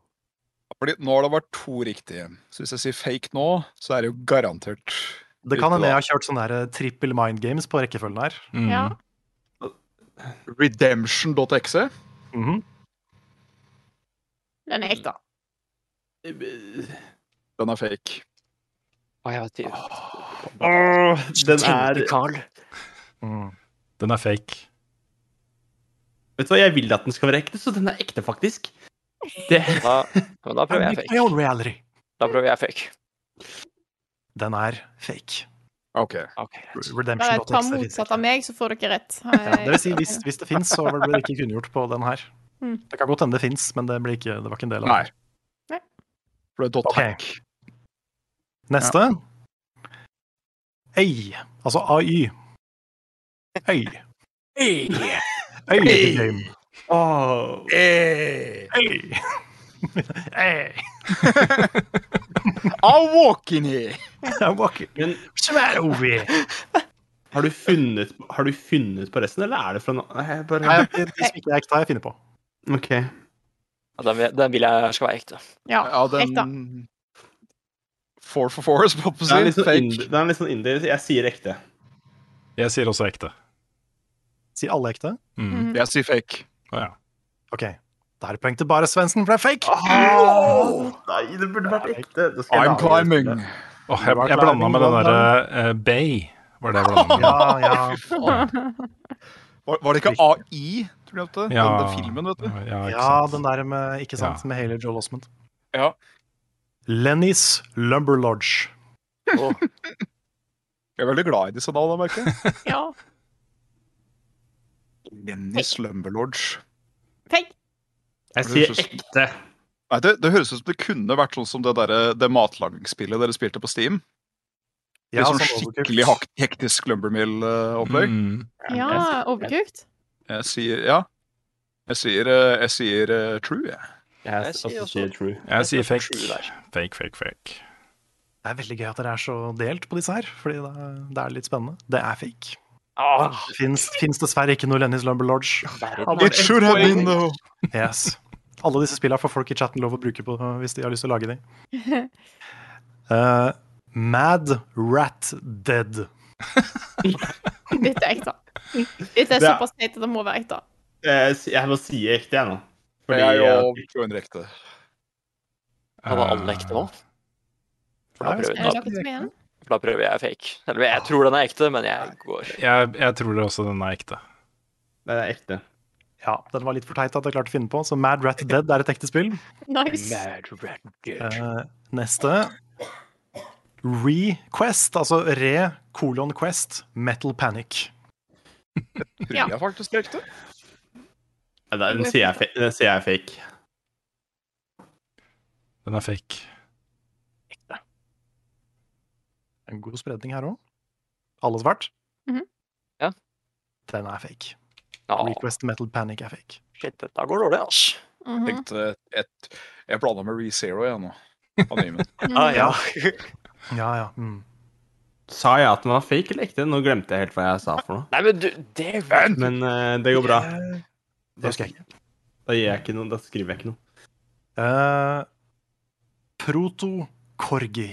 Fordi nå har det vært to riktige. Så hvis jeg sier fake nå, så er det jo garantert Det kan hende jeg har kjørt sånne der trippel mind games på rekkefølgen her. Mm. Ja. Redemption.exe. Mhm. Den er ekte. Den er fake. Å, jeg vet ikke. Åh, den er Carl. Mm. Den er fake. Vet du hva, jeg vil at den skal være ekte, så den er ekte, faktisk. Det Da, men da prøver jeg fake. Da prøver jeg fake. Den er fake. OK. Ok. Bare ta motsatt av meg, så får dere rett. Ja, det vil si, hvis, hvis det fins, så blir det ikke kunngjort på den her. Mm. Det kan godt hende det fins, men det, blir ikke, det var ikke en del av Nei. det. For det er dot hack. Neste. Ei, Altså AY. Øy. Øy game. Åh, Hey. Øy. Øy. I'm walking here. I'm walking. Men har du, funnet, har du funnet på resten, eller er det fra nå? Nei, jeg bare... Nei, det det ikke er jeg finner på. Ok. Den, den vil jeg skal være ekte. Ja, Ja, ekte. den Four for four, så på å si. sånn Fake. er litt sånn indie. Jeg sier ekte. Jeg sier også ekte. Sier alle ekte? Mm. Mhm. Jeg sier fake. Oh, ja. OK. Da er det poeng til bare Svendsen, for det er fake. Oh, nei, det burde vært ekte. I'm climbing. spillet. Jeg, jeg blanda med den derre uh, Bay. Var det jeg blanda med? Ja, ja. Var, var det ikke AI, du det? Ja. Den, den filmen, vet du. Ja, ja, den der med Ikke sant, Ja. med Haley Joel Osment. Ja. Lenny's Lumber Lodge. Oh. Jeg er veldig glad i disse navnene, merker jeg. Ja. Lenny's Lumber Lodge. Tenk. Jeg sier ekte. Nei, det, det høres ut som det kunne vært sånn som det, der, det matlagingsspillet dere spilte på Steam. Ja, Litt sånn sånn skikkelig hektisk Lumbermill-opplegg. Mm. Ja, overcooked. Jeg sier ja. Jeg sier, eh, jeg sier uh, true, jeg. Jeg, Jeg sier også true. Jeg sier fake. Fake, fake, fake. Det er veldig gøy at dere er så delt på disse her, fordi det er, det er litt spennende. Det er fake. Ah, Det fins dessverre ikke noe Lennys Lumber Lodge. It should have been though. Yes. Alle disse spillene får folk i chatten lov å bruke på hvis de har lyst til å lage dem. Uh, Mad Rat Dead. Dette er ekte. Dette er såpass teit at det må være ekte. Jeg, må si ekte, jeg nå. For jeg er jo jo en rekte. Ja, var alle ekte nå? For da prøver, jeg. da, for da prøver jeg fake. Eller jeg tror den er ekte, men jeg går Jeg, jeg tror også den er ekte. Den er ekte. Ja, den var litt for teit at jeg klarte å finne på, så Mad Rat Dead er et ekte spill. Nice. Mad Rat Dead. Uh, neste Request, altså re kolon quest Metal Panic. Tror Ja. jeg faktisk er ekte. Ja, Den sier jeg, den sier jeg fake. Den er fake. En god spredning her òg. Alle svart? Mhm. Ja. Den er fake. Ja, Request Metal Panic er fake. shit, dette går dårlig, altså. Mhm. Tenkte et, jeg planla med ReZero jeg nå. Ah, ja. Ja, ja. Mm. Sa jeg at den var fake eller ekte? Nå glemte jeg helt hva jeg sa for noe. Nei, men du, det Men uh, det går bra. Det husker jeg ikke. Da, gir jeg ikke noe, da skriver jeg ikke noe. Uh, Proto Corgi.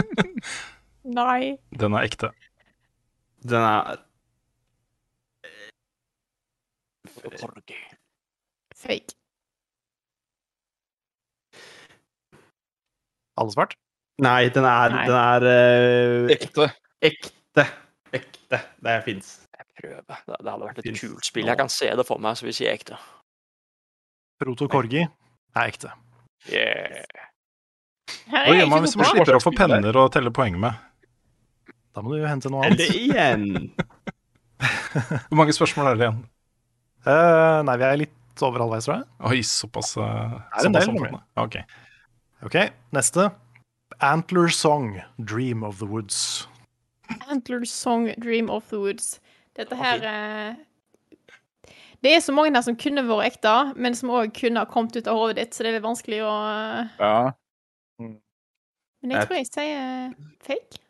Nei. Den er ekte. Den er Fake. Alle svart? Nei, den er, Nei. Den er uh, Ekte. ekte. Ekte. Det fins. Jeg prøver. Det, det hadde vært et Finnes kult spill. Jeg kan se det for meg, så vi sier ekte. Proto Corgi er ekte. Yeah. Hva er man, hvis man slipper å få penner og telle poeng med. Da må du jo hente noe Eller annet. igjen. Hvor mange spørsmål er det igjen? Uh, nei, vi er litt over halvveis, tror jeg. Oi, såpass, uh, er en såpass del, omfattende. Ok. Ok, neste. Antler Song, Dream of the Woods. Antler Song, Dream of the Woods. Dette her eh, Det er så mange her som kunne vært ekte, men som òg kunne ha kommet ut av hodet ditt, så det er litt vanskelig å eh, Ja. Men jeg tror jeg sier fake.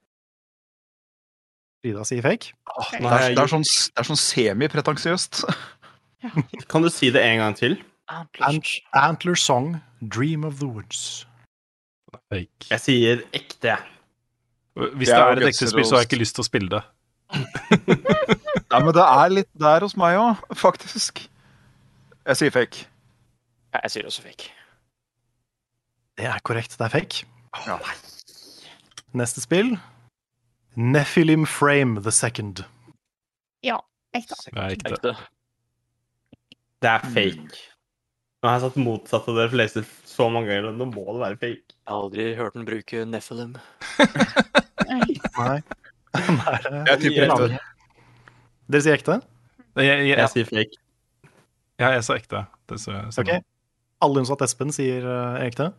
Frida sier fake. Det er, det er sånn, det er sånn semipretensiøst. Kan du si det en gang til? Antler. Antler Song, Dream of the Woods. Fake. Jeg sier ekte. jeg. Hvis det er et ekte spill, så har jeg ikke lyst til å spille det. Nei, men det er litt der hos meg òg, faktisk. Jeg sier fake. Ja, jeg sier også fake. Det er korrekt, det er fake. Ja. Neste spill. Nephilim Frame the Second. Ja, ekte. Det er ekte. Ekte. Det er fake. Nå har jeg satt motsatt av dere fleste så mange ganger, nå må det være fake. Jeg har aldri hørt den bruke Nephilim. Nei. Nei, Jeg tipper ekte. Dere sier ekte? Jeg, jeg, Jeg jeg, sier fake. ja, jeg sa ekte. Det så, ser Ok. Alle unntatt Espen sier uh, ekte.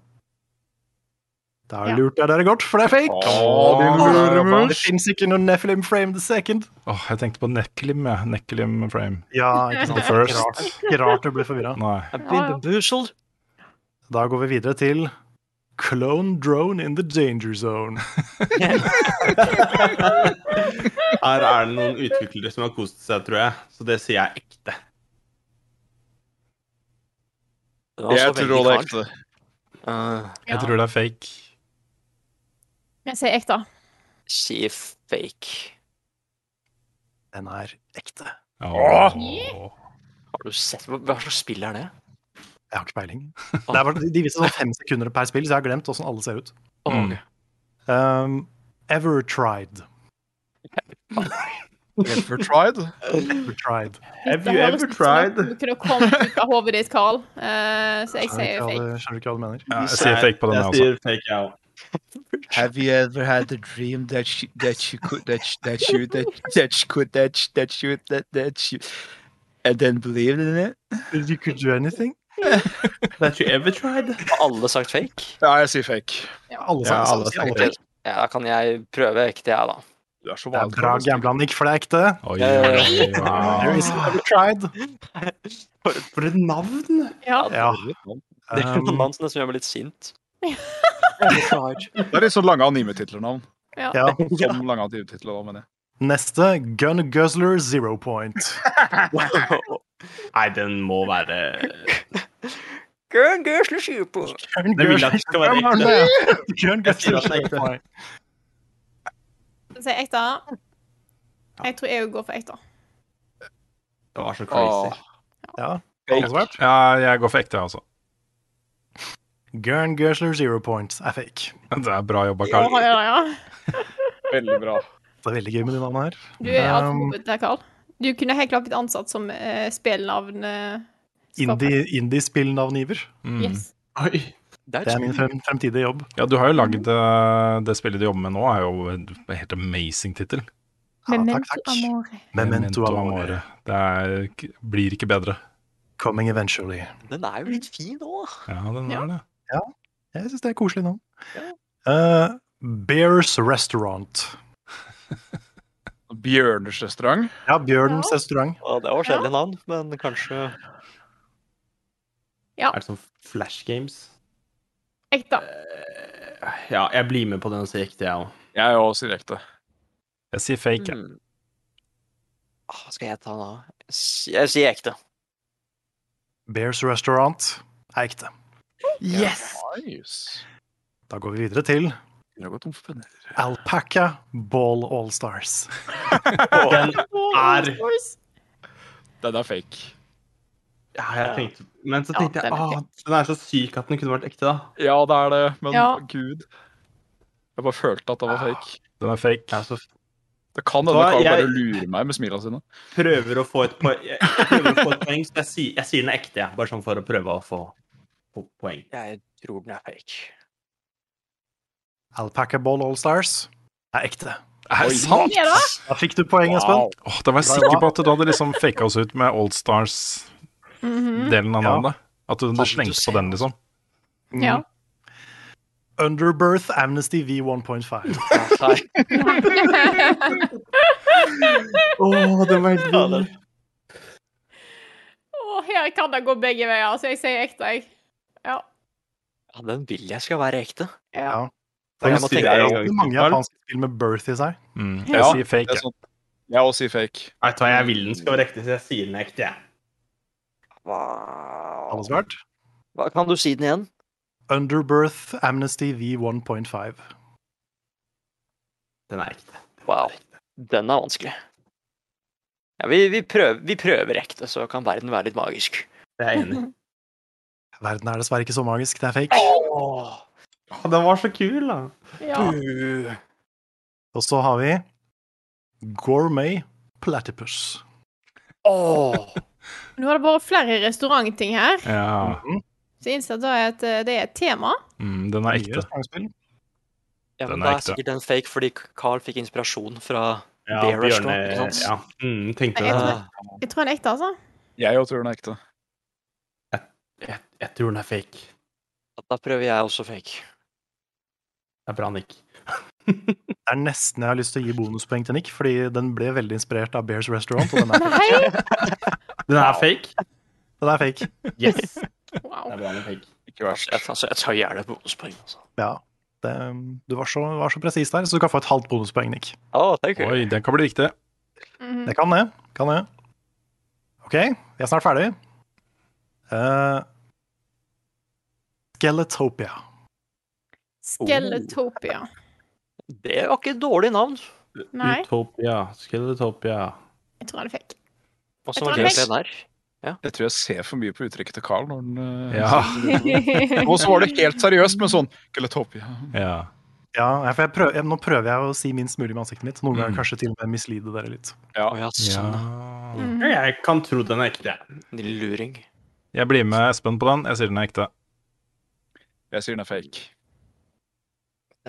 Da Ja. lurte jeg dere godt, for det er fake. Åh, din Det luremus. fins ikke noe Nephilim Frame the Second. Åh, jeg tenkte på Neklim, jeg. Neklim frame. Ja, ikke sant? First. Ikke rart, du ble forvirra. Ja, ja. Da går vi videre til Clone Drone in the Danger Zone. Her er det noen utviklere som har kost seg, tror jeg. Så det sier jeg ekte. Jeg tror det er ekte. Uh, Jeg tror det er fake. Jeg sier ekte. sier fake. Den er ekte. Åh. Har du sett hva slags spill er det? Jeg har ikke peiling. Det er bare, de viser sånn fem sekunder per spill, så jeg har glemt åssen alle ser ut. Mm. Um, Ever tried. Ever tried? Ever tried. Have you ever tried? Du kunne kommet ut av hodet ditt, Carl. Uh, så jeg sier fake. du- skjønner ikke hva du mener. Ja, jeg sier fake på den, jeg jeg også. sier fake, jeg òg. Have you ever had a dream that you, that you could that you, that you that that you could that you, that you that that you and then believed in it? You could do anything? That you ever tried? Har alle sagt fake? Ja, jeg sier fake. Alle Ja, alle sier alle sier fake. Ja, da kan jeg prøve ekte, jeg, da. Du er så Det er bra gambla, Nick, for det er ekte. Oi, Ja, ja, ja. oi, oi. For et navn! Ja. Ja. Det er noen Um, navn som gjør meg litt sint. Det er litt sånn lange anime-titler-navn. Ja. ja. Som lange anime-titler, mener jeg. Neste Gun Guzzler Zero Point. Nei, den må være Gun gøsle. Gun Jeg vil det skal være ekte. Jeg at det er Zero ekte. Jeg tror jeg går for ekte. Det var så crazy. Ja. Ja, jeg går for ekte, jeg også. Gun Guzzler Zero Point er fake. Det er bra jobba, Ja, ja, ja. Veldig bra. Det er veldig gøy med de navnene her. Du er altfor Um, god der, Carl. Du kunne helt klart blitt ansatt som uh, spillnavn. eh, Indie- Indie-spillnavngiver. Mm. Yes. Oi. Det er min frem, fremtidige jobb. Ja, du har jo lagd eh, det spillet du jobber med nå, er jo en helt amazing tittel. Ja, takk, Memento takk. amore. Memento amore. Det er, blir ikke bedre. Coming eventually. Den er jo litt fin òg. Ja, den Ja. er det. Ja, Jeg syns det er koselig navn. Ja. Uh, Bears Restaurant. Bjørners restaurant. Ja, Bjørnens Ja. restaurant. Ja, det var kjedelig navn, men kanskje Er det sånn Flash Games? Ekte. Ja, jeg blir med på den og sier ekte, jeg òg. Jeg òg sier ekte. Jeg sier fake, mm. Hva skal jeg ta da? Jeg sier ekte. Bears Restaurant er ekte. Yes! yes. Da går vi videre til. Alpaca Ball All Stars. Den er Den er fake. Ja, jeg tenkte Men så Ja, tenkte jeg den er ah, den er så syk at den kunne vært ekte, da. Ja, det er det, men Ja. gud. Jeg bare følte at det var fake. Den er fake. Jeg så Det kan hende Carl bare lurer meg med smilene sine. prøver å få et poeng, jeg å få et poeng så jeg sier, jeg sier den er ekte, jeg. Bare sånn for å prøve å få, poeng. Jeg tror den er fake. Alpaca Ball Allstars er ekte. Er det sant? Da. Fikk du poeng, Espen. Wow. Oh, da var jeg sikker på at du hadde liksom faka oss ut med Allstars-delen av navnet. Ja. At du, du slengte på den, liksom. Ja. Underbirth Amnesty V1.5. Å, Å, det var helt Ja, Oh, her kan det gå begge veier, så jeg sier ekte, jeg. Ja. Ja, den vil jeg skal være ekte. ja. Det Jeg må er tenke- alltid mange japanske spill med birth i seg. Mm. Jeg Ja, sier fake, er jeg. òg sier fake. Vet du hva, jeg vil den skal være ekte, så jeg sier den er ekte, jeg. Alle svart? Hva kan du si den igjen? Underbirth Amnesty V1.5. Den er ekte. Wow. Den er vanskelig. Ja, vi, vi, prøver, vi prøver ekte, så kan verden være litt magisk. Det er jeg enig. Verden er dessverre ikke så magisk, det er fake. Å, Den var så kul, da. ja. Og så har vi Gourmet Platypus. Åh! Nå har det vært flere restaurantting her, Ja. så jeg innser at det er et, det er et tema. Mm, den er ekte. Ja, men Den er da er ekte. sikkert den fake fordi Carl fikk inspirasjon fra Ja, Bear Bjørne Restaurant. Ja, mm, tenkte Jeg det. tror- Jeg tror den er ekte, altså. Jeg òg tror den er ekte. Jeg, jeg tror den er fake. Da prøver jeg også fake. Det er bra, Nick. Det er nesten jeg har lyst til å gi bonuspoeng til Nick, fordi den ble veldig inspirert av Bears Restaurant, og den er, Nei! Den er fake? den er fake. Yes. Det er bra med fake. Ikke verst. Jeg, altså, jeg tar gjerne et bonuspoeng. Altså. Ja. Det, du var så, var så presis der, så du kan få et halvt bonuspoeng, Nick. You. Oi, den kan bli riktig. -hmm. Det kan det. Kan det. OK, vi er snart ferdig. Uh, Skeletopia. Skeletopia. Det var ikke et dårlig navn. Nei, Utopia. Skeletopia. jeg tror han er fake. Jeg tror det det er Ja. Jeg tror jeg ser for mye på uttrykket til Carl når den eh, Ja. Og så var det helt seriøst med sånn Skeletopia. Ja. Ja, for jeg prøver, jeg, Nå prøver jeg å si minst mulig med ansiktet mitt. Noen ganger Mm. kanskje til og med mislide dere litt. Ja. Ja, sånn. ja. Mhm. Jeg kan tro den er ekte. Lille luring. Jeg blir med Espen på den. Jeg sier den er ekte. Jeg sier den er fake.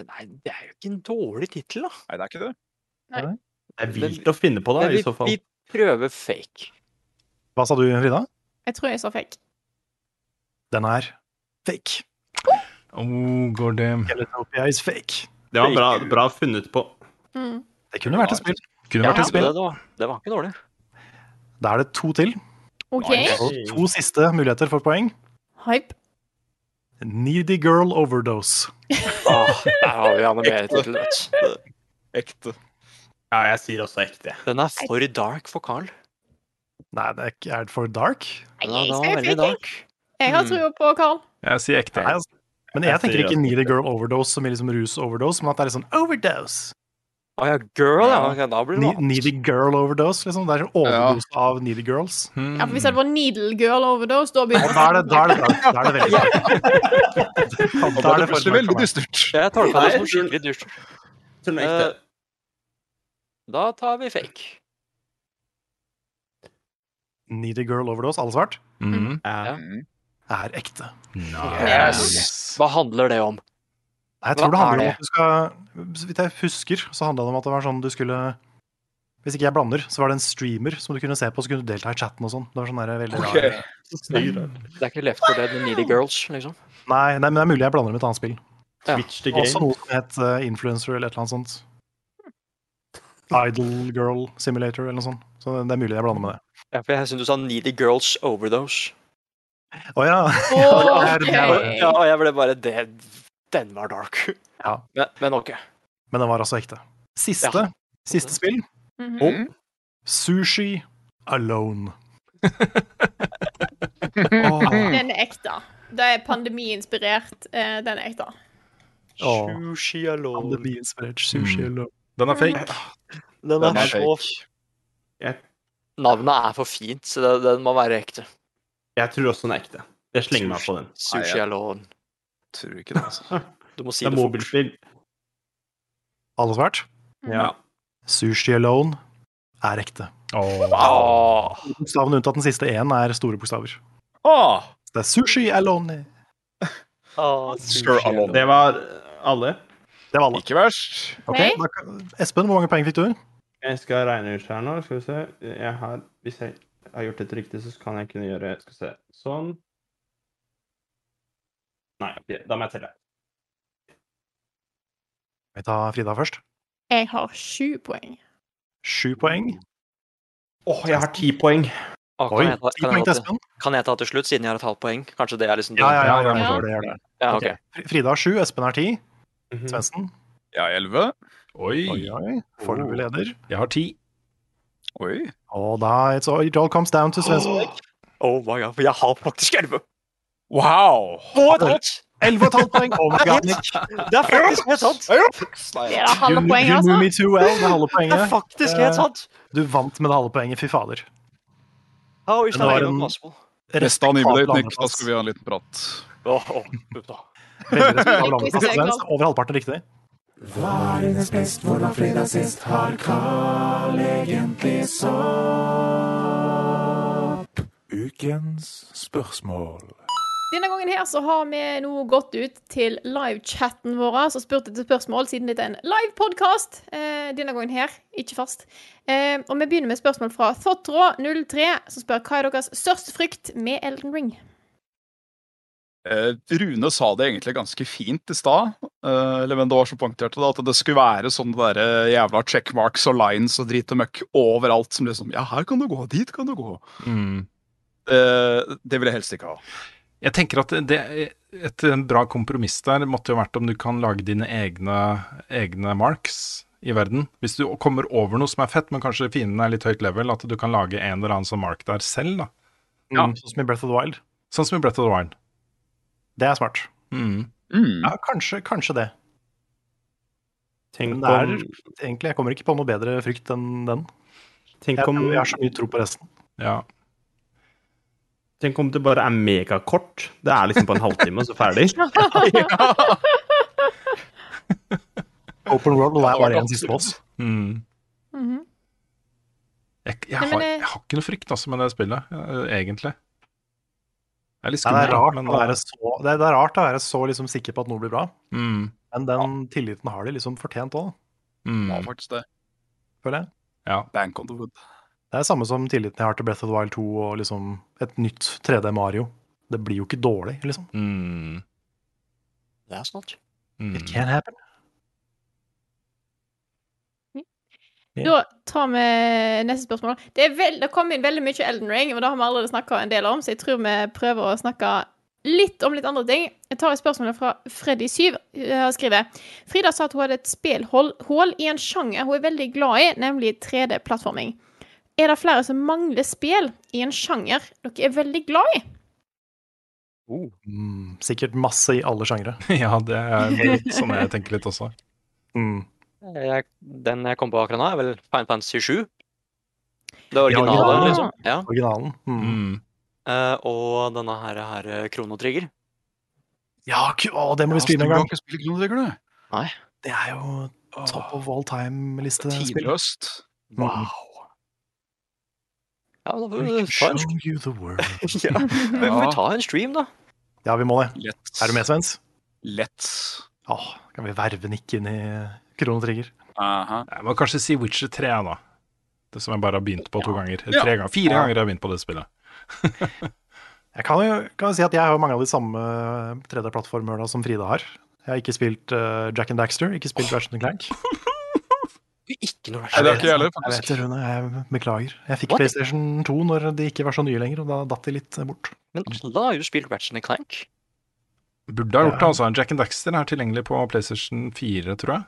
Nei, det er jo ikke en dårlig tittel, da. Nei, det er ikke det. Det er vilt å finne på, da, i så fall. vi prøver fake. Hva sa du, Frida? Jeg tror jeg sa fake. Den er fake. Oh, går det Teletopia is fake. Det var bra, bra funnet på. Mm. Det kunne vært et spill. Kunne vært et spill. Det, var, det var ikke dårlig. Da er det to til. OK. Og to siste muligheter for poeng. Hype. Needy Girl Overdose. Åh, der har vi animertittel, til du. Ekte. Ja, jeg sier også ekte. Den er for dark for Carl. Nei, det er, ikke, er det for dark? Jeg den var veldig dark. Jeg har trua på Carl. Jeg sier ekte. Nei, altså. Men jeg Jeg tenker ikke Needy Girl Overdose som i liksom rus-overdose, men at det er litt sånn overdose. Å ja, girl, ja. ok, Da blir det Ne needy Girl Overdose, liksom. Det er sånn overdose av Needy Girls. Ja, for Hvis det var Needle Girl Overdose, da begynner da er det, da er det, da er det veldig Da Da er det det plutselig veldig dystert. Jeg tolka det som skikkelig dystert. Er. Eh, Da tar vi fake. Needy Girl Overdose, alle svart, Mm. Ja. er ekte. Nice. Hva handler det om? Jeg tror Hva det handler er om at du skal Så vidt jeg husker, så handla det om at det var sånn du skulle Hvis ikke jeg blander, så var det en streamer som du kunne se på, så kunne du delta i chatten og sånn. Det var sånn der veldig okay. rar Det er ikke Left 4 Dead med Needy Girls, liksom? Nei, nei, men det er mulig jeg blander med et annet spill. Ja. Switch the Også game. noe som het uh, Influencer eller et eller annet sånt. Idol Girl Simulator eller noe sånt. Så det er mulig jeg blander med det. Ja, for jeg syns du sa Needy Girls Overdose. Å ja. Ok. det er- Ja, jeg ble bare det, Den var dark. Ja. Men, men OK. Men den var altså ekte. Siste, Ja. siste spill. Mhm. Sushi Alone. Den er ekte. Det er pandemiinspirert. eh, Den er ekte. Oh. Sushi alone. Pandemi-inspirert Sushi Mm. Alone. Den er fake. Den Den er er så fake. Navnet er for fint, så den, den må være ekte. Jeg tror også den er ekte. Jeg slenger meg på den. Sushi alone. Tror ikke det, altså. Du må si Det er det fort. mobilspill. Alle svart? Ja. Sushi Alone er ekte. Åh. Oh. Bokstavene unntatt den siste én er store bokstaver. Oh. Det er Sushi Alone. Åh, sushi alone. Det var alle. Det var alle. ikke verst. Okay. Espen, hvor mange poeng fikk du? Jeg skal regne ut her nå. Skal vi se. Jeg har, hvis jeg har gjort dette riktig, så kan jeg kunne gjøre Skal vi se. Sånn. Nei, da må jeg telle. Vi tar Frida først. Jeg har sju poeng. Sju poeng. Åh, jeg har ti poeng. Oi, kan, jeg ta, kan, jeg ta, kan jeg ta til slutt, siden jeg har et halvt poeng? Kanskje det er liksom Ja, ja, ja. Ja, ja, det, det. Ja, okay. ok. Frida har sju, Espen har ti. Mhm. Svendsen. Jeg har elleve. Oi, Oi. oi. Foreløpig leder. Jeg har ti. Oi. Og da it's all, it all comes down to Svendsen. Oh my god, for jeg har faktisk elleve! Wow! Og et halvt! Elleve og et halvt poeng. Oh my god, Nick. Det er faktisk helt sant! Det er halve poenget, altså. knew me too well. Det halve Det er faktisk helt sant! Du vant med det halve poenget. Fy fader. How is Men det var en- possible? Neste anime-date, Nick. Da skal vi ha en liten prat. Er. Over halvparten riktig. Hva er hennes best, hvor var fredag sist, har Carl egentlig sopp? Ukens spørsmål. Denne gangen her så har vi nå gått ut til livechatten vår og spurt etter spørsmål, siden dette er en live-podkast. Eh, denne gangen her, ikke fast. Eh, og vi begynner med spørsmål fra Thotrå03, som spør hva er deres største frykt med Elden Ring? Eh, Rune sa det egentlig ganske fint i stad, eh, eller men det var så poengtert at det skulle være sånne der jævla checkmarks og lines og drit og møkk overalt. Som liksom Ja, her kan du gå, dit kan du gå. Mm. Eh, det vil jeg helst ikke ha. Jeg tenker at det, et en bra kompromiss der måtte jo vært om du kan lage dine egne, egne marks i verden. Hvis du kommer over noe som er fett, men kanskje fienden er litt høyt level, at du kan lage en eller annen sånn mark der selv, da. Mm, Sånn som i Breath of the Wild. Sånn som i Breath of the Wild. Det er smart. Mm. Mm. Ja, kanskje, kanskje det. Tenk det er om, egentlig, jeg kommer ikke på noe bedre frykt enn den. tenk, Jeg, om, jeg har så mye tro på resten. Ja. Tenk om det bare er megakort. Det er liksom på en halvtime, og så ferdig. Open World er bare siste boss. Mm. Mhm. Jeg, jeg, har, jeg har ikke noe frykt altså, med det spillet, eh, egentlig. Det er litt skummelt. det, er rart men å være så, det, er, det er rart å være så liksom sikker på at noe blir bra. Mm. Men den tilliten har de liksom fortjent òg, Mm. Ja, faktisk det. føler jeg. Ja. Bank on the wood. Det er samme som tilliten jeg har til Breath of the Wild 2 og liksom et nytt 3D Mario. Det blir jo ikke dårlig, liksom. Mm. Det er sant. Mm. It can happen. Da tar vi neste spørsmål. Det, er vel, det kom inn veldig mye Elden Ring, og det har vi allerede snakka en del om, så jeg tror vi prøver å snakke litt om litt andre ting. Jeg tar et spørsmål fra Freddy7. Hun skriver Frida sa at hun hadde et spelhull i en sjanger hun er veldig glad i, nemlig 3D-plattforming. Er det flere som mangler spill i en sjanger dere er veldig glad i? Mm, sikkert masse i alle sjangere. Ja, det er litt sånn jeg tenker litt også. Mm. Jeg, den jeg kom på akkurat nå, er vel Final Fantasy 7. Det originale, originalen. liksom. Ja. Originalen. Mm. Mm. Eh, og denne her, her eh, Kronotrigger. Ja, å, det må vi spille en gang. ikke spille kronotrigger, du? Nei. Det er jo top of all time-listespill. Tidløst. Wow. Ja, da får vi ta en, show you the world. ja. Men får vi ta en stream, da? Ja, vi må det. Lett. Er du med, Svens? Lett. Åh, kan vi verve Nick inn i Kronetrigger? Aha. Jeg må kanskje si Witcher 3, da. Det som jeg bare har begynt på to ganger. Ja. Tre ganger. Fire Ja. ganger har begynt på det spillet. Jeg kan jo kan jo si at jeg har mange av de samme 3D-plattformene som Frida har. Jeg har ikke spilt uh, Jack and Daxter, ikke spilt Ratchet Clank. Ikke noe Nei, det har ikke heller, Jeg vet det, Rune. Jeg beklager. Jeg fikk What? PlayStation 2 når de ikke var så nye lenger, og da datt de litt bort. Men da har jo spilt Ratchet Clank. Burde ha gjort det, altså. Jack and Daxter er tilgjengelig på PlayStation 4, tror jeg.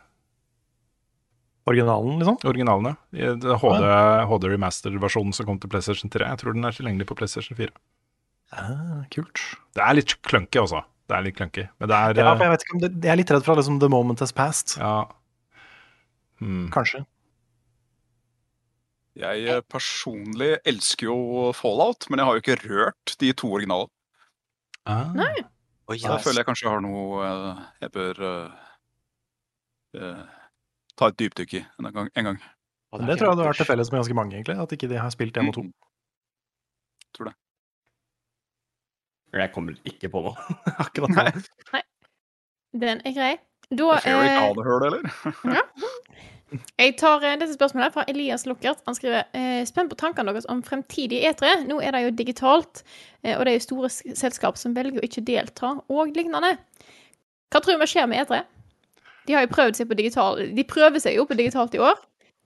Originalen, liksom. Originalen, ja. I det HD, HD remastered-versjonen som kom til PlayStation 3. Jeg tror den er tilgjengelig på PlayStation 4. Ah, kult. Det er litt clunky, altså. Det er litt clunky. Men det er Ja, for eh, jeg vet ikke om det, jeg er litt redd for at liksom, the moment has passed. Ja. Hmm. Kanskje. Jeg eh, personlig elsker jo Fallout, men jeg har jo ikke rørt de to originale. Ah. Nei. Oi, Så jeg føler jeg kanskje har noe eh, jeg bør uh, eh, ta et dypdykk i en gang. En gang. Det, det tror jeg hadde vært til felles med ganske mange, egentlig. At ikke de har spilt én og to. Mm. Tror det. Jeg kommer ikke på noe akkurat nå. Den er grei. Da jo eh, det høl. Jeg tar eh, dette spørsmålet fra Elias Luckert. Han skriver eh, Spent på tankene deres om fremtidig E3. Nå er det jo digitalt, og det er jo store selskap som velger å ikke delta, og lignende. Hva tror vi skjer med E3? De har jo prøvd seg på digital De prøver seg jo på digitalt i år.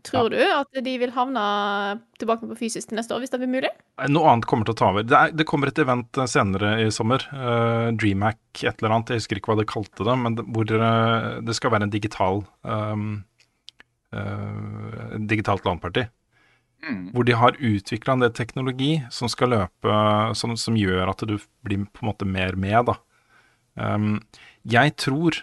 Tror du at de vil havne tilbake på fysisk til neste år, hvis det blir mulig? Noe annet kommer til å ta over. Det, er, det kommer et event eh, senere i sommer. Uh, Dreamhack et eller annet, jeg husker ikke hva det kalte det. Men det, hvor eh, det skal være en digital um, uh, digitalt LAN-party. Mm. Hvor de har utvikla en del teknologi som skal løpe som, som gjør at du blir på en måte mer med, da. Um, jeg tror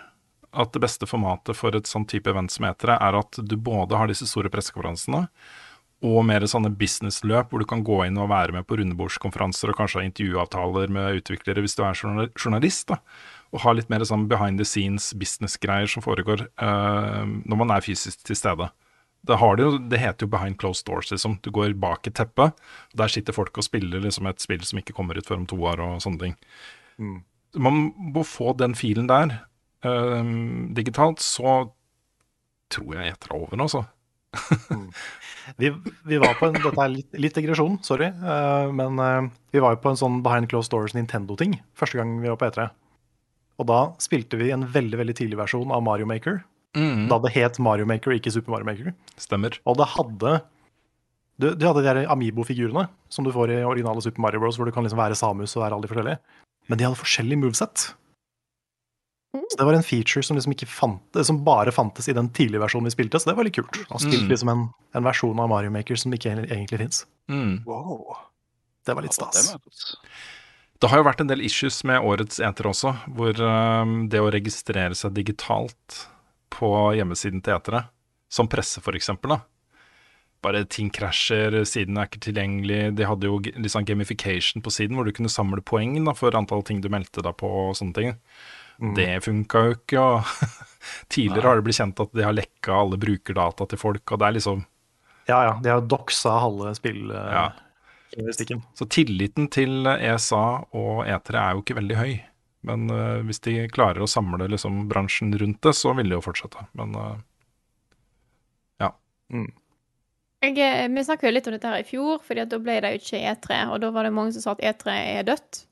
at det beste formatet for et sånn type event som heter det, er at du både har disse store pressekonferansene, og mer sånne businessløp hvor du kan gå inn og være med på rundebordskonferanser og kanskje ha intervjuavtaler med utviklere hvis du er journalist. da, Og ha litt mer sånn behind the scenes business-greier som foregår uh, når man er fysisk til stede. Det, har det, jo, det heter jo behind closed doors, liksom. Du går bak et teppe, og der sitter folk og spiller liksom et spill som ikke kommer ut før om to år og sånne ting. Mm. Man må få den filen der digitalt, så tror jeg etter er over altså. Vi, vi var på en, Dette er litt, litt digresjon, sorry. Uh, men uh, vi var jo på en sånn behind closed doors Nintendo-ting første gang vi var på E3. Og da spilte vi en veldig veldig tidlig versjon av Mario Maker. Mm. Da det het Mario Maker, ikke Super Mario Maker. Stemmer. Og det hadde Du, du hadde de der Amibo-figurene som du får i originale Super Mario Bros, hvor du kan liksom være Samus og være alle de forskjellige. Men de hadde forskjellig moveset. Så det var en feature som liksom ikke fant, som bare fantes i den tidlige versjonen vi spilte, så det var litt kult. Han spilte Mm. liksom en, en versjon av Mario Maker som ikke egentlig fins. Mm. Wow. Det var litt stas. det har jo vært en del issues med årets eter også, hvor um, det å registrere seg digitalt på hjemmesiden til etere, som presse for eksempel, da. Bare ting krasjer, siden er ikke tilgjengelig. De hadde jo liksom gamification på siden, hvor du kunne samle poeng da, for antall ting du meldte deg på og sånne ting. Mm. Det funka jo ikke, og tidligere har det blitt kjent at de har lekka alle brukerdata til folk, og det er liksom Ja, ja. De har doksa halve spill... eh, Ja. Så tilliten til ESA og E3 er jo ikke veldig høy. Men uh, hvis de klarer å samle liksom, bransjen rundt det, så vil de jo fortsette. Men uh, ja. Jeg, eh, vi snakket jo litt om dette her i fjor, fordi da ble det jo ikke E3. Og da var det mange som sa at E3 er dødt.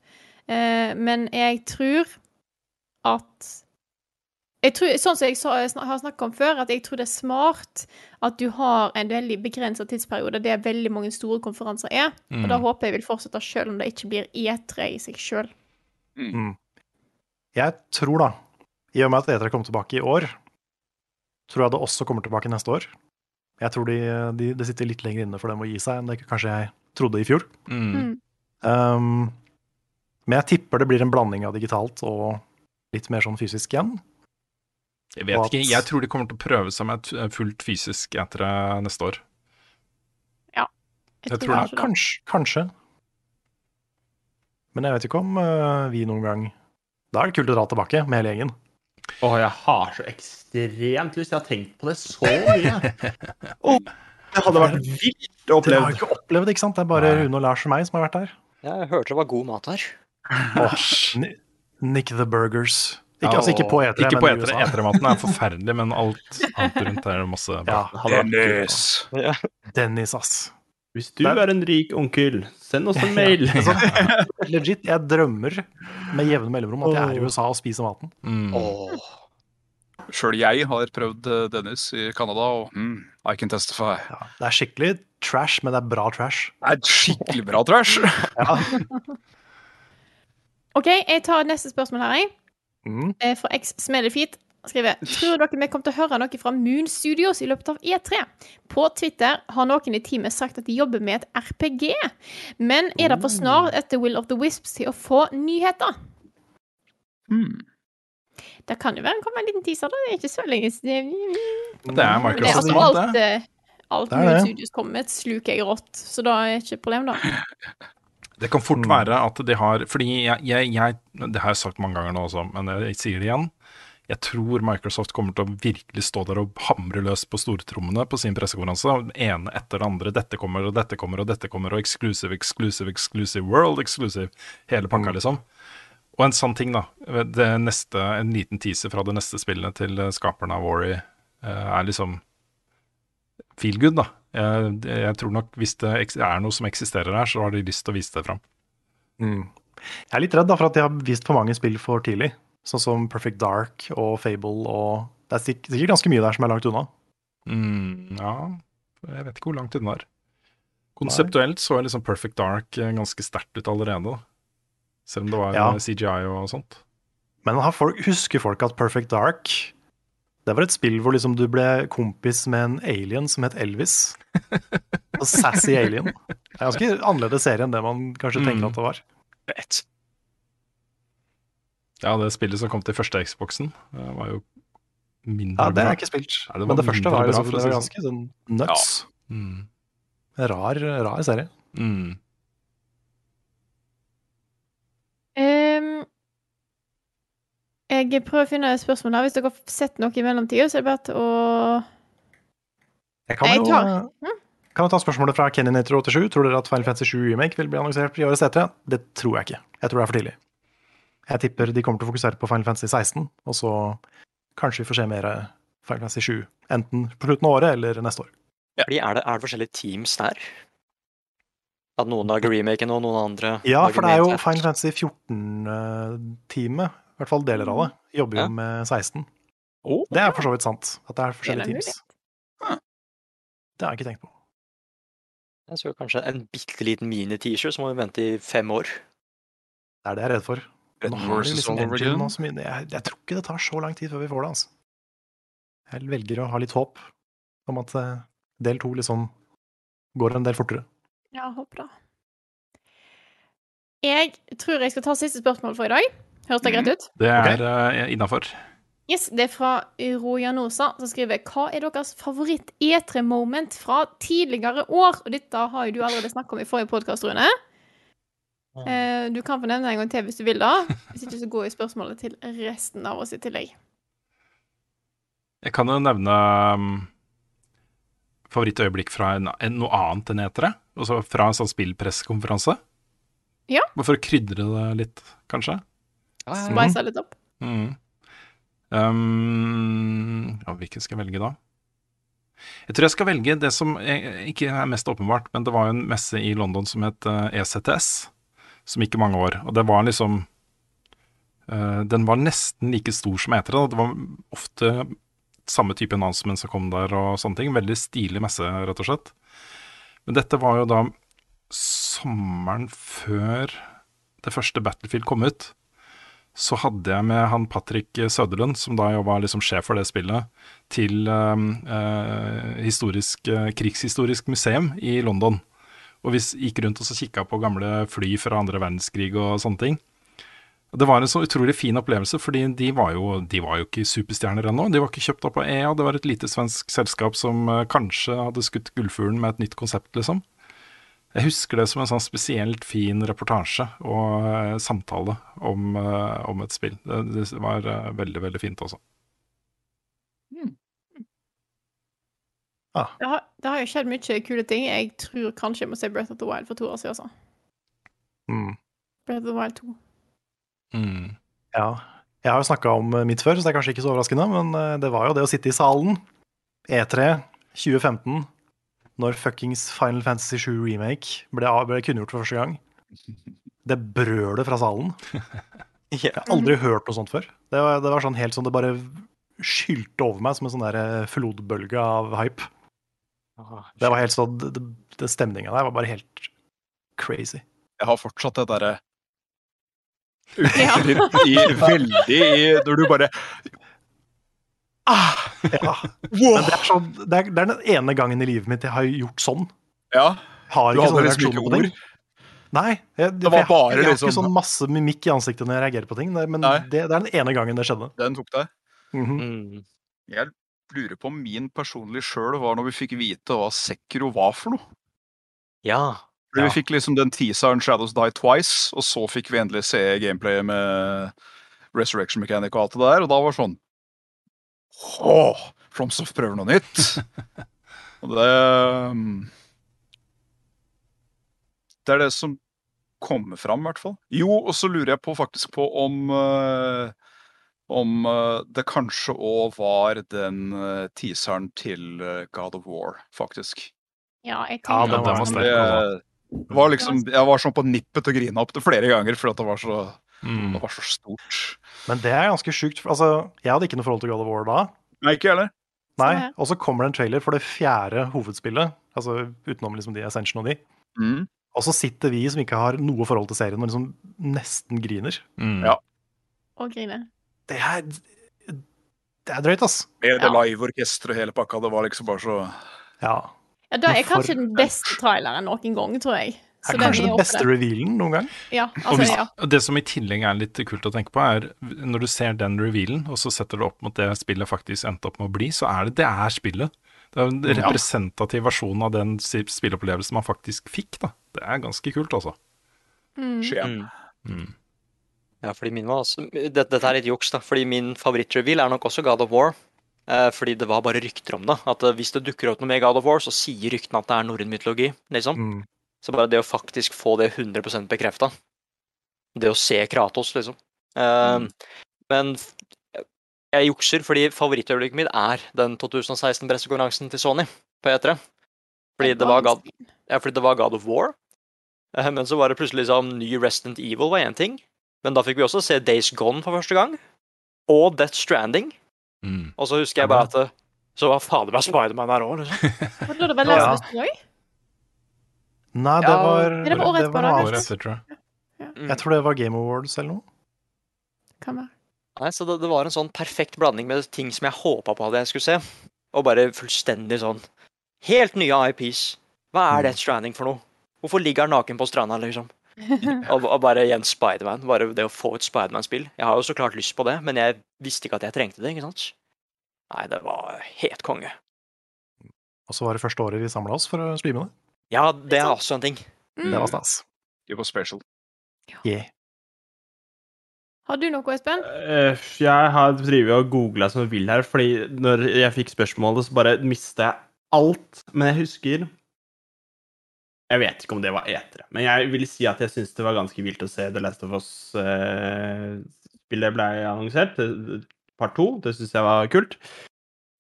Eh, men jeg tror at jeg tror, Sånn som jeg sa, jeg har snakket om før, at jeg tror det er smart at du har en veldig begrensa tidsperiode der veldig mange store konferanser er. Mm. Og da håper jeg vil fortsette selv om det ikke blir E3 i seg sjøl. Mm. Jeg tror, da, i og med at E3 kommer tilbake i år, tror jeg det også kommer tilbake neste år. Jeg tror de, de, det sitter litt lenger inne for dem å gi seg enn det kanskje jeg trodde i fjor. Mm. Um, men jeg tipper det blir en blanding av digitalt og litt mer sånn fysisk igjen. Jeg vet at- ikke. Jeg tror de kommer til å prøve seg med et fullt fysisk etter neste år. Jeg, Jeg tror det. Ja, kanskje det. kanskje, kanskje. Men jeg vet ikke om uh, vi noen gang Da er det kult å dra tilbake med hele gjengen. Åh, jeg har så ekstremt lyst. Jeg har tenkt på det så mye. oh, det hadde vært vilt å Dere har ikke opplevd det, ikke sant? Det er bare Rune og Lars og meg som har vært der. Jeg hørte det var god mat her. Ni- Nick the Burgers. Ikke, altså, ikke på E3, Ikke på E3. E3-maten er forferdelig, men alt annet rundt er masse bra. Ja, Dennis! Ja. Dennis, ass. Hvis du er en rik onkel, send oss en mail. Altså, legit, jeg drømmer med jevne mellomrom at jeg er i USA og spiser maten. Mm. Oh. Sjøl jeg har prøvd eh, Dennis i Canada, og mm, I can testify. Ja, det er skikkelig trash, men det er bra trash. Det er skikkelig bra trash. Ja. OK, jeg tar neste spørsmål her, jeg. Mm. Eh, Fra X Smedefeet skriver Tror dere vi kommer til å høre noe fra Moon Studios i løpet av E3? På Twitter har noen i teamet sagt at de jobber med et RPG. Men er det for snart etter Will of the Wisps til å få nyheter? Mm. Det kan jo være komme en liten teaser, da. Det er ikke så lenge siden. Det er Det er Microsoft. altså alt, eh, alt Det er Moon. Studios kommer med, sluker jeg rått. Så da er det ikke et problem, da. Det kan fort Mm. være at de har Fordi jeg, jeg, jeg Det har jeg sagt mange ganger nå også, men jeg, sier det igjen. Jeg tror Microsoft kommer til å virkelig stå der og hamre løs på stortrommene på sin pressekonferanse. Ene etter det andre. Dette kommer, og dette kommer, og dette kommer, og exclusive, exclusive, exclusive, world exclusive. Hele pakka, liksom. Og en sånn ting, da. Det neste, en liten teaser fra det neste spillet til skaperne av Ori eh, er liksom feel good, da. Jeg, jeg tror nok hvis det er noe som eksisterer her, så har de lyst til å vise det fram. Mm. Jeg er litt redd da, for at de har vist for mange spill for tidlig. Sånn som Perfect Dark og Fable og Det er sikkert ganske mye der som er langt unna. Mm, ja, jeg vet ikke hvor langt unna er. Konseptuelt så er liksom Perfect Dark eh, ganske sterkt ut allerede. Selv om det var Ja. eh, CGI og sånt. Men har folk, husker folk at Perfect Dark det var et spill hvor liksom du ble kompis med en alien som het Elvis. Og Sassy Alien. Det er ganske annerledes serie enn det man kanskje tenker Mm. at det var. Ja, det spillet som kom til første Xboxen, eh, var jo mindre Ja, Det har er ikke spilt. Nei, det Men det første var, bra, for det var ganske sånn nuts. Mm. Rar, rar serie. Mm. Jeg prøver å finne spørsmål her. Hvis dere har sett noe i mellomtida, så er det bare å Jeg kan Jeg jo kan jo ta spørsmålet fra Kenny987. Tror dere at Final Fantasy 7 Remake vil bli annonsert i årets E3? Det tror jeg ikke. Jeg tror det er for tidlig. Jeg tipper de kommer til å fokusere på Final Fantasy 16, og så kanskje vi får se mer Final Fantasy 7. Enten på slutten av året eller neste år. Fordi er det, er det forskjellige teams der? At noen lager remaken og noen andre Ja, for det er jo Final Fantasy 14-teamet, i hvert fall deler av det, jobber jo Ja. med 16. Å, Det er for så vidt sant, at det er forskjellige Det er teams. Det har jeg ikke tenkt på. Jeg så kanskje en bitte liten mini-T-shirt, så må vi vente i fem år. Det er det jeg er redd for. Nå har vi liksom engine så mye. Jeg, jeg tror ikke det tar så lang tid før vi får det, altså. Jeg velger å ha litt håp om at eh, del to liksom går en del fortere. Ja, håper det. Jeg tror jeg skal ta siste spørsmål for i dag. Høres det greit ut? Det er okay. uh, innafor. Yes, Det er fra Rojanosa, som skriver Hva er deres favoritt-E3-moment fra tidligere år? Og dette har jo du allerede snakket om i forrige podkast, Rune. Uh, Du kan få nevne det en gang til hvis du vil, da. Hvis ikke, så går jo spørsmålet til resten av oss i tillegg. Jeg kan jo nevne um, favorittøyeblikk fra en, en, noe annet enn etere. Altså fra en sånn spillpressekonferanse. Ja. Bare for å krydre det litt, kanskje. Spice litt opp. Mm. Um, ja, hvilken skal jeg velge da? Jeg tror jeg skal velge det som er- ikke er mest åpenbart, men det var jo en messe i London som het eh, ECTS, som gikk i mange år. Og det var liksom uh, Den var nesten like stor som E3. Det var ofte samme type announcement som kom der og sånne ting. Veldig stilig messe, rett og slett. Men dette var jo da sommeren før det første Battlefield kom ut så hadde jeg med han Patrick Søderlund, som da var liksom sjef for det spillet, til um, eh, historisk, eh, krigshistorisk museum i London. Og vi gikk rundt og så kikka på gamle fly fra andre verdenskrig og sånne ting. Det var en så utrolig fin opplevelse, fordi de var jo, de var jo ikke superstjerner ennå. De var ikke kjøpt opp av EA, det var et lite svensk selskap som eh, kanskje hadde skutt gullfuglen med et nytt konsept, liksom. Jeg husker det som en sånn spesielt fin reportasje og eh, samtale om, eh, om et spill. Det, det var eh, veldig, veldig fint også. Det har, det har jo skjedd mye kule ting. Jeg tror kanskje jeg må se Breath of the Wild for to år siden. Altså. Mm. Breath of the Wild 2. Ja. Jeg har jo snakka om mitt før, så det er kanskje ikke så overraskende, men det var jo det å sitte i salen. E3 2015, når fuckings Final Fantasy 7 Remake ble, ble kunngjort for første gang. Det brølet fra salen. Jeg har aldri hørt noe sånt før. Det var, det var sånn helt sånn det bare skylte over meg som en sånn der eh, flodbølge av hype. Det var helt sånn, det, det Stemninga der var bare helt crazy. Jeg har fortsatt det derre Litt i, veldig i Når du bare Ja. Men det er, sånn, det, er, det er den ene gangen i livet mitt jeg har gjort sånn. Ja. Har Du ikke hadde liksom ikke på ting. Nei. Jeg, Det var jeg, bare jeg har liksom- ikke sånn masse mimikk i ansiktet når jeg reagerer på ting, men det, det er den ene gangen det skjedde. Den tok deg. Mhm. Jeg lurer på om min personlige sjøl var når vi fikk vite hva Sekiro var for noe. Ja. ja. Vi fikk liksom den teaseren Shadows Die Twice, og så fikk vi endelig se gameplayet med Resurrection Mechanic og alt det der, og da var det sånn Åh, FromSoft prøver noe nytt! og det um, Det er det som kommer fram, i hvert fall. Jo, og så lurer jeg på faktisk på om eh, om eh, det kanskje òg var den eh, teaseren til God of War, faktisk. Ja, jeg Ja, det, var sånn. altså. Det var liksom, jeg var sånn på nippet til å grine opp det flere ganger, fordi at det var så, Mm. det var så stort. Men det er ganske sjukt. Altså, jeg hadde ikke noe forhold til God of War da. Nei, ikke heller. Nei, Og så kommer det en trailer for det fjerde hovedspillet, altså utenom liksom de Ascension og de. Mm. Og så sitter vi som ikke har noe forhold til serien, og liksom nesten griner. Ja. Og griner. Det er Det er drøyt, ass. Med det liveorkesteret og hele pakka, det var liksom bare så Ja. Ja, det er kanskje den beste traileren noen gang, tror jeg. Så Det er kanskje den beste revealen noen gang. Ja, Og altså, hvis, ja. det som i tillegg er litt kult å tenke på, er når du ser den revealen, og så setter du opp mot det spillet faktisk endte opp med å bli, så er det det er spillet. Det er en Ja. representativ versjon av den spilleopplevelsen man faktisk fikk, da. Det er ganske kult, altså. Mm. Ja, fordi min var også Dette, dette er litt juks, da. Fordi min favorittreveal er nok også God of War. Eh, fordi det var bare rykter om det. At hvis det dukker opp noe med God of War, så sier ryktene at det er norrøn mytologi. liksom. Mm. Så bare det å faktisk få det 100% bekrefta. Det å se Kratos, liksom. Eh, Men jeg jukser, fordi favorittøyeblikket mitt er den 2016-pressekonferansen til Sony på E3. Fordi det var God, ja, fordi det var God of War. Uh, Men så var det plutselig liksom ny Resident Evil var én ting. Men da fikk vi også se Days Gone for første gang. Og Death Stranding. Mm. Og så husker jeg bare at eh, Så var fader meg Spiderman her òg, liksom. Er det vel. Last of Us? Nei, det Ja, var, det var året etterpå, da, Året etter, tror jeg. Jeg tror det var Game Awards eller noe. Kan være. Nei, så det, det var en sånn perfekt blanding med ting som jeg håpa på at jeg skulle se, og bare fullstendig sånn Helt nye IPs. Hva er Death Stranding for noe? Hvorfor ligger han naken på stranda, liksom? og, og bare igjen Spiderman. Bare det å få et Spiderman-spill. Jeg har jo så klart lyst på det, men jeg visste ikke at jeg trengte det. ikke sant? Nei, det var helt konge. Og så var det første året vi samla oss for å streame det. Ja, det er også en ting. Det var stas. Det var special. Yeah. Har du noe, Espen? Eh, Jeg har drevet og googla som vill her, fordi når jeg fikk spørsmålet, så bare mista jeg alt. Men jeg husker Jeg vet ikke om det var etere, men jeg vil si at jeg syns det var ganske vilt å se The Last of Us-spillet ble annonsert. Part to. Det syns jeg var kult.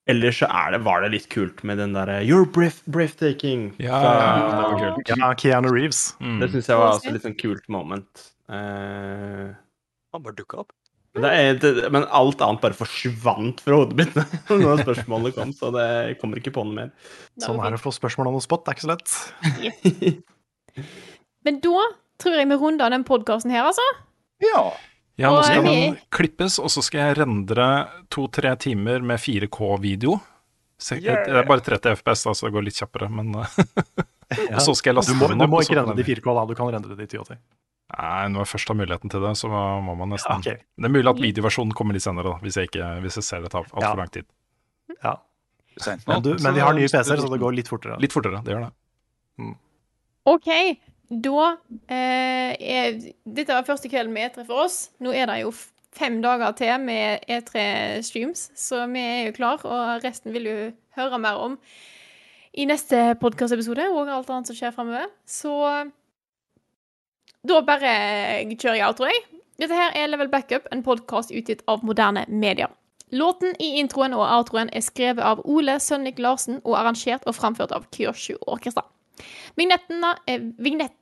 Ellers så er det, var det litt kult med den derre You're breath, breathtaking. Ja, fra- det var kult. Ja, Keanu Reeves. Mm. Det syns jeg var også litt sånn kult moment. Eh, Han bare dukka opp. er, det, men alt annet bare forsvant fra hodet mitt når spørsmålet kom, så det kommer ikke på noe mer. Sånn er det å få spørsmål om noe spot. Det er ikke så lett. Men da tror jeg vi runder den podkasten her, altså. Ja. Ja, nå skal den klippes, og så skal jeg rendre to-tre timer med 4K-video. Yeah. Det er bare 30 FPS, da, så det går litt kjappere, men eh, Og så skal jeg laste Du må, du må ikke rendre det i 4K, da. Du kan rendre det i 1080. Nei, når jeg først har muligheten til det, så må man nesten okay. Det er mulig at videoversjonen kommer litt senere, da, hvis jeg, ikke, hvis jeg ser det tar altfor Ja. lang tid. Ja. Men, du, men vi har nye er PC-er, så det går litt fortere. Litt fortere, det gjør det. OK, da eh, er Dette var første kvelden med E3 for oss. Nå er det jo fem dager til med E3-streams, så vi er jo klar, og resten vil du høre mer om i neste podkastepisode og alt annet som skjer framover. Så da bare kjører jeg outro, jeg. Dette her er Level Backup, en podkast utgitt av moderne medier. Låten i introen og outroen er skrevet av Ole Sønnik Larsen og arrangert og framført av Kyoshu Orkestra. Vignettene, eh, vignettene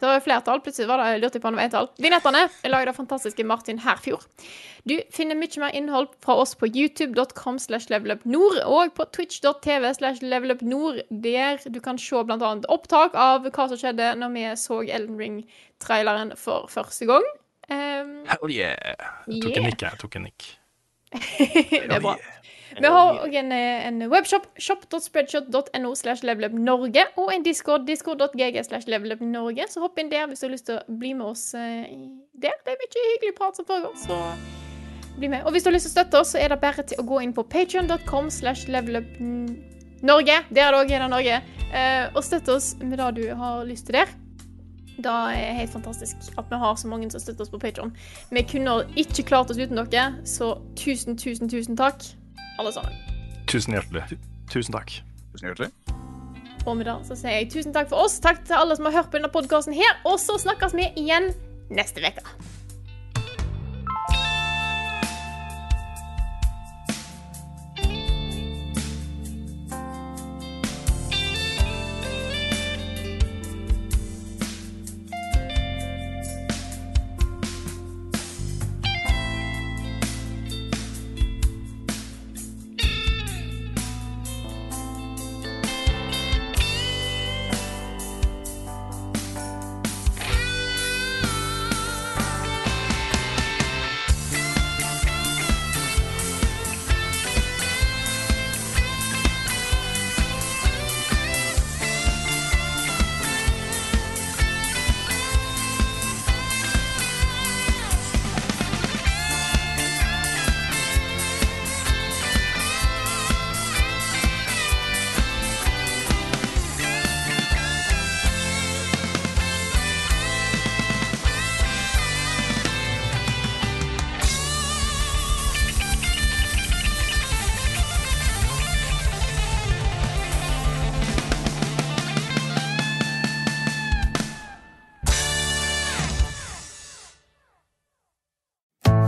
Det var flertall, plutselig var det lurte jeg på om det var entall. Vignettene er laget av fantastiske Martin Herfjord. Du finner mye mer innhold fra oss på youtube.com slash levelupnord og på twitch.tv slash levelupnord, der du kan se annet opptak av hva som skjedde når vi så Elden Ring-traileren for første gang. Um, Hell yeah! Jeg tok en Yeah. nikk, jeg. tok en nikk. det er bra. Vi har òg en, en webshop, shop.spreadshot.no slash levelupnorge, og en discord, discord.gg slash levelupnorge. Så hopp inn der hvis du har lyst til å bli med oss eh, der. Det er mye hyggelig prat som foregår, så bli med. Og hvis du har lyst til å støtte oss, så er det bare til å gå inn på patreon.com slash levelupnorge. Der er det òg Gena Norge. eh, og støtte oss med det du har lyst til der. Det er helt fantastisk at vi har så mange som støtter oss på Patreon. Vi kunne ikke klart oss uten dere, så tusen, tusen, tusen takk, alle sammen. Tusen hjertelig. Tusen takk. Tusen hjertelig. Og med det så sier jeg tusen takk for oss. Takk til alle som har hørt på denne podkasten her. Og så snakkes vi igjen neste uke.